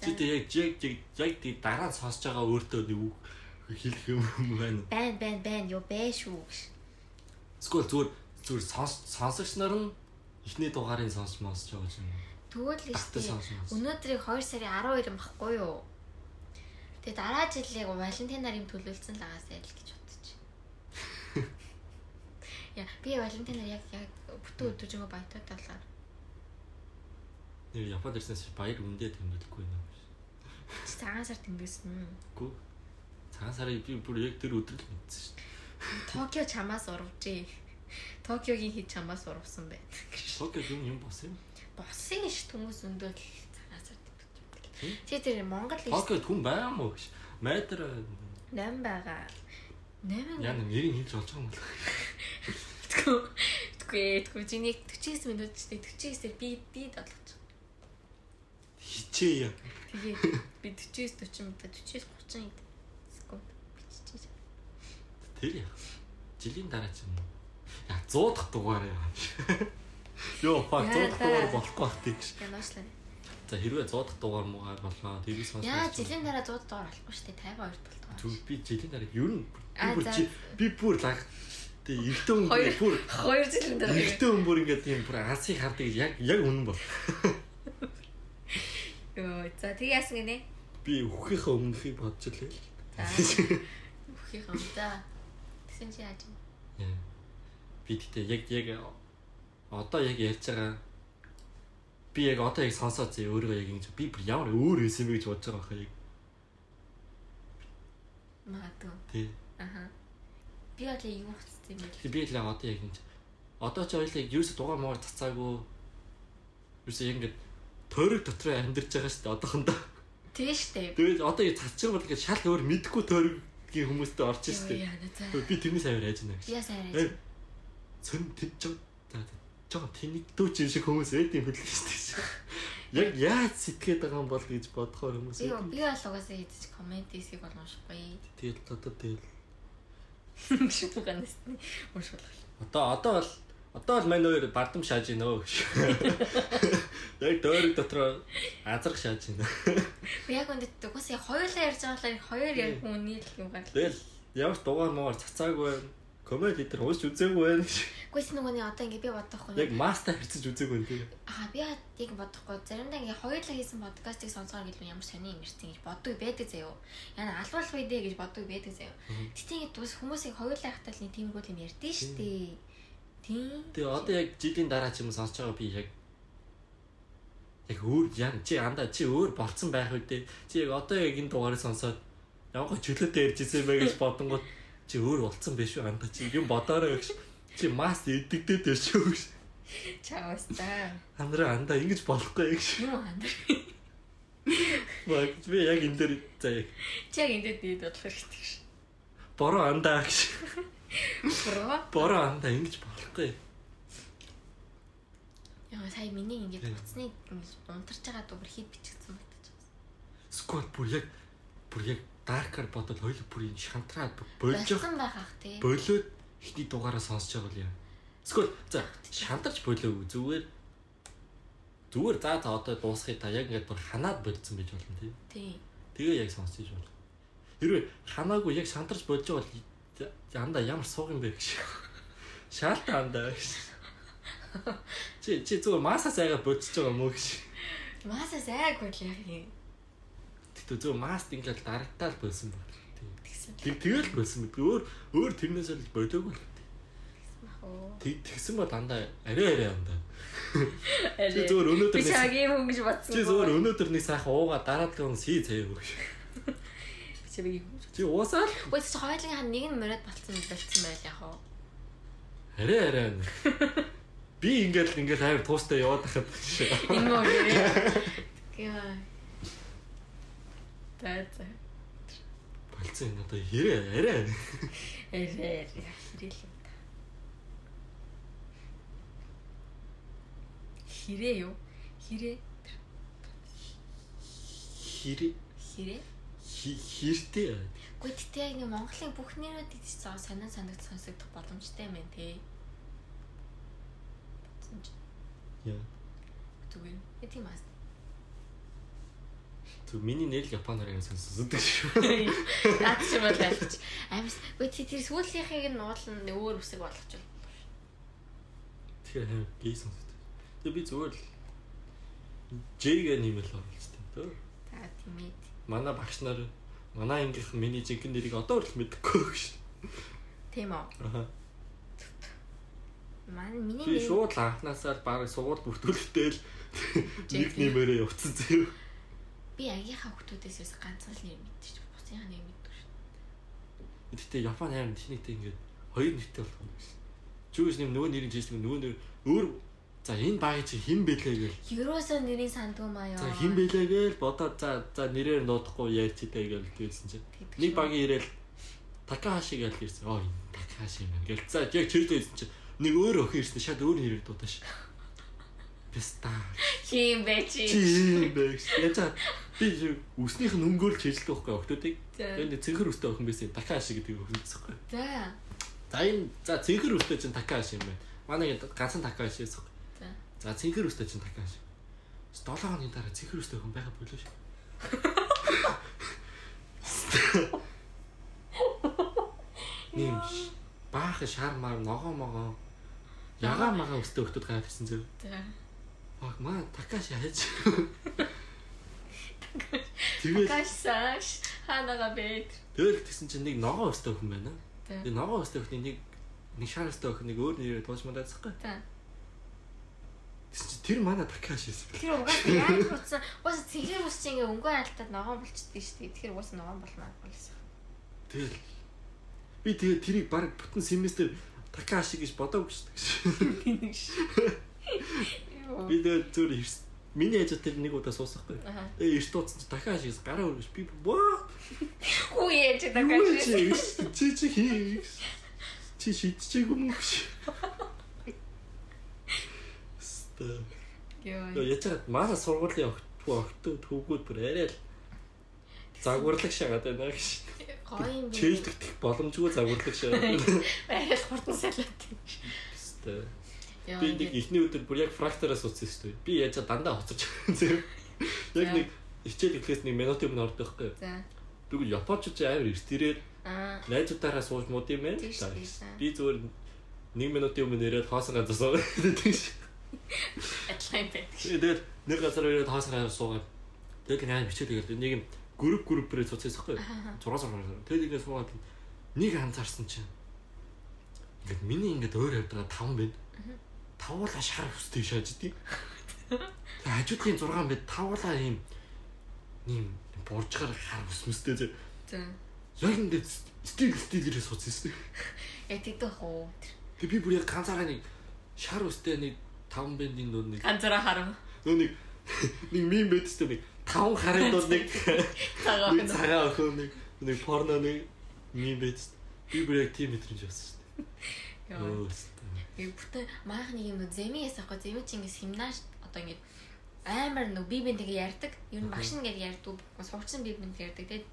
За. Чи тэг яг яг яг тий дараа сонсож байгаа өөртөө нэг үг хэлэх юм байна. Байн байн байн юу бэ шүү. Эсвэл зүгээр зүгээр сонс сонсогч нар нь эхний дугаарыг сонсч сонсож байгаа юм. Тэгвэл л сонсож. Өнөөдрийг 2 сарын 12 юм баггүй юу? Тэгээ дараа жилийг Валентинаар юм төлөвлөсөн л байгаас ял гэж бодчих. Яа, би Валентинаар яг яг бүтэн өдрөжгөө баятай талаар. Нэр Японд ирсэнээс баяр үндэ тэмдэглэхгүй юм. Чи цагаан сар тэмдэглэсэн юм. Үгүй. Цагаан сарын би бүр яг тэр өдөр л мэдсэн шүү дээ. Токио чамаас урвжээ. Токиогийн хит чамаас урвсан байна. Токио юм юм бос юм. Босын ш хүмүүс өндөөл Хм? байна. Чи тэр Монгол иш Токиод хүн байгаа мó гэж. Метр 8 байгаа. 8 яа нэрийг хэлж болж байгаа юм бол. Тэггүй. Тэггүй. Тэггүй. Чиний 49 минут ч тийм 49-ээр би би бодлооч. Хичээ яа. Тэгээд би 49 40 минут 49 30 секунд биччихэж. Тэр яа. Жилийн дараа ч юм уу. Яа 100 дахь дугаар яа. Йоо, 100 дахь дугаар болохгүй бах тийш. Янаашлаа. За хэрвээ 100 дахь дугаар муугаар болоо. Тэрийг сонсож. Яа жилийн дараа 100 доор болохгүй шүү дээ 52 болтгоо. Зүг би жилийн дараа ер нь бүр би бүр лаг тэг эртөө Хоёр. бүр 2 жилийн дараа. эртөө хүн бүр ингээд тийм бүр ансыг хардаг яг яг үнэн бол. Йоо, за тэг яасан гинэ? Би өөхийнхөө өмнөхийг бодож лээ. Юм да. Тэгсэн чи яаж юм? Би тэгтээ яг яг одоо яг ярьж байгаа би яг одоо яг сонсоод зэ өөрөө яг ингэж би бүр ямар өөр байсан бэ гэж бодож байгаа хаа яг Магадгүй. тий. Аха. Би яг юу хэвчээ юм бэ? Би яг одоо яг ингэж одоо ч ойлаа юус дугаар муугаар цацаагүй юус яг ингэж тойрог дотор амьдарч байгаа шүү дээ одоохондоо. Тэгээ штэ. Тэгээд одоо яг цацчих бол ингээд шал өөр мэдхгүй тойргийн хүмүүстэй орж. Яа за. Би тэрний сайн хайж байна гэж. Яа сайн яаж. Цэн тэд жоо. За жоо тэнийг дүүч юм шиг хүмүүс эд юм хэлдэг штэ. Яг яаж сэтгэхэд байгаа юм бол гэж бодохоор хүмүүс. Би би бол угаасаа хийж комент хийсийг бол уншихгүй. Тэгэл одоо тэгэл ганаас нь уншвал. одоо одоо бол одоо бол мань өөр бардам шааж гинөө. Яг дойрог дотор азарх шааж гинэ. Би яг үнэт угаасаа хоёулаа ярьж байгаа л хоёр яг үний л юм гарч. Тэгэл ямар дугаар муугаар цацаагүй байна. Комент лидер уусч үзээгүй гэж. Гэхдээ нөгөөний одоо ингээ би бодохгүй. Яг мастер хэрцэж үзээгүй байна тийм. Аа би яг бодохгүй. Заримдаа ингээ хоёулаа хийсэн подкастыг сонсохоор гэлгүй ямар сони ингэрсэн гэж боддог байдаг заяо. Яна албуулах үедээ гэж боддог байдаг заяо. Тэгтээ ингээ тус хүмүүсийг хоёулаа хатал нэг тиймэрхүү юм ярьдэн штэ. Тийм. Тэгээ одоо яг жилийн дараа ч юм сонсож байгаа би яг яг өөр яа чи андаа чи өөр болцсон байх үедээ чи яг одоо яг энэ дугаарыг сонсоод гоо чөлөөтэй ярьж ирсэн бэ гэж бодонгууд чи өөр болцсон биш үү андаа чи юм бодоорой гэж чи маст идэгдээд байж шүү гэж Чаавс та. андаа андаа ингэж болохгүй гэж Юу хандаа. баг би яг энэ дээр за яг Чи яг эндээ дээд бодлох хэрэгтэй ш. бороо андаа гэж Бро. бороо андаа ингэж болохгүй Яа сая миний ингээ буцныг ингээ унтарч байгаа дугаар хэд бичигдсэн батж байгаа. сквад бүр яг бүр яг даркар бодол хоёул бүр энэ шантраад болж Болсон байх ах тий. болоод ихний дугаараа сонсож байгаа яа. Эсвэл за шантарч болоогүй зүгээр зүгээр за за одоо дуусхий та яг ингээд бүр ханаад болцсон байж болно тий. Тий. Тэгээ яг сонсож болно. Хэрвээ ханаагүй яг шантарч болж байгаа бол андаа ямар сууг юм бэ гэж. Шаалтаа андаа гэж. Чи чи зүгээр масаа сайгаа бодсож байгаа мó гэж. Маса сайг бол яг юм. Тэгтээ зүгээр маст ингээд дарагтаал болсон баг. Тэг тэгэл болсон мэт өөр өөр тэрнээс л болоогүй л. Тэг тэгсэн бол дандаа арай арай андаа. Чи Чи зүгээр өнөөдөр би нэг- чаг юм хүн гэж бодсон. Чи зүгээр өнөөдөр нэг сайхан уугаа дараагийн сий заяа өгш. Чи би. Чи уусаал Ой чи хоёулынхаа нэг нь мөрөд болцсон болцсон байл яах вэ? арай арай. Би ингээд л ингээд хайр туустай яваад байхад чи. Энэ мөр гэх. Яа. Таац. Болцсон энэ одоо хэрэг арай. Эрээ хэрэл юм та. Хэрээ юу? Хэрээ. Хэрэг Хэрээ. хэртэй. Гэхдээ нэг Монголын бүх нэрүүд идэж байгаа санаа санагд сонсогдох боломжтой юм байна те. Яа. зүгээр. Э тийм аа. Зүг миний нэр л японоор юм сонсдог шүү. Наад чи бол ялч. Амс. Гэхдээ тэр сүүлийнхийг нь уулын өөр үсэг болгоч бол. Тэгэхээр хайр гей сонсдог. Тэгээ би зүгээр л J-гээ нэмэл оруулчихсан тоо. За тийм ээ. Манай багш нар манай ангийнх миний жинхэнэ нэрийг одоо л мэдэхгүй гэж. Тийм үү. Аха. Манай миний нэр шууд анханасаа л баг сургууль бүртгүүлэхдээ л нэг нэмээрээ явцсан зөө. Би агийнхаа хүмүүсээс ерөөс ганцхан л нэр мэдчих. Буцынхаа нэр мэддэг шүү. Гэтэ Япон хайр техниктэй ингээд хоёр нэртэй болох юм гэсэн. Чүүс нэм нөгөө нэрийн жижиг нөгөө нэр өөр за энэ баг чи хэн бэлээ гээл. Ерөөсөө нэрийн сандгүй маа ёо. За хэн бэлээ гээл бодоод за за нэрээр нуудахгүй ярьчихдээ гээл тэгсэн чинь нэг багийн ирээл Такахаши гээл ирсэн. Оо энэ Такахаши юм байна гээл. За яг чирлээ ирсэн чинь нэг өөр охин ирсэн шат өөр нэрээр дуудааш. Песта. Хин бэ чи. Чи бэ. Яцаа би үснийх нь өнгөөр л чижилдэг байхгүй. За. Тэгээд цэнхэр үстэй охин байсан. Такахаши гэдэг охин байсан. За. За энэ за цэнхэр үстэй чинь Такаши юм байна. Манай ганцхан Такаши байсан. За. За цэнхэр үстэй чинь Такаши. 7 хоногийн дараа цэнхэр үстэй хүн байха болоо шүү. Нэмш. Баах шар мар ногоо могоо. Ягаа магаа өстэй хөлтөд гайхсан зөв. За. Аа маа Такаши хайж. Тэгээд Гашсааш ханага бэт. тэгэл тэгсэн чинь нэг ногоо өстэй хүн байна. Тэгээ ногоо өстэй хүн нэг нэг шар өстэй хүн нэг өөр нэрээр тууж мандацхгүй. За. Тэгсэн чинь тэр манай Такаши байсан. Тэр угаасаа яаж буцсан? Угаасаа цэглэр ус чи ингээ өнгөө алтаад ногоон болчихдээ шүү дээ. Тэгэхээр угаасаа ногоон болмаа болсон. Тэгэл би тэгээ тэрийг баг бүтэн семестр Такаши гэж бодоогүй шүү дээ. Би тэгээ зүгээр миний ээж тэр нэг удаа суусахгүй. Тэгээ эрт тууцсан чи дахиад ашигс гараа өргөж би баа. Хүү яаж Юу дагаж. чи чи хийх. Чи шидчихээг юм уу. Йоо. Яа яцгаад манай сургуулийн огт огт төвгүүд бүр арай л загварлаг шагаад байна гэж. Гоё юм. Чэйлдэх боломжгүй загварлаг шагаад. Байрал хурдан салаад. Ста. Би нэг эхний өдөр бүр яг фрактараас утсан шүү дээ. Би яаж дандаа хоцорч байгаа. Яг нэг хичээл эхлээс нэг минутын өмнө ордог байхгүй. За. Би гол японочд амар эрт ирээд Аа. найзуудаараа сууж мод юм байна. Шүү. Би зүгээр 1 минутын өмнө ирээд хоосон газар суугаад тэгш. Адилхан юм байна. Тэгээд нэг газар ирээд хоосон газар суугаад тэгээд нэг хичээл хийгээд нэг юм групп группээр цуцсан байхгүй. 6 сар гарсан. Тэгээд ингээд суугаад нэг анзаарсан чинь ингээд миний ингээд өөр явдаг 5 байна. 5 уулаа шар хүстэй шааж идэв. Тэгээд хажуудлын 6 байд 5 уулаа ийм ийм боржгаар хар хүсмэстэй зэ. За. Яг ингээд стил стилэрээ сууцсан. Яг тэгдэх хөө. Тэг би бүр яг ганцаараа нэг шар үстэй нэг 5 бэндийн дунд нэг Ганцаараа харав. нөө нэг мим бэдстэй нэг 5 харын дунд нэг цагаан охин нэг нэг порно нэг мим бэдс би бүр яг тийм мэдрэмж авсан шүү Яа. дээ. Өстой. Яг бүтэн маах нэг юм зэмээс ахгүй зэми чи ингэ химнаш одоо ингэ амар нүг би бинтэйг ярьдаг. Юу н багш нэгээд ярьдаг. Сурчсан би бинт ярьдаг. Тэгээд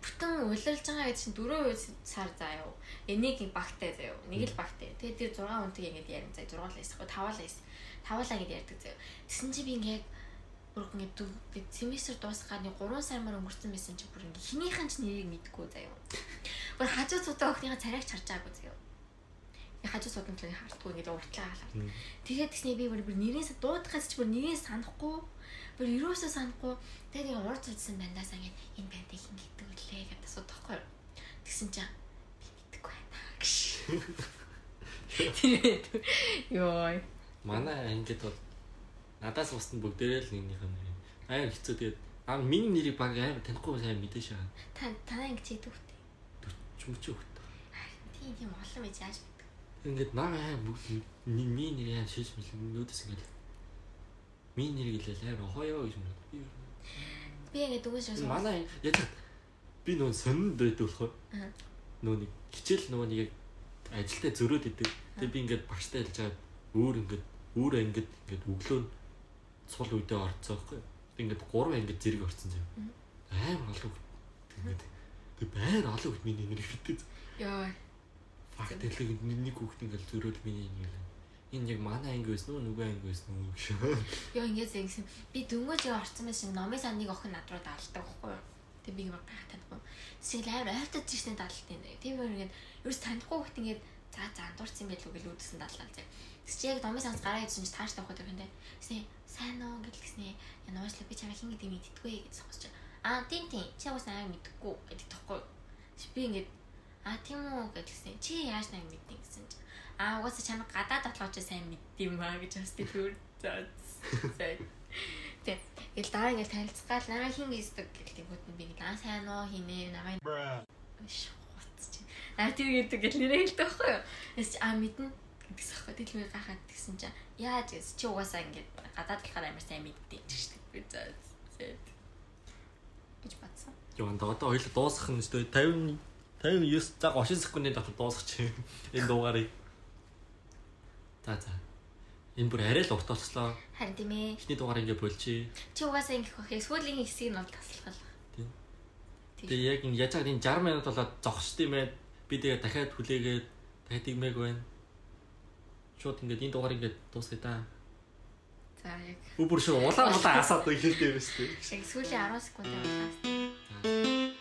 бүтэн улирлж байгаа гэдэг чинь 4 сар заяа. Энийг багтай заяа. Нэг л багтай. Тэгээд тэр 6 хүнтэй ингэ ярин заяа. 6 л эсвэл 5 л байсан. 5 лаа гэдээ ярьдаг заяа. Тэсэн чи би ингэ яг бүр ингэ семестр дуусгаад нэг 3 сар мөр өнгөрцөн байсан чи бүр ингэ хинийхэн ч нэрийг мэдэхгүй заяа. Бүр хажуу цутаа өхнийхээ царайг чарж байгаагүй заяа. Хажуу цудан төлөв хардггүй ингэ уртлаа халаар. Мм. Тэгээд тэгснэ би бүр нэрээс дуудахаас ч бүр нэрээ санахгүй бүр юусоо санахгүй тэгээд урд үзсэн бандаас ингэ энэ бандыг хин гэдэг үлээ гэдэг асуудахгүй тэгсэн чинь би мэдэхгүй байна Тэгээд ёо Манай ангид бол надаас усна бүгдээрээ л нэгнийх нь. Амар хэцүү тэгээд аа миний нэрийг баг амар танихгүй сайн мэдээж байгаа. та танаа ингэ чийдэг үхтэй 40 мөч өгт. тийм тийм олон байж яаж Ингээд наа амар миний нэр яа шиш мэл нүүдээс ингээд миний нэр гэлээ амар хоёо гэж мөн. Би би ингэ дүгээс шээс манай яг би нөө сонинд байдаг болохоор Аа. нөө нэг хичээл нөгөө нэг ажилдаа зөрөөд идэг. Тэгээ би ингээд багштай хэлж байгаа өөр ингээд өөр ангид ингээд өглөө цул үедээ орцоо байхгүй. Ингээд гурван ангид зэрэг орцсон зав. Амар олон. Ингээд тэг байр олон хөлт миний нэр битээ. ёо Хэлэг нэг хүүхд ингээд зөрөөд миний нэр. Энэ яг манай анги байсан уу нүгэн анги байсан уу гэж. ёо ингэ зэнгсэн би дөнгөж яг орцсон байсан номын саныг охин над руу даалдаг байхгүй юу тэг би юм гайх танихгүй сэл амар ойртож ирсэн даалтын тийм өөр ингэ ерөөс танихгүй хөхт ингэ за за андуурсан байлгүй гэж үүдсэн даалал зэ Тэс чи яг номын санс гараа идсэн чи тааш тавах гэдэг юм даа. Тэсний сайн уу гэлгснээ яа нуушлаа би чамаа хин гэдэг мэдтгүй гэж сонсож. Аа тийм тийм чи бас аа мэдгүй гэдэг тоххой. Би ингэж аа тийм үү гэдгсэн. Чи яаж намайг мэддэг гэсэн чи. Аа угаасаа чамайг гадаад отлооч сайн мэддэм маа гэж бас тэр зөө. Тэг. Ил дараа ингэж танилцгаал намайг хин гэсэн гэдэг хөтөн би аа сайн уу хинэ намайг. Аа тэр гэдэг гэл нэрээ хэлдэг байхгүй юу? Эс аа мэднэ гэдэгс тэгэл би гахаад тэгсэн чинь яаж гэс чи угаасаа ингээд гадаад талахаар амар сайн мэддэг ч гэж би заа гэж батсан. Юу анда одоо хоёул дуусгах нь дээ 50 59 за 30 секундын дотор дуусгач энэ дуугаарыг. За за. Энэ бүр арай л урт болцлоо. Харин тийм ээ. Эхний дугаар ингээ болчих. Чи угаасаа ингэх бах. Сүүлийн хэсгийг нь бол таслах. Тийм. Тийм. Тэгээ яг энэ байгаа энэ 60 минут болоод зогсд юм байна. Би тэгээ дахиад хүлээгээд дахиад игмэг байна. Шууд ингээд энэ дугаар ингээд дуусгая да. За яг Бүр шүү улаан улаан асаад хэлдэг юм шүү дээ. яг сүүлийн 10 секунд явуулаа. Shoot